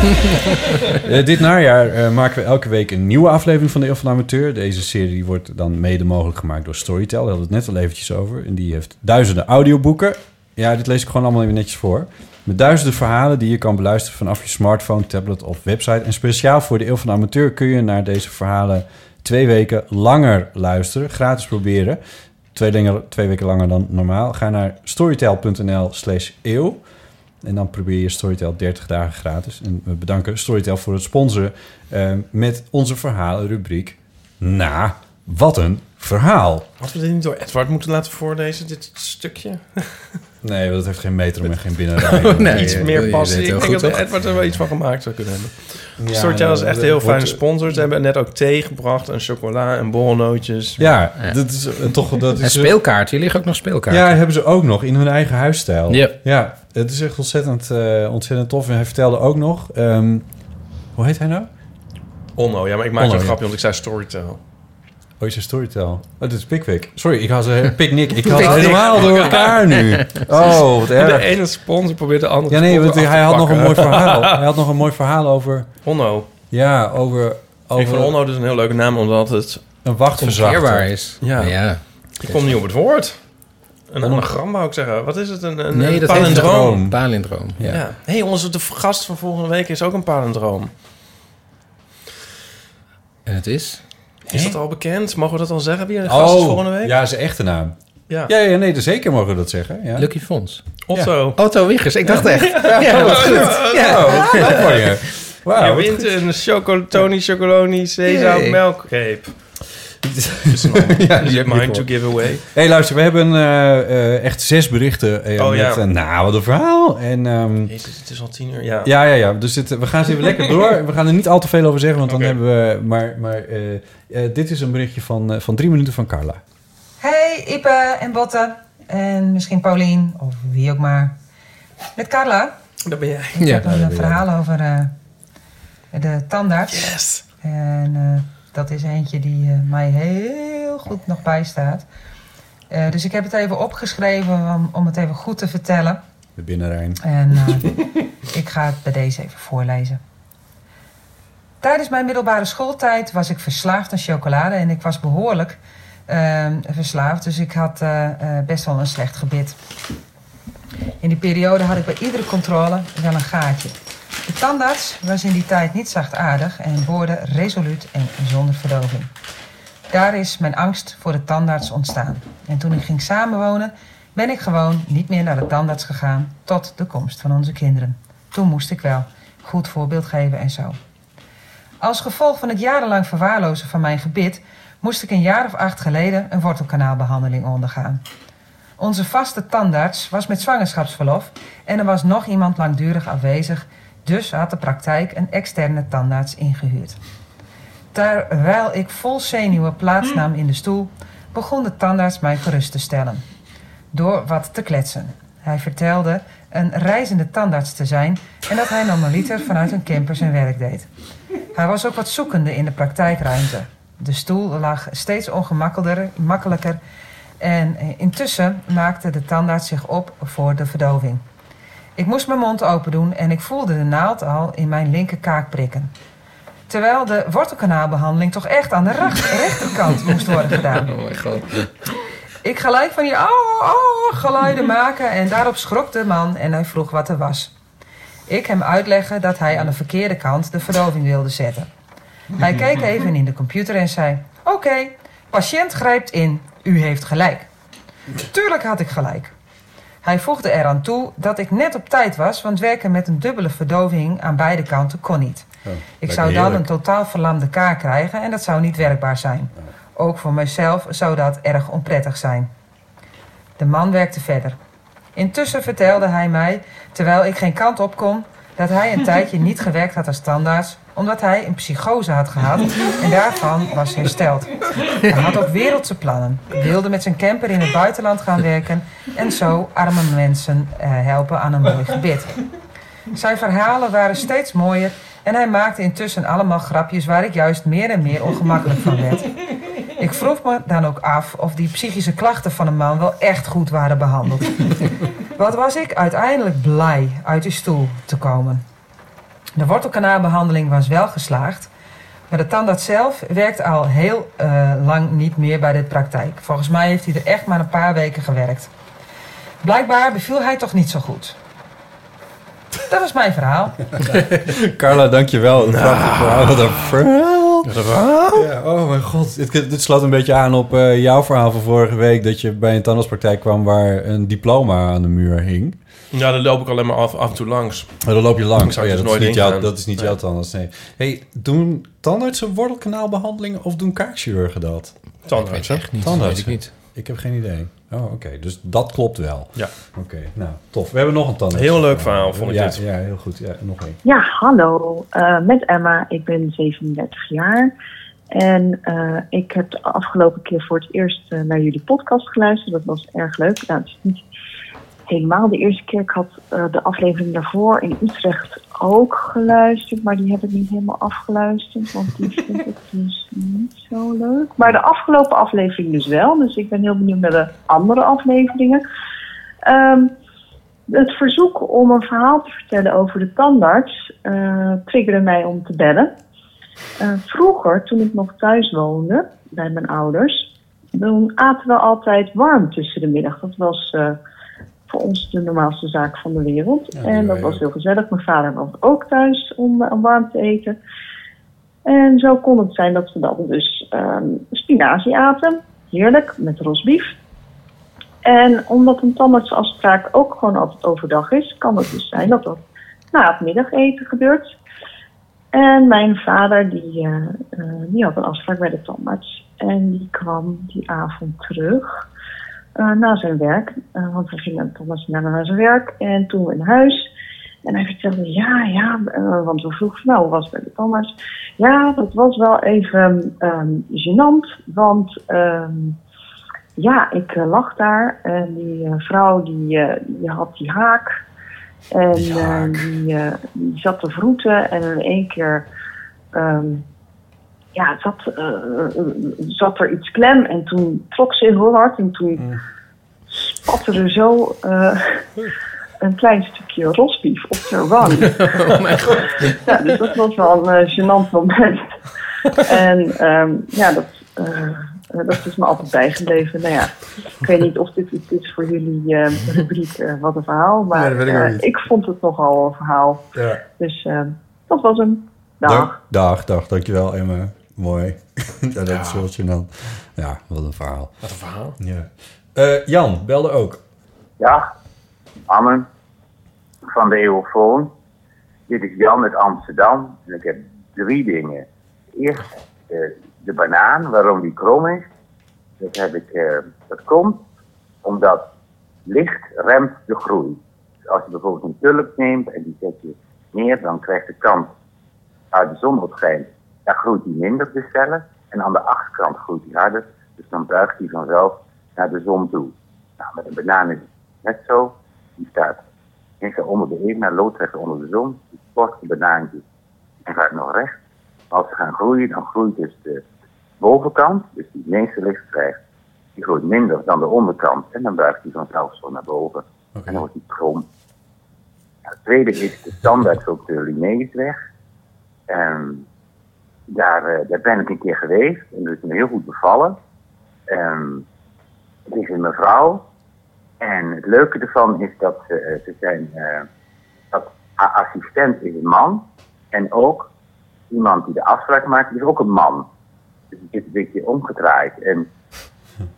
<laughs> Eh, dit najaar eh, maken we elke week een nieuwe aflevering van de Eeuw van de Amateur. Deze serie wordt dan mede mogelijk gemaakt door Storytel. Daar hadden we het net al eventjes over. En die heeft duizenden audioboeken. Ja, dit lees ik gewoon allemaal even netjes voor. Met duizenden verhalen die je kan beluisteren vanaf je smartphone, tablet of website. En speciaal voor de Eeuw van de Amateur kun je naar deze verhalen twee weken langer luisteren. Gratis proberen. Twee, twee weken langer dan normaal. Ga naar storytel.nl slash eeuw. En dan probeer je Storytel 30 dagen gratis. En we bedanken Storytel voor het sponsoren eh, met onze verhalenrubriek. Na, wat een verhaal. Hadden we dit niet door Edward moeten laten voorlezen, dit stukje? <laughs> Nee, want dat heeft geen metrum en geen <laughs> binnenrij. Nee, iets eh, meer passie. Ik denk dat? Edward er wel iets van gemaakt zou kunnen hebben. Ja, Storytel is echt heel fijne wordt- sponsor. Ze hebben net ook thee gebracht en chocola en borrelnootjes. Ja, Ja. dat is eh, toch... Dat En is, speelkaarten. Hier liggen ook nog speelkaarten. Ja, hebben ze ook nog in hun eigen huisstijl. Ja. ja het is echt ontzettend, eh, ontzettend tof. En hij vertelde ook nog... ehm, hoe heet hij nou? Onno, ja, maar ik maak Onno, een grapje, want ik zei Storytel. Oh, is het Storytel? Oh, dit is Pickwick. Sorry, ik had ze... <laughs> Picnic. Ik had ze helemaal door elkaar nu. <laughs> Oh, wat De erg. ene sponsor probeert de andere Ja, nee, want hij had nog een mooi verhaal. <laughs> Hij had nog een mooi verhaal over... Onno. Ja, over... over Ik vind Onno dus een heel leuke naam, omdat het... Een wachtverzachter. Is. Ja. ja. Ik kom niet op het woord. Een anagram wou ik zeggen. Wat is het? Een, een, Nee, een palindroom. palindroom. Ja. Ja. hey, onze de gast van volgende week is ook een palindroom. En het is? Is dat al bekend? Mogen we dat al zeggen? Wie de gast is volgende week? Oh, ja, zijn echte naam. Ja. Ja, ja nee, zeker mogen we dat zeggen. Ja. Lucky Fons. Otto. Otto Wiggers. Ik dacht echt. <laughs> Ja, wat goed. Ja. Oh, knap voor je. Wauw, je wat wint goed. een choco Tony Chocoloni Sesam melkreep. Dus <laughs> Ja, je mine voor. to give away? Hé, hey, luister, we hebben eh, eh, echt zes berichten eh, Oh, met... ja. nou, wat een verhaal. En... ehm, Jezus, het is al tien uur. Ja. Ja, ja, ja. Dus het, we gaan ze even lekker door. We gaan er niet al te veel over zeggen, want dan hebben we... Maar, maar dit is een berichtje van, eh, van drie minuten van Carla. Hey Ipe en Botte. En misschien Paulien of wie ook maar. Met Carla. Dat ben jij. Ik Ja. heb een verhaal over eh, de tandarts. Yes. En eh, dat is eentje die eh, mij heel goed nog bijstaat. Eh, dus ik heb het even opgeschreven om, om het even goed te vertellen. De binnenrijn. En eh, <laughs> ik ga het bij deze even voorlezen. Tijdens mijn middelbare schooltijd was ik verslaafd aan chocolade en ik was behoorlijk ehm, verslaafd. Dus ik had best wel een slecht gebit. In die periode had ik bij iedere controle wel een gaatje. De tandarts was in die tijd niet zachtaardig en boorde resoluut en zonder verdoving. Daar is mijn angst voor de tandarts ontstaan. En toen ik ging samenwonen, ben ik gewoon niet meer naar de tandarts gegaan tot de komst van onze kinderen. Toen moest ik wel goed voorbeeld geven en zo. Als gevolg van het jarenlang verwaarlozen van mijn gebit moest ik een jaar of acht geleden een wortelkanaalbehandeling ondergaan. Onze vaste tandarts was met zwangerschapsverlof en er was nog iemand langdurig afwezig, dus had de praktijk een externe tandarts ingehuurd. Terwijl ik vol zenuwen plaatsnam in de stoel, begon de tandarts mij gerust te stellen. Door wat te kletsen. Hij vertelde een reizende tandarts te zijn en dat hij normaliter vanuit een camper zijn werk deed. Hij was ook wat zoekende in de praktijkruimte. De stoel lag steeds ongemakkelijker makkelijker en intussen maakte de tandarts zich op voor de verdoving. Ik moest mijn mond open doen en ik voelde de naald al in mijn linkerkaak prikken. Terwijl de wortelkanaalbehandeling toch echt aan de <laughs> rechterkant moest worden gedaan. Oh mijn god. Ik gelijk van die oh, oh geluiden maken en daarop schrok de man en hij vroeg wat er was. Ik hem uitleggen dat hij aan de verkeerde kant de verdoving wilde zetten. Hij keek even in de computer en zei: Oké, patiënt grijpt in, u heeft gelijk. Tuurlijk had ik gelijk. Hij voegde eraan toe dat ik net op tijd was, want werken met een dubbele verdoving aan beide kanten kon niet. Oh, Ik zou dan een totaal verlamde kaak krijgen en dat zou niet werkbaar zijn. Ook voor mijzelf zou dat erg onprettig zijn. De man werkte verder. Intussen vertelde hij mij, terwijl ik geen kant op kon, dat hij een tijdje niet gewerkt had als tandarts, omdat hij een psychose had gehad en daarvan was hersteld. Hij had ook wereldse plannen, wilde met zijn camper in het buitenland gaan werken en zo arme mensen eh, helpen aan een mooi gebit. Zijn verhalen waren steeds mooier En hij maakte intussen allemaal grapjes waar ik juist meer en meer ongemakkelijk van werd. Ik vroeg me dan ook af of die psychische klachten van een man wel echt goed waren behandeld. <laughs> Wat was ik uiteindelijk blij uit de stoel te komen. De wortelkanaalbehandeling was wel geslaagd, maar de tandarts zelf werkt al heel eh, lang niet meer bij de praktijk. Volgens mij heeft hij er echt maar een paar weken gewerkt. Blijkbaar beviel hij toch niet zo goed. Dat was mijn verhaal. <laughs> Carla, dankjewel. Een prachtig verhaal. Wat een verhaal. Verhaal? Ja, oh mijn god. Dit, dit slaat een beetje aan op eh, jouw verhaal van vorige week... dat je bij een tandartspraktijk kwam waar een diploma aan de muur hing. Ja, daar loop ik alleen maar af, af en toe langs. Maar dan loop je langs. Oh ja, dus dat, is nooit dat is niet Nee. jouw tandarts, nee. Hey, doen tandartsen wortelkanaalbehandelingen of doen kaakchirurgen dat? Tandartsen. Echt niet, Tandartsen. weet ik niet. Ik heb geen idee. Oh, oké. Dus dat klopt wel. Ja. Oké, nou, tof. We hebben nog een tandarts. Heel leuk verhaal, vond ik ja, dit. Ja, heel goed. Ja, nog één. Ja, hallo. Eh, met Emma. Ik ben 37 jaar. En eh, ik heb de afgelopen keer voor het eerst eh, naar jullie podcast geluisterd. Dat was erg leuk. Nou, het is niet helemaal de eerste keer. Ik had eh, de aflevering daarvoor in Utrecht ook geluisterd. Maar die heb ik niet helemaal afgeluisterd. Want die <laughs> vind ik dus niet zo leuk. Maar de afgelopen aflevering dus wel. Dus ik ben heel benieuwd naar de andere afleveringen. Ehm, het verzoek om een verhaal te vertellen over de tandarts eh, triggerde mij om te bellen. Eh, vroeger, toen ik nog thuis woonde bij mijn ouders, dan aten we altijd warm tussen de middag. Dat was voor ons de normaalste zaak van de wereld. Ja, en dat was heel gezellig. Mijn vader was ook thuis om, eh, om warm te eten. En zo kon het zijn dat we dan dus ehm, spinazie aten. Heerlijk, met rosbief. En omdat een tandartsafspraak ook gewoon altijd overdag is, kan het dus zijn dat dat na het middageten gebeurt. En mijn vader die, eh, eh, die had een afspraak bij de tandarts. En die kwam die avond terug eh, na zijn werk. Eh, want we gingen tandarts naar, naar zijn werk. En toen we in huis. En hij vertelde, ja, ja, eh, want we vroegen, nou, hoe was het bij de tandarts? Ja, dat was wel even ehm gênant, want ehm, ja, ik lag daar en die vrouw die, die had die haak. En die, die zat te vroeten en in één keer ehm, ja, zat, eh, zat er iets klem en toen trok ze heel hard en toen spatte er zo eh, een klein stukje rosbief op haar wang. <laughs> Oh mijn god. Ja, dus dat was wel een eh, gênant moment. en ehm, ja, dat, dat is me altijd bijgebleven. Nou ja, ik weet niet of dit iets is voor jullie eh, rubriek Wat een verhaal. Maar Nee, ik vond het nogal een verhaal. Ja. Dus eh, dat was hem. Dag. Dag, dag, dag. Dankjewel, Emma. Mooi. <laughs> ja, dat is wel gênant. Ja, wat een verhaal. Wat een verhaal. Ja. Eh, Jan, belde ook. Ja, Anne van de Eeuwfoon. Dit is Jan uit Amsterdam. En ik heb drie dingen. Eerst eh, de banaan, waarom die krom is. Dat, heb ik, eh, dat komt omdat licht remt de groei. Dus als je bijvoorbeeld een tulp neemt en die zet je neer, dan krijgt de kant waar de zon op schijnt, daar groeit die minder de cellen. En aan de achterkant groeit die harder. Dus dan buigt die vanzelf naar de zon toe. Nou, met een banaan is het net zo. Die staat links onder de ene, loodrecht onder de zon. Die sport de banaantjes en gaat nog recht. Maar als ze gaan groeien, dan groeit dus de bovenkant, dus die het meeste licht krijgt, die groeit minder dan de onderkant. En dan buigt die vanzelf zo naar boven. En dan wordt die krom. Nou, het tweede is de standaard op de Linnaeusweg. En daar, eh, daar ben ik een keer geweest en dat is me heel goed bevallen. En het is een mevrouw. En het leuke ervan is dat ze, eh, zijn, eh, dat assistent is een man. En ook iemand die de afspraak maakt, is ook een man. Dus het is een beetje omgedraaid. En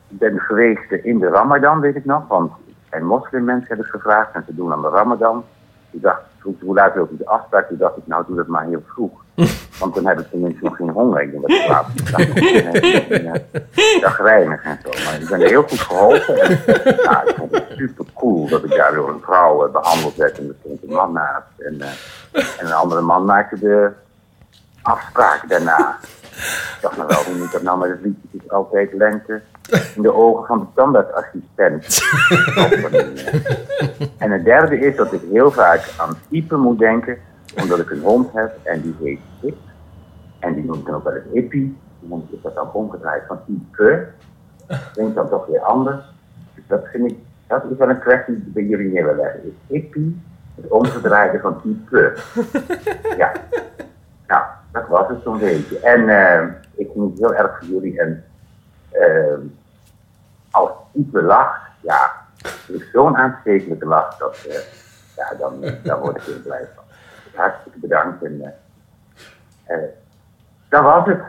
ik ben geweest in de Ramadan, weet ik nog. Want zijn moslimmensen hebben gevraagd en ze doen aan de Ramadan. Ik dacht, vroeg hoe laat wil je de afspraak? Toen dacht ik, nou doe dat maar heel vroeg. <laughs> Want dan heb ik tenminste nog geen honger. Ik denk dat ik dagrijnig en zo. Maar ik ben er heel goed geholpen. En, ik vond het super cool dat ik daar door een vrouw eh, behandeld werd. En er stond een man naast. En, eh, en een andere man maakte de afspraak daarna. Ik dacht nou wel, hoe moet dat nou met het liedje? Is altijd lente in de ogen van de standaardassistent. en het derde is dat ik heel vaak aan typen moet denken omdat ik een hond heb en die heet Hip. En die noem ik dan ook wel eens Hippie. Die hond is dat dan omgedraaid van Ipe. Klinkt dan toch weer anders. Dus dat vind ik, dat is wel een kwestie die bij jullie neer wil leggen. Is Hippie het omgedraaide van Ipe? <laughs> Ja. Nou, dat was het zo'n beetje. En eh, ik geniet heel erg van jullie. En eh, als Ipe lacht, ja, het is zo'n aanstekelijke lach, dat, eh, ja, dan, dan word ik heel blij van. Hartstikke bedankt. En, eh, eh, dat was het.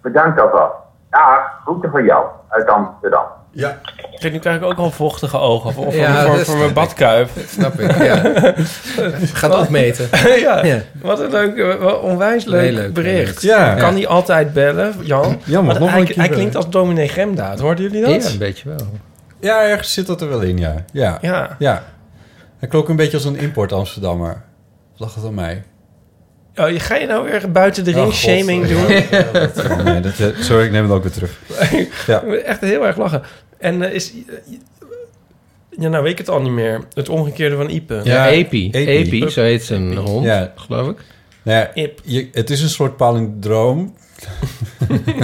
Bedankt alvast. Ja, groeten van jou uit Amsterdam. Ja. Kijk, nu krijg ik ook al vochtige ogen voor, voor, Ja, voor, mijn ik. badkuip. Snap ik, ja. <laughs> Gaat afmeten. <laughs> ja. Ja. wat een leuk, onwijs leuk, bericht. Ja. Kan hij altijd bellen, Jan? Ja, mag Want nog hij, een keer hij klinkt als dominee Gemdaad. Hoorden jullie dat? Ja, een beetje wel. Ja, ergens zit dat er wel in, ja. Ja. Ja. ja. Hij klonk een beetje als een import Amsterdammer. Lag het aan mij? Oh, je- ga je nou weer buiten de Oh, ring God. shaming doen? Ja, dat- nee, dat, eh, sorry, ik neem het ook weer terug. <laughs> Ja. Echt heel erg lachen. En eh, is... Ja, nou weet ik het al niet meer. Het omgekeerde van Ipe. Ja, Epi. Epi. Epi, zo heet zijn hond, Ja. geloof ik. Nou ja, je, het is een soort palindroom. <laughs>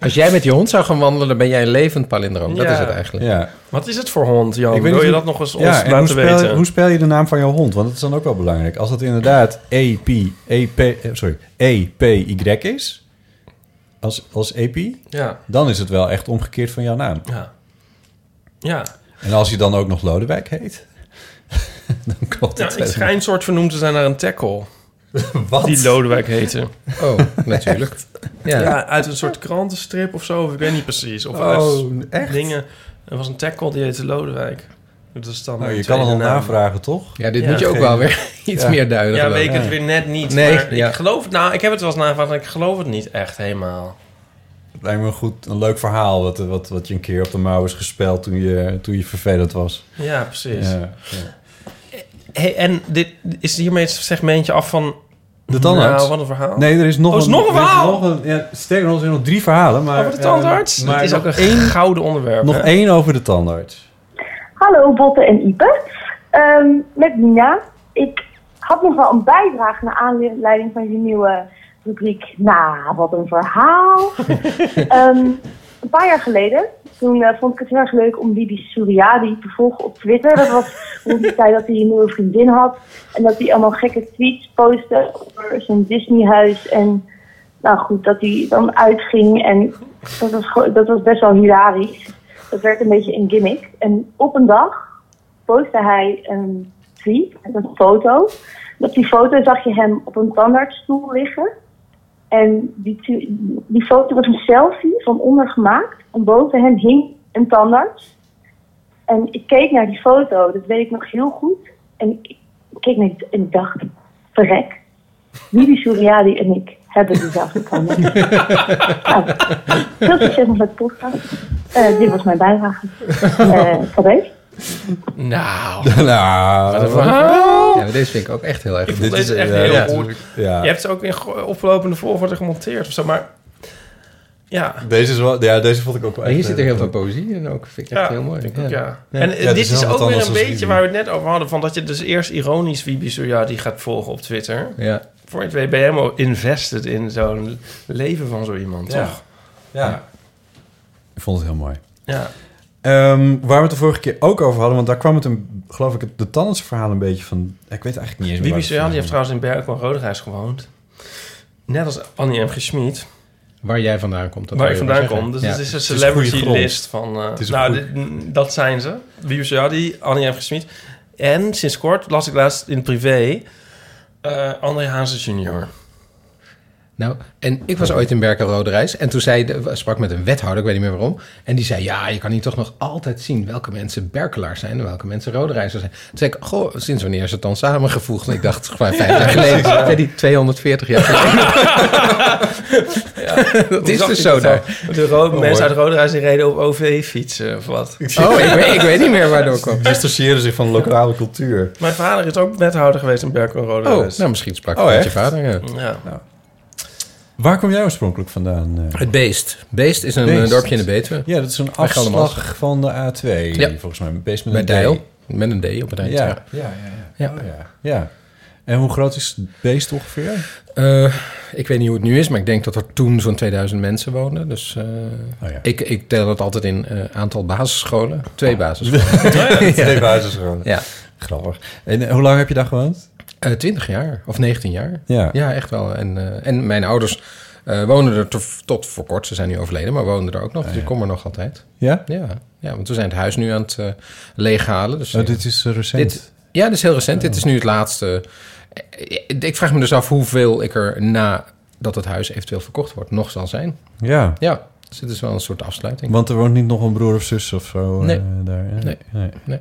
Als jij met je hond zou gaan wandelen, dan ben jij een levend palindroom. Dat Ja. is het eigenlijk. Ja. Wat is het voor hond, Jan? Ik weet Wil niet je hoe- dat nog eens ons ja, en laten hoe spel, weten? Hoe spel je de naam van jouw hond? Want dat is dan ook wel belangrijk. Als het inderdaad EP, EP, eh, sorry, EPY is, als, als EP, Ja. dan is het wel echt omgekeerd van jouw naam. Ja. Ja. En als je dan ook nog Lodewijk heet, <laughs> dan klopt Ja, het. ik schijn soort vernoemd te zijn naar een tackle. <laughs> Wat? Die Lodewijk heette. Oh, natuurlijk. <laughs> Ja. Ja. uit een soort krantenstrip of zo. Of ik weet niet precies. Of Oh, uit echt? dingen. Er was een tackle die heette Lodewijk. Dat is dan Nou, je kan het al navragen, toch? Ja, dit moet je ook wel weer <laughs> iets Ja. meer duiden. Ja, weet ik. het weer net niet. Nee, maar ja. ik geloof het nou. Ik heb het wel eens navraagd, maar ik geloof het niet echt helemaal. Het lijkt me een goed, een leuk verhaal wat, wat, wat je een keer op de mouw is gespeld toen je, toen je vervelend was. Ja, precies. Ja, Hey, en dit is hiermee het segmentje af van... De tandarts? Nou, wat een verhaal. Nee, er is nog Oh, is een, nog een er is verhaal? nog een, ja, sterker nog, er zijn nog drie verhalen. Maar, Over de tandarts? eh, maar Het is ook een één, gouden onderwerp. Nog hè? één over de tandarts. Hallo Botte en Ipe. Ehm, met Nina. Ik had nog wel een bijdrage naar aanleiding van je nieuwe rubriek. Nou, wat een verhaal. <laughs> Ehm, een paar jaar geleden, toen eh, vond ik het heel erg leuk om Bibi Suriadi te volgen op Twitter. Dat was <laughs> rond die tijd dat hij een nieuwe vriendin had. En dat hij allemaal gekke tweets postte over zijn Disneyhuis. En nou goed, dat hij dan uitging. En dat was, dat was best wel hilarisch. Dat werd een beetje een gimmick. En op een dag postte hij een tweet met een foto. Op die foto zag je hem op een tandartsstoel liggen. En die, die foto was een selfie van onder gemaakt. En boven hem hing een tandarts. En ik keek naar die foto, dat weet ik nog heel goed. En ik keek naar die, en ik dacht, verrek. Bibi Suriadi en ik hebben dezelfde tandarts. <laughs> nou, veel succes met het podcast. Eh, dit was mijn bijdrage. Eh van deze. Nou. nou, Wat een verhaal. Ja, maar deze vind ik ook echt heel erg Ik goed. vond deze is, echt ja, heel ja, goed. ja. Je hebt ze ook in oplopende volgorde gemonteerd of zo, maar... Ja. Deze, is wel, ja, deze vond ik ook wel En hier echt, zit er eh, heel veel poëzie in ook. Vind ik echt Ja, heel mooi. vind ik ook, ja. Ja. En Ja, eh, het dit is ook weer een beetje waar we het net over hadden... van dat je dus eerst ironisch Bibi Suriadi gaat volgen op Twitter. Ja. Voor je het weet ben je helemaal invested in zo'n leven van zo iemand, Ja. toch? Ja. Ik vond het heel mooi. Ja. Ehm, waar we het de vorige keer ook over hadden, want daar kwam het een, geloof ik, het- de tandarts verhaal een beetje van. Ik weet eigenlijk niet eens meer. Bibi het Suriadi heeft trouwens in Berkel en Roderijs gewoond. Net als Annie M. G. Schmid. Waar jij vandaan komt. dat Waar ik vandaan kom. Dus het is een is celebrity list van... eh, een nou, dit- dat zijn ze. Bibi Suriadi, Annie M. G. Schmid. En sinds kort las ik laatst in het privé... eh André Hazes junior. Nou, en ik was ooit in Berkel Rode Reis. En toen zei sprak met een wethouder, ik weet niet meer waarom. En die zei, ja, je kan hier toch nog altijd zien welke mensen Berkelaars zijn en welke mensen Rode Reizers zijn. Toen zei ik, goh, sinds wanneer is het dan samengevoegd? En ik dacht, gewoon vijf jaar geleden. ja. Die 240 jaar geleden. dat is dus zo dat daar. De ro- Oh, mensen uit Roderijs die reden op OV-fietsen of wat. Oh, ik weet, ik weet niet meer waardoor ik kwam. Distancieren zich van lokale cultuur. Mijn vader is ook wethouder geweest in Berkel en Roderijs. Oh, nou misschien sprak Oh, ik met je vader. Ja. Ja. Waar kom jij oorspronkelijk vandaan? eh? Het Beest. Beest is een Beest. eh, dorpje in de Betuwe. Ja, dat is een afslag van de A2, Ja. volgens mij. Beest met Bij een D. Dijl. Met een D op het eind. Ja, Ja. ja, ja. ja. Ja. Oh, ja. ja. En hoe groot is het beest ongeveer? Eh, ik weet niet hoe het nu is, maar ik denk dat er toen zo'n 2000 mensen woonden. Dus eh, Oh ja. ik, ik tel het altijd in eh, aantal basisscholen. Twee basisscholen. <laughs> <laughs> Twee basisscholen. Ja. Grappig. En eh, hoe lang heb je daar gewoond? Eh 20 jaar of 19 jaar. Ja. ja echt wel. En, eh, en mijn ouders eh woonden er tot, tot voor kort. Ze zijn nu overleden, maar woonden er ook nog. Dus ik kom er nog altijd. Ja? Ja, ja want we zijn het huis nu aan het leeghalen. Dus, Oh, dit is recent. Dit, ja, dit is heel recent. Dit is nu het laatste. Ik vraag me dus af hoeveel ik er na dat het huis eventueel verkocht wordt nog zal zijn. Ja. Ja, dus dit is wel een soort afsluiting. Want er woont niet nog een broer of zus of zo Nee. daar. hè? Nee. Nee. Nee.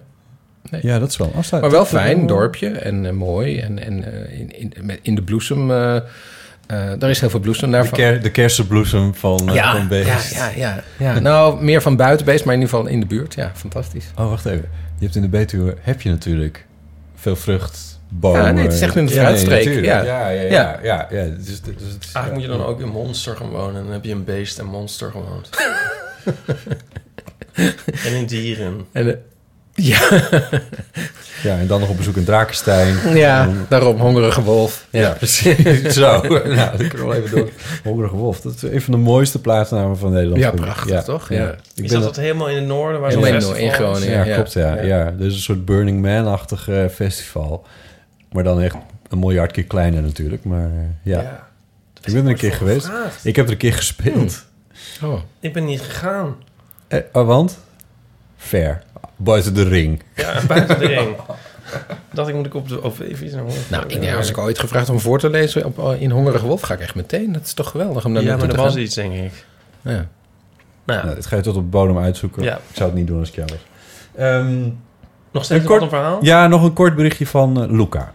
Ja, dat is wel een afsluiting. Maar wel fijn, wel- dorpje en eh, mooi. En, en eh, in, in, met- in de bloesem, eh eh, daar is heel veel bloesem De, daarvan. ker, de kersenbloesem van, ja, van ja, Beest. ja, ja, ja. Nou, meer van buitenbeest, maar in ieder geval in de buurt. Ja, fantastisch. Oh, wacht even. Je hebt in de Betuwe heb je natuurlijk veel vruchtbomen. Ja, nee, het is echt in de Ja, nee, fruitstreek, ja. ja, ja, ja, Ja. ja, ja. Dus, dus, dus Eigenlijk moet je dan ja. ook in Monster gaan wonen. En dan heb je een beest en Monster gewoond. <laughs> en in dieren. En, ja. <laughs> Ja, en dan nog op bezoek in Drakenstein. Ja, En- daarom hongerige wolf. Ja, precies. <laughs> Zo. <laughs> nou, dat kunnen we wel even door. Hongerige Wolf. Dat is een van de mooiste plaatsnamen van Nederland. Ja, prachtig, toch? Ja. Ik Is ben dat, dat helemaal in het noorden? Waar Helemaal zo'n in noorden, in? Groningen. Ja, Ja. klopt, ja. Ja. ja. Dus een soort Burning Man-achtig eh, festival. Maar dan echt een miljard keer kleiner natuurlijk. Maar eh, ja. Ja. Ik ben er een keer geweest. gevraagd. Ik heb er een keer gespeeld. Oh. Ik ben niet gegaan. Eh, oh, want? Ver. Buiten de ring. Ja, buiten de ring. Dacht ik, moet ik op de OV-fiets naar Monster? Nou, ik als ik ooit gevraagd om voor te lezen op, eh, in Hongerige Wolf, ga ik echt meteen. Dat is toch geweldig om daar Ja, maar er was gaan. iets, denk ik. Ja. Nou, Nou, dit ga je tot op de bodem uitzoeken. Ja. Ik zou het niet doen als ik jou was. Ehm, nog steeds een een kort- verhaal? ja, nog een kort berichtje van eh, Luca.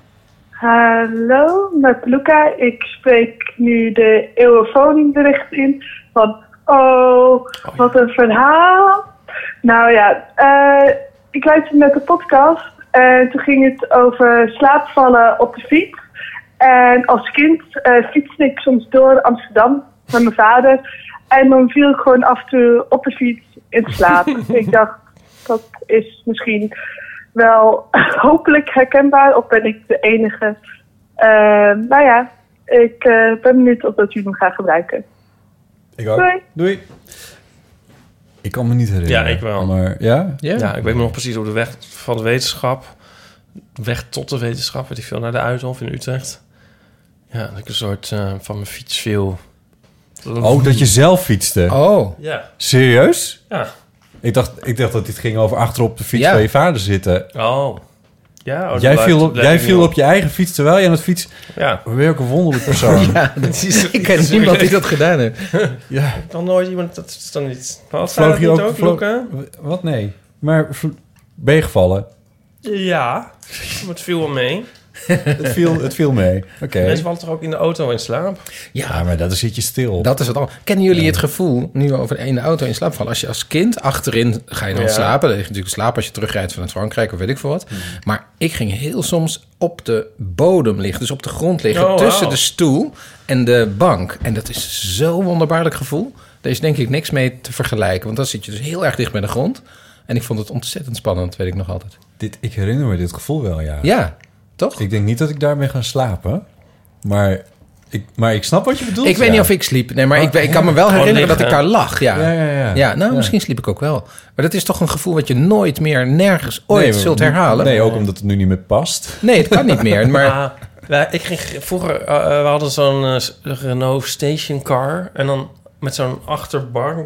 Hallo, met Luca. Ik spreek nu de eeuwenfoningbericht in van... Oh, wat een verhaal. Nou ja, eh, ik luisterde met de podcast en toen ging het over slaapvallen op de fiets. En als kind eh, fietste ik soms door Amsterdam met mijn vader. En dan viel ik gewoon af en toe op de fiets in slaap. <laughs> ik dacht, dat is misschien wel <laughs> hopelijk herkenbaar. Of ben ik de enige? Eh, nou ja, ik ben benieuwd of dat jullie hem gaan gebruiken. Ik ook. Doei. Doei. Ik kan me niet herinneren. Ja, ik wel. Maar ja? Ja. ik weet me nog precies op de weg van de wetenschap. Weg tot de wetenschap, weet ik veel, naar de Uithof in Utrecht. Ja, dat ik een soort eh, van mijn fiets viel. Oh, dat je zelf fietste? Oh. Ja. Serieus? Ja. Ik dacht, ik dacht dat dit ging over achterop op de fiets Ja. van je vader zitten. Oh. Ja, oh, jij viel, op, jij viel op je eigen fiets terwijl je aan het fiets... Ja. Welke wonderlijke persoon. <laughs> Ja, dat is, <laughs> ik ken niemand die dat gedaan heeft. <laughs> ja. Ik kan nooit iemand, dat is dan niet... Wat Vloog je ook- ook, vloog-? Wat? Nee. Maar ben je gevallen? Ja, maar het viel wel mee. <laughs> het, viel, het viel mee. Oké. Mensen vallen toch ook in de auto in slaap? Ja, maar dat zit je stil. Dat is het al. Kennen jullie het gevoel, nu over in de auto in slaap vallen? Als je als kind achterin ga je dan Ja. slapen. Dan lig je natuurlijk slapen als je terugrijdt vanuit Frankrijk of weet ik veel wat. Maar ik ging heel soms op de bodem liggen. Dus op de grond liggen Oh, tussen de stoel en de bank. En dat is zo'n wonderbaarlijk gevoel. Daar is denk ik niks mee te vergelijken. Want dan zit je dus heel erg dicht bij de grond. En ik vond het ontzettend spannend, weet ik nog altijd. Dit, ik herinner me dit gevoel wel, ja. Ja, toch? Ik denk niet dat ik daarmee ga slapen. Maar ik, maar ik snap wat je bedoelt. Ik weet ja. niet of ik sliep. Nee, maar Oh, ik, ik ja. kan me wel Gewoon herinneren dat ik daar lag. Ja, Ja, ja, ja. ja nou, Ja. misschien sliep ik ook wel. Maar dat is toch een gevoel wat je nooit meer nergens ooit Nee, zult herhalen. Nee, ook omdat het nu niet meer past. Nee, het kan niet meer. <laughs> Maar Ah, ja, ik ging vroeger, eh, eh, we hadden zo'n eh, Renault Station Car en dan met zo'n achterbak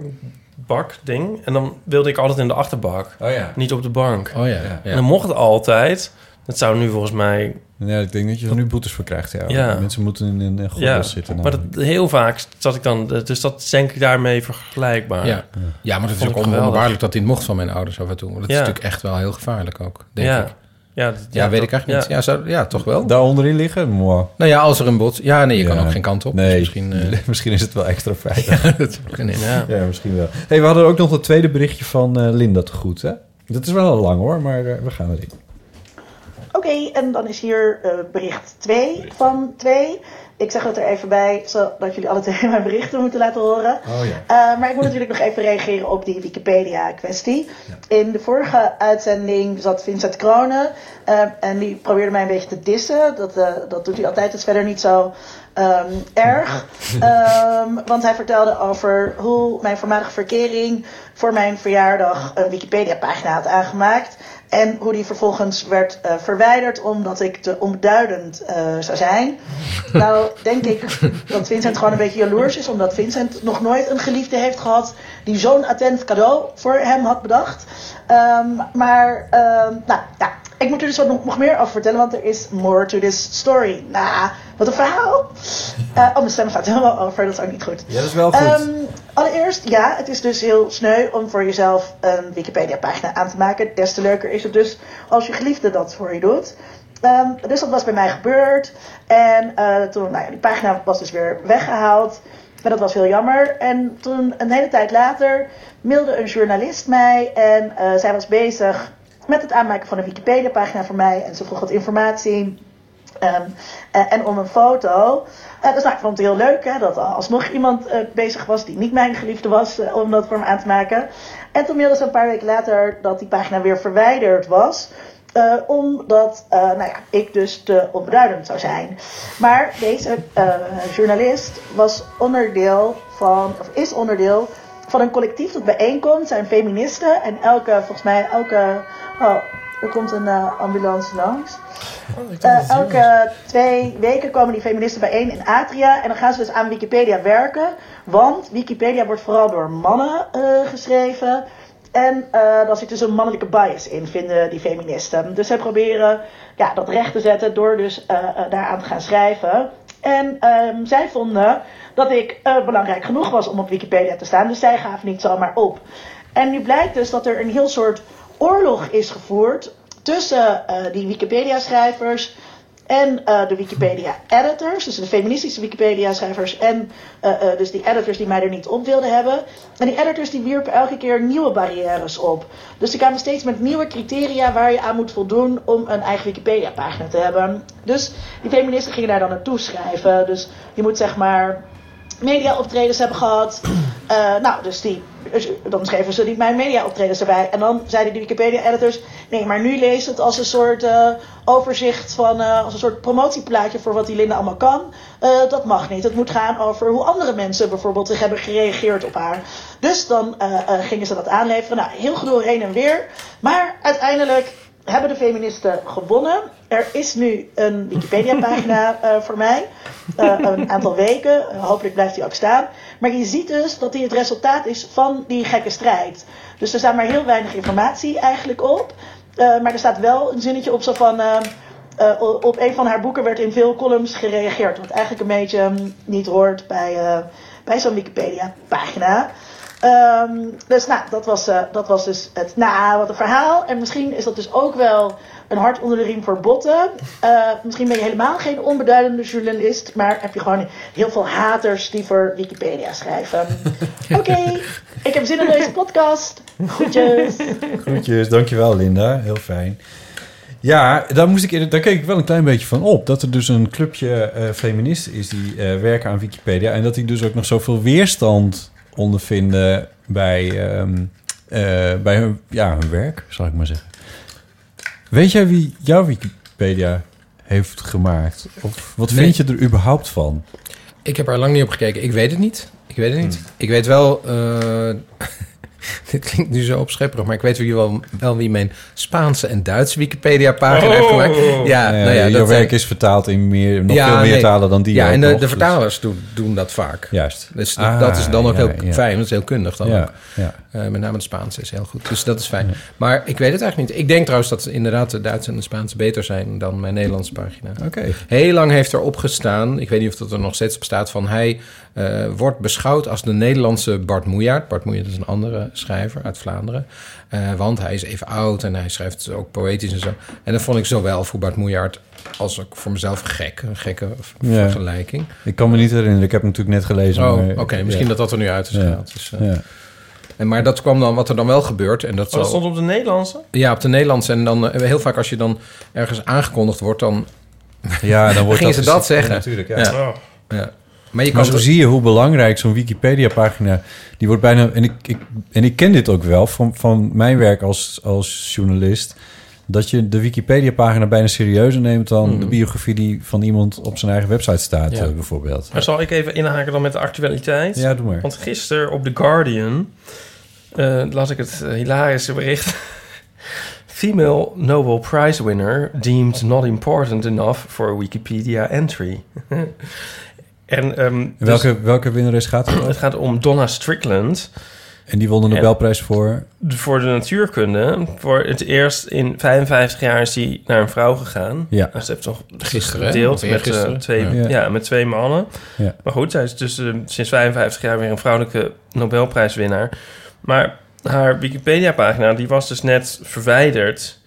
bak ding en dan wilde ik altijd in de achterbak, Oh ja. niet op de bank. Oh ja, En ja. dan mocht het altijd. Dat zou nu volgens mij, Ja, ik denk dat je er nu boetes voor krijgt. Ja. Ja. Mensen moeten in een gordel ja, zitten. maar dat, heel vaak zat ik dan, dus dat is denk ik daarmee vergelijkbaar. ja. ja, maar dat is ook onwonderbaarlijk dat dit mocht van mijn ouders af en toe. Want dat is natuurlijk echt wel heel gevaarlijk ook, denk ja. ik. Ja, Ja, weet ik eigenlijk niet. Ja, zou, ja toch wel. Daar onderin liggen? Moi. Nou ja, als er een bot... Ja, nee, je kan ook geen kant op. Nee, Dus misschien... eh, <laughs> misschien is het wel extra veilig. <laughs> dat. Ja. Ja, misschien wel. Hey, we hadden ook nog het tweede berichtje van eh, Linda te goed, hè? Dat is wel al lang hoor, maar eh, we gaan erin. Oké, en dan is hier eh, bericht 2 van 2. Ik zeg het er even bij, zodat jullie alle twee <laughs> mijn berichten moeten laten horen. Oh ja. Eh, maar ik moet natuurlijk nog even reageren op die Wikipedia-kwestie. In de vorige uitzending zat Vincent Kronen. eh, en die probeerde mij een beetje te dissen. Dat, dat doet hij altijd, dat is verder niet zo ehm, erg. <laughs> Ehm, want hij vertelde over hoe mijn voormalige verkering voor mijn verjaardag een Wikipedia-pagina had aangemaakt. En hoe die vervolgens werd eh, verwijderd omdat ik te onbeduidend eh, zou zijn. <laughs> Nou, denk ik dat Vincent gewoon een beetje jaloers is, omdat Vincent nog nooit een geliefde heeft gehad die zo'n attent cadeau voor hem had bedacht. Ehm, maar, ehm, nou ja, ik moet er dus wat nog, meer over vertellen, want er is more to this story. Nou, wat een verhaal. <laughs> Eh, oh, mijn stem gaat helemaal over, dat is ook niet goed. Ja, dat is wel goed. Ehm, allereerst, ja, het is dus heel sneu om voor jezelf een Wikipedia-pagina aan te maken. Des te leuker is het dus als je geliefde dat voor je doet. Ehm, dus dat was bij mij gebeurd. En eh, toen, nou ja, die pagina was dus weer weggehaald. Maar dat was heel jammer. En toen, een hele tijd later, mailde een journalist mij. En eh, zij was bezig met het aanmaken van een Wikipedia-pagina voor mij. En ze vroeg wat informatie. Ehm, en, en om een foto. Eh, dus nou, ik vond het heel leuk hè, dat alsnog iemand eh, bezig was die niet mijn geliefde was eh, om dat voor me aan te maken. En toen mailde ze een paar weken later dat die pagina weer verwijderd was. eh, omdat eh, nou ja, ik dus te onbeduidend zou zijn. Maar deze eh, journalist was onderdeel van, of is onderdeel van een collectief dat bijeenkomt. zijn feministen. En elke, volgens mij, elke. Oh, er komt een eh, ambulance langs. Eh, elke twee weken komen die feministen bijeen in Atria. En dan gaan ze dus aan Wikipedia werken. Want Wikipedia wordt vooral door mannen eh, geschreven. En daar zit dus een mannelijke bias in, vinden die feministen. Dus zij proberen ja, dat recht te zetten door dus daaraan te gaan schrijven. En um, zij vonden dat ik belangrijk genoeg was om op Wikipedia te staan. Dus zij gaven niet zomaar op. En nu blijkt dus dat er een heel soort oorlog is gevoerd tussen die Wikipedia-schrijvers en uh, de Wikipedia-editors, dus de feministische Wikipedia-schrijvers en uh, dus die editors die mij er niet op wilden hebben. En die editors die wierpen elke keer nieuwe barrières op. Dus die kwamen steeds met nieuwe criteria waar je aan moet voldoen om een eigen Wikipedia-pagina te hebben. Dus die feministen gingen daar dan naartoe schrijven. Dus je moet zeg maar media-optredens hebben gehad. Nou, dus die, dan schreven ze die mijn media-optredens erbij. En dan zeiden die Wikipedia-editors... nee, maar nu lees het als een soort uh, overzicht van... Uh, als een soort promotieplaatje voor wat die Linda allemaal kan. dat mag niet. Het moet gaan over hoe andere mensen bijvoorbeeld zich hebben gereageerd op haar. Dus dan gingen ze dat aanleveren. Nou, heel gedoe heen en weer. Maar uiteindelijk hebben de feministen gewonnen. Er is nu een Wikipedia-pagina uh, <laughs> voor mij. Uh, een aantal weken. Uh, hopelijk blijft die ook staan. Maar je ziet dus dat die het resultaat is van die gekke strijd. Dus er staat maar heel weinig informatie eigenlijk op. maar er staat wel een zinnetje op zo van... op een van haar boeken werd in veel columns gereageerd. Wat eigenlijk een beetje um, niet hoort bij, bij zo'n Wikipedia-pagina. Um, dus nou, dat was, uh, dat was dus het nou, wat een verhaal. En misschien is dat dus ook wel een hart onder de riem voor botten. Uh, misschien ben je helemaal geen onbeduidende journalist, maar heb je gewoon heel veel haters die voor Wikipedia schrijven. <laughs> Oké, okay, ik heb zin in deze podcast. Groetjes. Groetjes, dankjewel Linda. Heel fijn. Ja, daar, moest ik, daar keek ik wel een klein beetje van op. Dat er dus een clubje uh, feministen is die uh, werken aan Wikipedia. En dat die dus ook nog zoveel weerstand ondervinden bij, um, uh, bij hun, ja, hun werk, zal ik maar zeggen. Weet jij wie jouw Wikipedia heeft gemaakt? Of wat nee. vind je er überhaupt van? Ik heb er lang niet op gekeken. Ik weet het niet. Ik weet het niet. Hmm. Ik weet wel... Uh, <laughs> dit klinkt nu zo opschepperig, maar ik weet wel, wel wie mijn Spaanse en Duitse Wikipedia-pagina oh. heeft gemaakt. Ja, ja, nou ja, jouw werk is vertaald in meer, nog ja, veel meer nee. talen dan die. Ja, ook, en de, nog, de vertalers doen, doen dat vaak. Juist. Dus ah, dat is dan ook ja, heel fijn, dat is heel kundig dan ook. Ja. Uh, met name de Spaanse is heel goed. Dus dat is fijn. Maar ik weet het eigenlijk niet. Ik denk trouwens dat inderdaad de Duitse en de Spaanse beter zijn dan mijn Nederlandse pagina. Oké. Okay. Heel lang heeft er opgestaan, ik weet niet of dat er nog steeds bestaat, van hij uh, wordt beschouwd als de Nederlandse Bart Moejaert. Bart Moejaert is een andere schrijver uit Vlaanderen. Uh, want hij is even oud en hij schrijft ook poëtisch en zo. En dat vond ik zowel voor Bart Moejaert als ook voor mezelf gek. Een gekke ja. vergelijking. Ik kan me niet herinneren. Ik heb hem natuurlijk net gelezen. Oh, oké. Okay. Misschien ja. dat dat er nu uit is gehaald. Dus, uh, ja. En maar dat kwam dan, wat er dan wel gebeurt. En dat, oh, dat stond op de Nederlandse? Ja, op de Nederlandse. En dan heel vaak als je dan ergens aangekondigd wordt, dan Ja, dan wordt <laughs> Gingen dat ze dat zeggen? Ja, natuurlijk, ja. Ja. Oh. Ja. Maar je Maar zo zie je hoe belangrijk zo'n Wikipedia-pagina... die wordt bijna... En ik, ik, en ik ken dit ook wel van, van mijn werk als, als journalist... dat je de Wikipedia-pagina bijna serieuzer neemt... dan de biografie die van iemand op zijn eigen website staat, Ja. eh, bijvoorbeeld. Maar zal ik even inhaken dan met de actualiteit? Ja, doe maar. Want gisteren op The Guardian eh, las ik het hilarische bericht. <laughs> Female Nobel Prize winner deemed not important enough for a Wikipedia entry. <laughs> en, ehm, dus welke, welke winnares gaat het? het gaat om Donna Strickland. En die won de Nobelprijs voor... Voor de natuurkunde. Voor het eerst in 55 jaar is hij naar een vrouw gegaan. Ja. Dus ze heeft toch Gisteren, gedeeld met, eh, eergisteren? twee, Ja. ja. met twee mannen. Ja. Maar goed, zij is dus eh, sinds 55 jaar weer een vrouwelijke Nobelprijswinnaar. Maar haar Wikipedia-pagina, die was dus net verwijderd.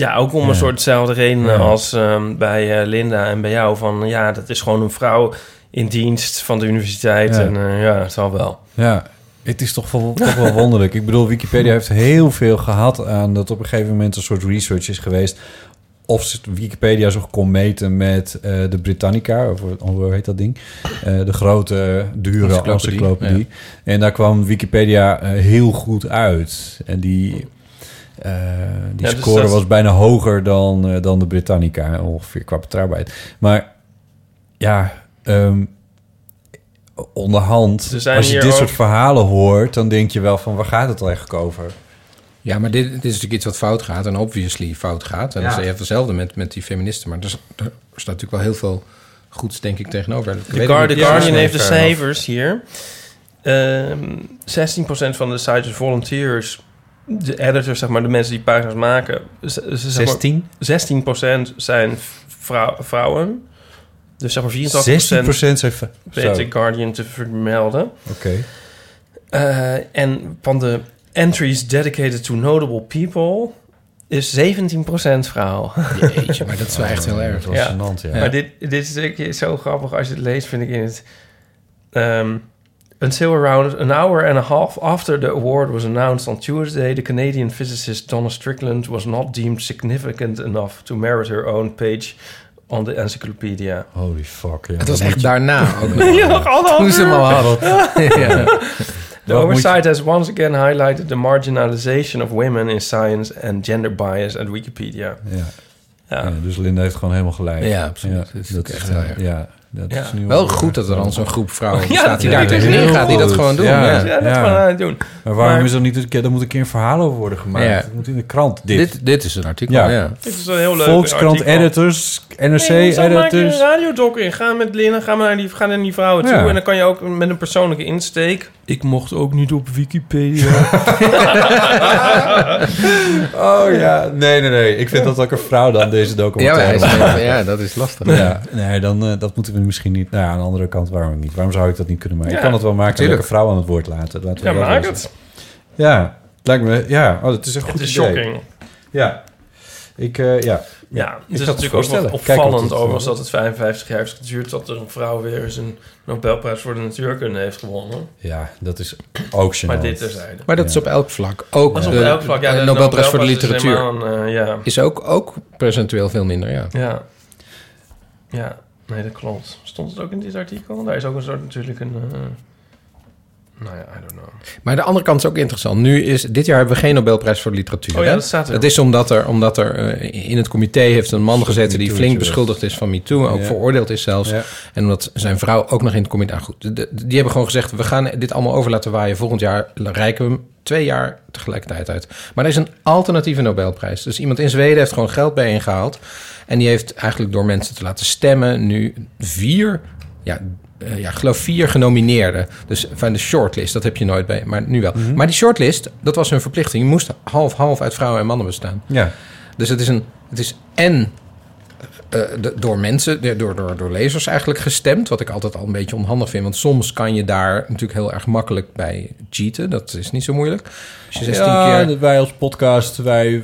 Ja, ook om Ja. een soort dezelfde redenen Ja. als ehm, bij eh, Linda en bij jou. Van ja, dat is gewoon een vrouw in dienst van de universiteit. Ja. En eh, ja, het zal wel. Ja, het is toch wel, toch wel wonderlijk. Ik bedoel, Wikipedia heeft heel veel gehad aan dat op een gegeven moment een soort research is geweest. Of Wikipedia zich kon meten met eh, de Britannica, of hoe heet dat ding? Eh, de grote, dure Encyclopedie. En daar kwam Wikipedia heel goed uit. En die, eh, die Ja, dus score dat- was bijna hoger dan, eh, dan de Britannica, ongeveer qua betrouwbaarheid. Maar ja, ehm, onderhand, Er als je dit ook- soort verhalen hoort, dan denk je wel van waar gaat het eigenlijk over? Ja, maar dit, dit is natuurlijk iets wat fout gaat en obviously fout gaat. En Ja. dus je hebt hetzelfde met, met die feministen. Maar er, is- er staat natuurlijk wel heel veel goeds, denk ik, tegenover. Ik De. Guardian Ja, heeft de cijfers hier. Ehm 16% van de site is volunteers. De editors, zeg maar, de mensen die pagina's maken. z- z- zeg maar, 16? 16% zijn vrou- vrouwen. Dus zeg maar 84% 16% zijn weet de Guardian te vermelden. Oké. Eh, en van de entries dedicated to notable people is 17% vrouw. Jeetje, maar dat is wel echt heel erg. Gênant, ja. Maar dit, dit stukje is zo grappig als je het leest, vind ik in het... Um, until around an hour and a half after the award was announced on Tuesday, the Canadian physicist Donna Strickland was not deemed significant enough to merit her own page on the encyclopedia. Holy fuck, ja. Het was echt daarna <laughs> ook nog. Ja, nog Toen ze hem al uur. hadden. <laughs> ja. The oversight has once again highlighted the marginalization of women in science and gender bias at Wikipedia. Ja. Ja. Ja, dus Linda heeft gewoon helemaal gelijk. Ja, absoluut. Ja, dat echt is, ja, dat Ja. is nu Wel goed dat er dan zo'n groep vrouwen <laughs> Ja, bestaat die dat daar tegenin gaat, die dat gewoon doen. Ja. Ja. Ja, dat Ja. gewoon aan het doen. Maar waarom Maar- is er niet een keer, er moet een keer een verhaal over worden gemaakt. Ja. Het moet in de krant, dit. Dit, dit is een artikel, Ja. ja. Dit is een heel leuk Volkskrant artikel. editors, NRC Nee, je een editors. radiodoc in? Ga met Lina, ga maar naar die, ga naar die vrouwen toe. En dan kan je ook met een persoonlijke insteek. Ik mocht ook niet op Wikipedia. <laughs> Oh ja, nee, nee, nee. Ik vind dat ook een vrouw dan deze Ja, documentaire. maar maakt. ja, dat is lastig. Ja, nee, dan, eh, dat moeten we misschien niet. Nou ja, aan de andere kant, waarom niet? Waarom zou ik dat niet kunnen maken? Ja, ik kan het wel maken en tuurlijk. een vrouw aan het woord laten. Laten we ja, maak het. Ja, het lijkt me. Ja, oh, dat is een Het goed is idee. shocking. Ja, ik, eh, ja. Ja, Ik het is natuurlijk ook wel opvallend overigens dat het 55 jaar heeft geduurd... dat er een vrouw weer eens een Nobelprijs voor de natuurkunde heeft gewonnen. Ja, dat is ook gênant. Maar dit terzijde. Maar dat is op elk vlak. Ook is op de, elk vlak. Ja, de de Nobelprijs voor de is literatuur helemaal een, eh, ja. is ook, ook percentueel veel minder, ja. Ja. Ja, nee, dat klopt. Stond het ook in dit artikel? Daar is ook een soort natuurlijk een... eh, nou ja, I don't know. Maar de andere kant is ook interessant. Nu is, dit jaar hebben we geen Nobelprijs voor literatuur. Oh ja, hè? dat staat er. Dat is omdat er, omdat er eh, in het comité heeft een man gezeten die flink beschuldigd is van MeToo. Ook Ja. veroordeeld is zelfs. Ja. En omdat zijn vrouw ook nog in het comité... Nou goed, de- de- die hebben gewoon gezegd... we gaan dit allemaal over laten waaien. Volgend jaar reiken we hem twee jaar tegelijkertijd uit. Maar er is een alternatieve Nobelprijs. Dus iemand in Zweden heeft gewoon geld bijeengehaald. En die heeft eigenlijk door mensen te laten stemmen... nu vier... Ja, eh, ja, ik geloof vier genomineerden. Dus van de shortlist, dat heb je nooit bij, maar nu wel. Mhm. Maar die shortlist, dat was hun verplichting. Je moest half-half uit vrouwen en mannen bestaan. Ja. Dus het is, een, het is en eh, de- door mensen, door, door, door lezers eigenlijk gestemd. Wat ik altijd al een beetje onhandig vind. Want soms kan je daar natuurlijk heel erg makkelijk bij cheaten. Dat is niet zo moeilijk. Als je 16 ja, keer... wij als podcast, wij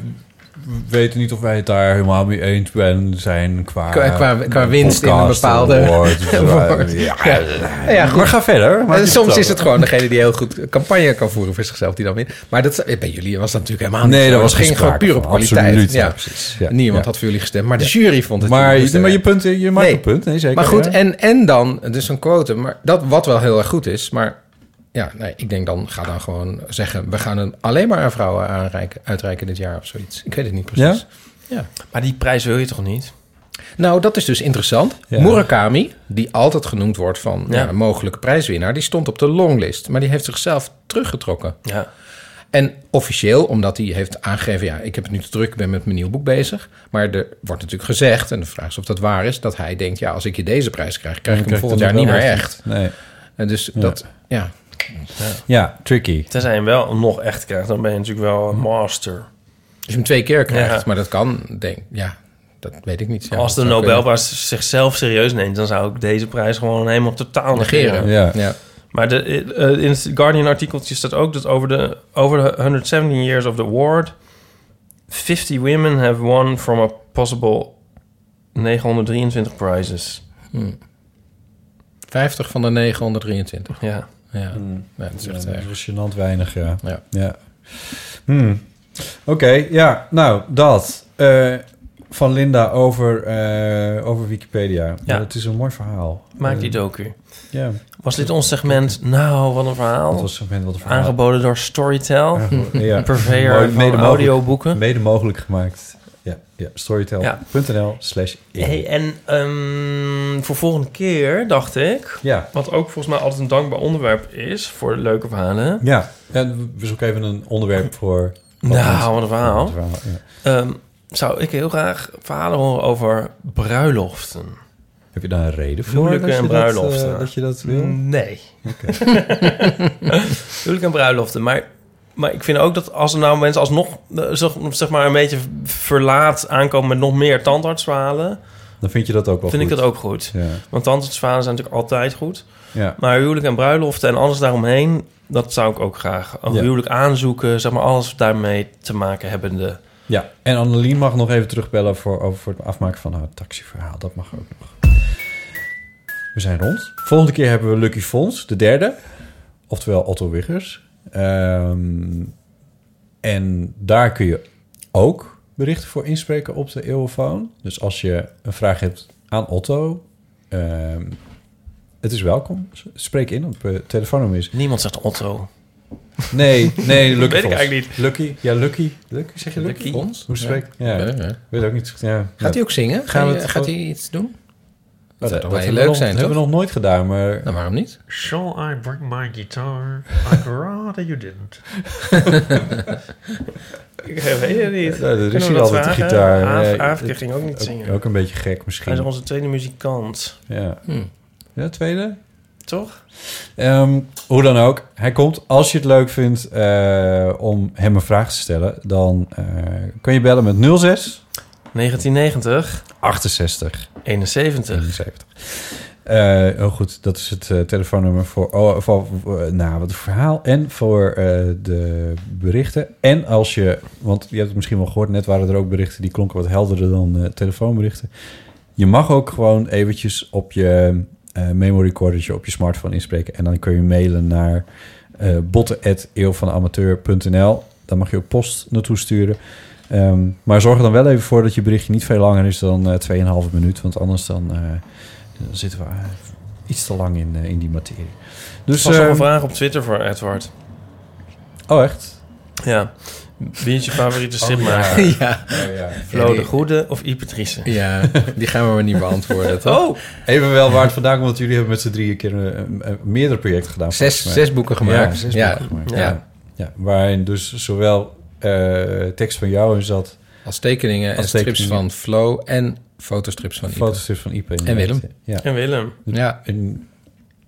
weten niet of wij het daar helemaal mee eens zijn qua... Qua- qua- qua winst in een bepaalde. <laughs> Dus, eh, award. Ja, Ja. ja. Ja, goed. maar ga verder. En soms is het gewoon degene die heel goed campagne kan voeren voor zichzelf die dan wint. Maar dat, bij jullie was dat natuurlijk helemaal niet Nee, daar was Het ging geen gewoon puur op kwaliteit. Absoluut, ja. precies. Ja, Niemand had voor jullie gestemd, maar de jury vond het Maar, je, maar je, hebben. punt, je maakt Nee. een punt. Nee, zeker. Maar goed, en, en dan, dus een quote, maar dat wat wel heel erg goed is, maar ja, nee, ik denk dan, ga dan gewoon zeggen, we gaan het alleen maar aan vrouwen aanreiken, uitreiken dit jaar of zoiets. Ik weet het niet precies. Ja? Maar die prijs wil je toch niet? Nou, dat is dus interessant. Ja. Murakami, die altijd genoemd wordt van Ja. ja, een mogelijke prijswinnaar, die stond op de longlist, maar die heeft zichzelf teruggetrokken. Ja. En officieel, omdat hij heeft aangegeven... ja, ik heb het nu te druk, ik ben met mijn nieuw boek bezig. Maar er wordt natuurlijk gezegd, en de vraag is of dat waar is... dat hij denkt, ja, als ik je deze prijs krijg... krijg ik hem volgend jaar niet meer echt. Nee. En dus Ja. dat, ja... Ja, tricky. Tenzij je hem wel nog echt krijgt, dan ben je natuurlijk wel een master. Als je hem twee keer krijgt, Ja. maar dat kan, denk ja, dat weet ik niet. Ja, Als de Nobelprijs zichzelf serieus neemt, dan zou ik deze prijs gewoon helemaal totaal negeren. Ja. Ja. Maar de, eh, in het Guardian-artikeltje staat ook dat over de, over de 117 years of the award, 50 women have won from a possible 923 prizes. kunnen. Hm. 50 van de 923. Ja. Ja, Hmm. nee, dat is Ja, echt dat erg. is gênant weinig, ja. Ja. ja. Hmm. Oké, ja, nou, dat. Eh, van Linda over, eh, over Wikipedia. Ja. Het is een mooi verhaal. Maak die docu. Ja. Was dit ons segment, nou, wat een verhaal? Dat was segment, wat een verhaal. Aangeboden door Storytel, Ja. <laughs> een van mogelijk- audioboeken. Mede mogelijk gemaakt. Ja, ja. storytel.nl slash. Hey, en ehm, voor volgende keer dacht ik, Ja. wat ook volgens mij altijd een dankbaar onderwerp is voor leuke verhalen. Ja, en we zoeken even een onderwerp voor... Nou, wat een verhaal. Ja. Ehm, zou ik heel graag verhalen horen over bruiloften. Heb je daar een reden voor? Huwelijken en dat, bruiloften. eh, dat je dat wil? Nee. Oké. <laughs> Huwelijk en bruiloften. Maar, maar ik vind ook dat als er nou mensen alsnog eh, zeg, maar een beetje verlaat aankomen met nog meer tandartsverhalen, Dan vind je dat ook wel vind goed. ik dat ook goed. Ja. Want tandartsverhalen zijn natuurlijk altijd goed. Ja. Maar huwelijk en bruiloften en alles daaromheen, dat zou ik ook graag. Een Ja. huwelijk aanzoeken, zeg maar alles daarmee te maken hebbende. Ja, en Annelien mag nog even terugbellen voor, over voor het afmaken van haar taxiverhaal. Dat mag ook nog. We zijn rond. Volgende keer hebben we Lucky Fons, de derde. Oftewel Otto Wiggers. Ehm, en daar kun je ook berichten voor inspreken op de Eeuwenfoon. Dus als je een vraag hebt aan Otto... ehm, het is welkom. Spreek in op uh, telefoonnummer is... Niemand zegt Otto. Nee, nee, <laughs> Lucky Weet ik eigenlijk niet. Lucky, ja, Lucky. Lucky, zeg je Lucky? Lucky? Hoe spreek Ja. Ja, weet ook niet. Ja. Gaat hij ook zingen? Gaan we Gaat hij iets doen? Dat, zou dat, heel leuk nog- zijn, hebben we nog nooit gedaan, maar... Nou, waarom niet? Shall I bring my guitar? I'd <laughs> rather you didn't. <laughs> Ik weet het niet. Ja, er Kunnen is hier dat altijd de vragen? gitaar. Aaf- Aafke ging ook niet zingen. Ook een beetje gek misschien. Hij is onze tweede muzikant. Ja. Hm. Ja, tweede? Toch? Ehm, hoe dan ook, hij komt. Als je het leuk vindt eh, om hem een vraag te stellen... dan eh, kun je bellen met 06 1990. 68 71. 71. Eh, oh goed, dat is het eh, telefoonnummer voor, oh, voor voor, nou, wat een verhaal en voor eh, de berichten. En als je, want je hebt het misschien wel gehoord, net waren er ook berichten die klonken wat helderder dan eh, telefoonberichten. Je mag ook gewoon eventjes op je eh memory recordertje op je smartphone inspreken en dan kun je mailen naar eh botten.eeuwvanamateur.nl. Daar mag je ook post naartoe sturen. Ehm, maar zorg er dan wel even voor dat je berichtje niet veel langer is dan eh 2,5 minuut. Want anders dan, eh, dan zitten we iets te lang in, eh, in die materie. Dus was nog ehm, een vraag op Twitter voor Edward. Oh, echt? Ja. Wie is je favoriete Oh, stripmaker? <laughs> ja. Ja. Oh, ja. Flo Ja, de Goede of Driessen? Ja, die gaan we maar niet beantwoorden, toch? Oh! Even wel waar het vandaan komt, want jullie hebben met z'n drieën keer een, een- meerdere projecten gedaan. Zes- zes boeken gemaakt. Ja, zes Ja. boeken gemaakt. Ja. Ja. Ja. waarin dus zowel tekst van jou in zat... Als tekeningen en strips van Flo en fotostrips van Ipe. Fotostrips van Ipe. En Willem. Ja. En Willem. Ja. En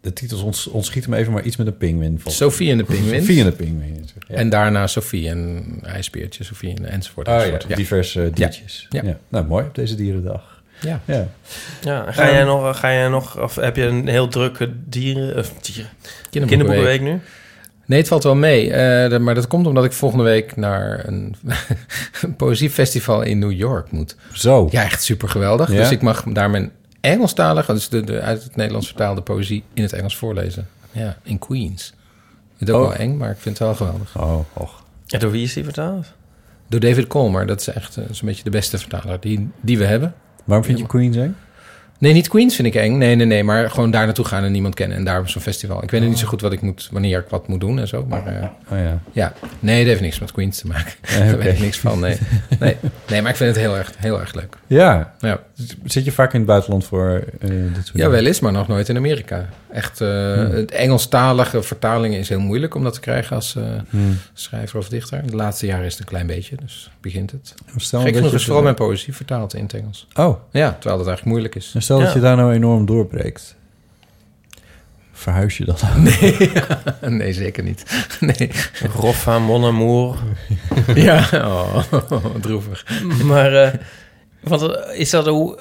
de titels ons, ontschieten me even, maar iets met een pinguïn. volgens Sophie en de Pinguïn. Sophie en de pinguïn. Ja. En daarna Sophie en ijsbeertje, Sophie en enzovoort. Oh ja, enzovoort. diverse diertjes. Ja. Ja. Nou, mooi op deze dierendag. Ja. ja. Ja, ga Ehm, jij nog, ga jij nog, of heb je een heel drukke dieren, of dieren, Kinderboekenweek. kinderboekenweek nu? Nee, het valt wel mee. Eh, maar dat komt omdat ik volgende week naar een, <laughs> een poëziefestival in New York moet. Zo. Ja, echt super geweldig. Ja? Dus ik mag daar mijn Engelstalige, dus de, de uit het Nederlands vertaalde poëzie in het Engels voorlezen. Ja, in Queens. Het is ook Oh. wel eng, maar ik vind het wel geweldig. Oh, och. En door wie is die vertaald? Door David Colmer. Dat is echt eh, zo'n beetje de beste vertaler die, die we hebben. Waarom vind je Queens eng? Nee, niet Queens vind ik eng. Nee, nee, nee. Maar gewoon daar naartoe gaan en niemand kennen. En daar zo'n festival. Ik weet nog niet zo goed wat ik moet, wanneer ik wat moet doen en zo. Maar eh, Oh ja. ja. Nee, dat heeft niks met Queens te maken. Nee, <laughs> Daar weet ik niks van. Nee. nee. <laughs> Nee, maar ik vind het heel erg, heel erg leuk. Ja. Ja. Zit je vaak in het buitenland voor eh, dit soort Ja, wel eens, maar nog nooit in Amerika. Echt, eh, Hmm. het Engelstalige vertalingen is heel moeilijk om dat te krijgen als eh, Hmm. schrijver of dichter. De laatste jaren is het een klein beetje, dus begint het. Stel Gek genoeg je is vooral mijn poëzie vertaald in het Engels. Oh. Ja, terwijl dat eigenlijk moeilijk is. En stel dat je daar nou enorm doorbreekt. Verhuis je dat? Nee, <laughs> nee zeker niet. <laughs> Nee. Roffa, Mon Amour. <laughs> Ja, oh, droevig. Maar, eh, want eh, is dat hoe,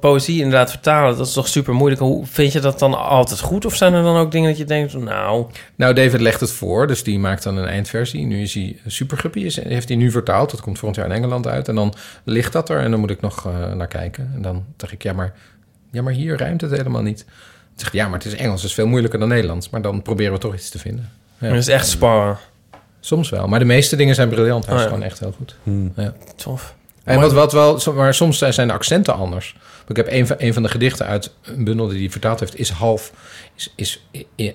poëzie inderdaad vertalen, dat is toch super moeilijk. Hoe vind je dat dan altijd goed? Of zijn er dan ook dingen dat je denkt, nou... Nou, David legt het voor, dus die maakt dan een eindversie. Nu is hij Superguppy, is, heeft hij nu vertaald. Dat komt volgend jaar in Engeland uit. En dan ligt dat er en dan moet ik nog eh, naar kijken. En dan dacht ik, ja maar, ja, maar hier ruimt het helemaal niet. Dan zeg ik, ja, maar het is Engels, het is veel moeilijker dan Nederlands. Maar dan proberen we toch iets te vinden. Ja. Het is echt sparren. Soms wel, maar de meeste dingen zijn briljant. Hij is Oh ja. gewoon echt heel goed. Hmm. Ja. Tof. En wat, wat wel, maar soms zijn de accenten anders. Ik heb een van, een van de gedichten uit een bundel die hij vertaald heeft, is half, is, is,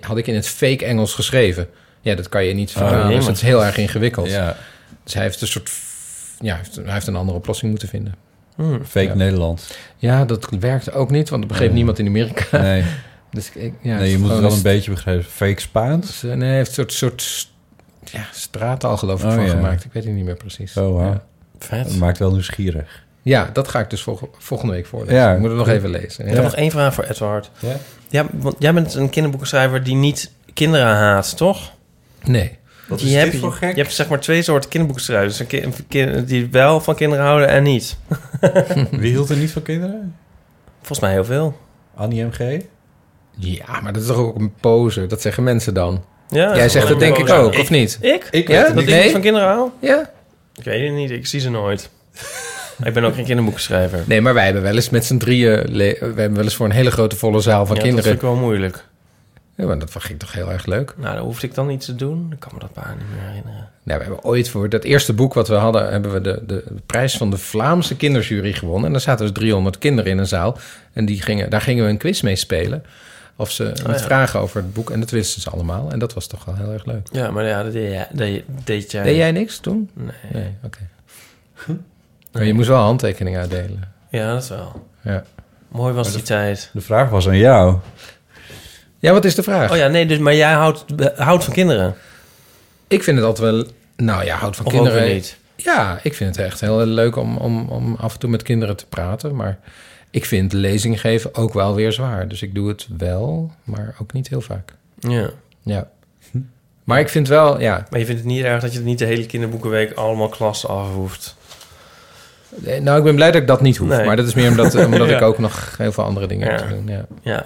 had ik in het fake Engels geschreven. Ja, dat kan je niet Oh, vertalen, dus jemig. dat is heel erg ingewikkeld. Ja. Dus hij heeft een soort, ja, hij heeft, een andere oplossing moeten vinden. Hmm. Fake Ja. Nederland. Ja, dat werkte ook niet, want dat begreep Nee. niemand in Amerika. Nee. <laughs> Dus ik, ja, nee, je moet het wel een beetje begrijpen. Fake Spaans? Nee, hij heeft een soort, soort ja, straattaal geloof ik Oh, van ja. gemaakt. Ik weet het niet meer precies. Oh, wow. Ja. Vet. Dat maakt wel nieuwsgierig. Ja, dat ga ik dus volg- volgende week voorlezen. Ja. Ik moet het nog even lezen. Ik heb nog één vraag voor Edward. Ja? Ja, want jij bent een kinderboekenschrijver die niet kinderen haat, toch? Nee. Wat is heb dit je, voor gek? Je hebt zeg maar twee soorten kinderboekenschrijvers. Een ki- een die wel van kinderen houden en niet. <laughs> Wie hield er niet van kinderen? Volgens mij heel veel. Annie MG? Ja, maar dat is toch ook een pose? Dat zeggen mensen dan. Ja, Jij zegt dat denk ik ook, of niet? Ik? Ik ja, dat niet. ik niet van kinderen hou? Ja. Ik weet het niet, ik zie ze nooit. ik ben ook geen kinderboekenschrijver. Nee, maar wij hebben wel eens met z'n drieën... We hebben wel eens voor een hele grote volle zaal van Ja, kinderen... Dat vind ik wel moeilijk. Ja, maar dat ging toch heel erg leuk. Nou, dan hoefde ik dan iets te doen. Ik kan me dat bijna niet meer herinneren. Nou, we hebben ooit voor dat eerste boek wat we hadden... hebben we de, de prijs van de Vlaamse kinderjury gewonnen. En daar zaten dus 300 kinderen in een zaal. En die gingen, daar gingen we een quiz mee spelen. Of ze met Oh, ja. vragen over het boek. En dat wisten ze allemaal. En dat was toch wel heel erg leuk. Ja, maar ja, dat deed jij. Deed jij. Deed jij niks toen? Nee. Nee, oké. <laughs> Maar je moest wel handtekeningen uitdelen. Ja, dat wel. Ja. Mooi was die tijd. De vraag was aan jou. Ja, wat is de vraag? Oh ja, nee, dus, maar jij houdt, houdt van kinderen? Ik vind het altijd wel... Nou ja, houd van Of kinderen... niet? Ja, ik vind het echt heel leuk om, om, om af en toe met kinderen te praten. Maar ik vind lezing geven ook wel weer zwaar. Dus ik doe het wel, maar ook niet heel vaak. Ja. Ja. Maar ik vind wel, ja... Maar je vindt het niet erg dat je niet de hele kinderboekenweek allemaal klassen af hoeft? Eh, Nou, ik ben blij dat ik dat niet hoef. Nee. Maar dat is meer omdat, <laughs> omdat Ja. ik ook nog heel veel andere dingen heb te doen. Ja. Ja.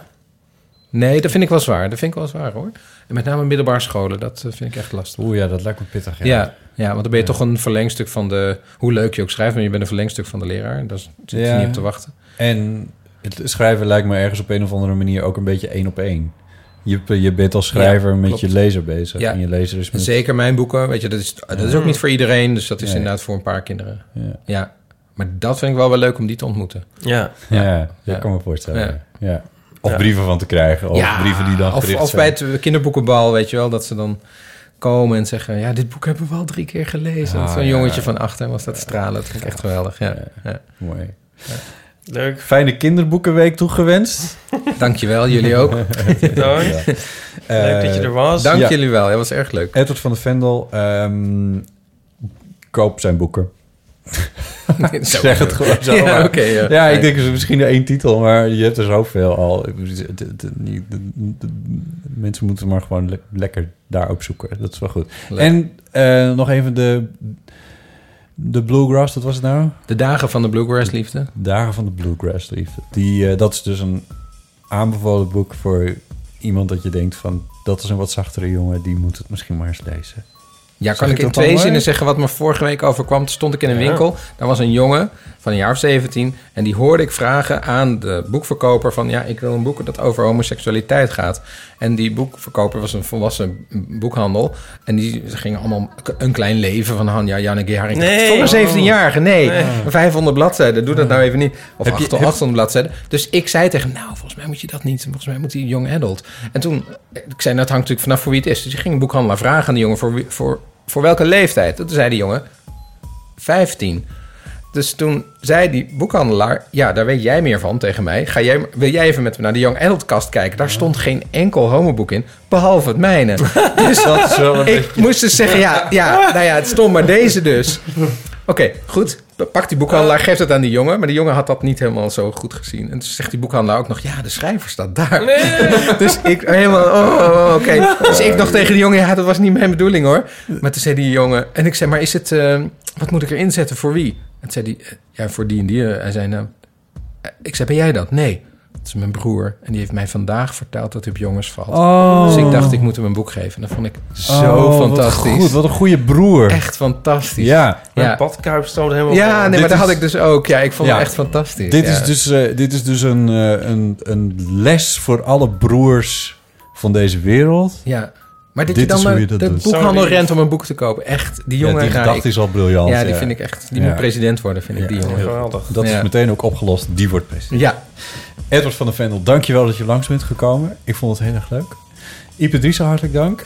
Nee, dat vind ik wel zwaar. Dat vind ik wel zwaar, hoor. En met name middelbare scholen, dat eh, vind ik echt lastig. Oeh ja, dat lijkt me pittig. Ja. Ja, ja, want dan ben je toch een verlengstuk van de... Hoe leuk je ook schrijft, maar je bent een verlengstuk van de leraar. Daar zit je Ja. niet op te wachten. En het schrijven lijkt me ergens op een of andere manier ook een beetje één op één. Je, je bent als schrijver Ja, met klopt. je lezer bezig. Ja. En je lezer is met... Zeker mijn boeken, weet je, dat is, dat is ook niet voor iedereen. Dus dat is Nee. inderdaad voor een paar kinderen. Ja. Ja. Maar dat vind ik wel wel leuk om die te ontmoeten. Ja. Ja, dat Ja. kan me voorstellen. Ja. Ja. Of Ja. brieven van te krijgen. Of Ja, brieven die dan of, gericht of zijn. bij het kinderboekenbal, weet je wel, dat ze dan komen en zeggen... ja, dit boek hebben we al drie keer gelezen. Ah, Zo'n ja. jongetje van achter was dat stralen. Dat vind ik echt geweldig, ja. ja. Mooi. Leuk. Fijne kinderboekenweek toegewenst. <laughs> Dankjewel, jullie ook. Dank. Ja. Leuk dat je er was. Dank Ja. jullie wel, dat was erg leuk. Edward van de Vendel, ehm, koop zijn boeken. <laughs> Zeg het gewoon zo. Ja, ik denk er is misschien één titel, maar je hebt er zoveel al. Mensen moeten maar gewoon le- lekker daarop zoeken. Dat is wel goed. Leuk. En eh, nog even de, de Bluegrass, dat was het nou? De dagen van de Bluegrass liefde. Dagen van de Bluegrass liefde. Die, eh, dat is dus een aanbevolen boek voor iemand dat je denkt van... dat is een wat zachtere jongen, die moet het misschien maar eens lezen. Ja, kan ik in twee zinnen zeggen wat me vorige week overkwam? Toen stond ik in een Ja. winkel. Daar was een jongen van een jaar of 17. En die hoorde ik vragen aan de boekverkoper van... ja, ik wil een boek dat over homoseksualiteit gaat. En die boekverkoper was een volwassen boekhandel. En die gingen allemaal een klein leven van Hanja Janneke Haring. Nee. Voor een 17-jarige, nee. Nee. 500 bladzijden, doe dat nou even niet. Of Heb je- 800 heb- 800 bladzijden. Dus ik zei tegen hem, nou, volgens mij moet je dat niet. Volgens mij moet hij young adult. En toen, ik zei, nou, het hangt natuurlijk vanaf voor wie het is. Dus ik ging een boekhandelaar vragen aan die jongen voor, voor, voor welke leeftijd. Toen zei die jongen, 15. Dus toen zei die boekhandelaar, ja, daar weet jij meer van tegen mij. Ga jij, wil jij even met me naar de Young Adult kast kijken? Daar stond geen enkel homoboek in, behalve het mijne. <laughs> Dus Dat ik moest dus zeggen, ja, ja, nou ja, het stond maar deze dus. Oké, goed. Pak die boekhandelaar, geeft het aan die jongen. Maar die jongen had dat niet helemaal zo goed gezien. En toen zegt die boekhandelaar ook nog... ja, de schrijver staat daar. <laughs> dus ik helemaal... Oh, oh, oké. Dus ik nog tegen die jongen... ja, dat was niet mijn bedoeling hoor. Maar toen zei die jongen... en ik zei, maar is het... eh, wat moet ik erin zetten voor wie? En toen zei hij... eh, ja, voor die en die. Hij zei, nou... eh, Ik zei, ben jij dat? Nee. Dat is mijn broer. En die heeft mij vandaag verteld dat hij op jongens valt. Oh. Dus ik dacht, ik moet hem een boek geven. En dat vond ik zo Oh, wat fantastisch. goed, wat een goede broer. Echt fantastisch. Ja. Mijn badkuip stoot helemaal Ja, nee, maar dat had ik dus ook. Ja, ik vond Ja. het echt fantastisch. Dit, ja. is dus, eh, dit is dus een, eh, een, een les voor alle broers van deze wereld. Ja. Maar dat Dit je dan is hoe naar je dat de doet. boekhandel Sorry. rent om een boek te kopen. Echt, die Ja, jongen... die nou, gedachte is al briljant, Ja, die ja. vind ik echt... Die Ja. moet president worden, vind ik, die jongen. Geweldig. Dat Ja. is meteen ook opgelost. Die wordt president. Ja. Edward van der Vendel, dankjewel dat je langs bent gekomen. Ik vond het heel erg leuk. Ipe Driessen, hartelijk dank.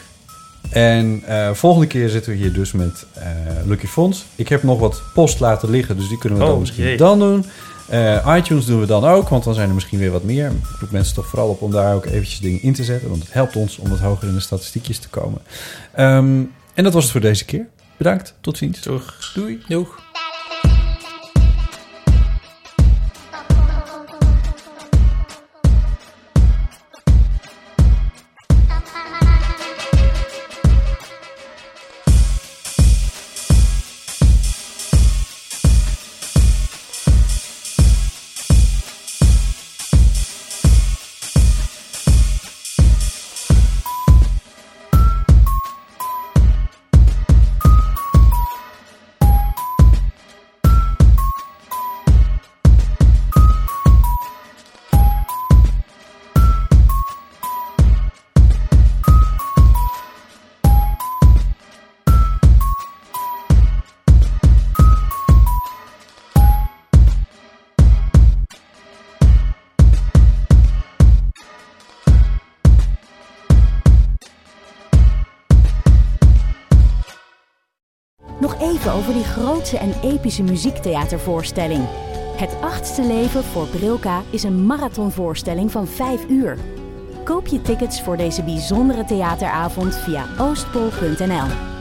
En eh, volgende keer zitten we hier dus met eh, Lucky Fons. Ik heb nog wat post laten liggen, dus die kunnen we dan Oh, misschien jee. dan doen. Eh, iTunes doen we dan ook, want dan zijn er misschien weer wat meer. Ik roep mensen toch vooral op om daar ook eventjes dingen in te zetten. Want het helpt ons om wat hoger in de statistiekjes te komen. Ehm, en dat was het voor deze keer. Bedankt, tot ziens. Doeg. Doei. Doeg. Muziektheatervoorstelling. Het achtste leven voor Brilka is een marathonvoorstelling van 5 uur. Koop je tickets voor deze bijzondere theateravond via oostpol.nl.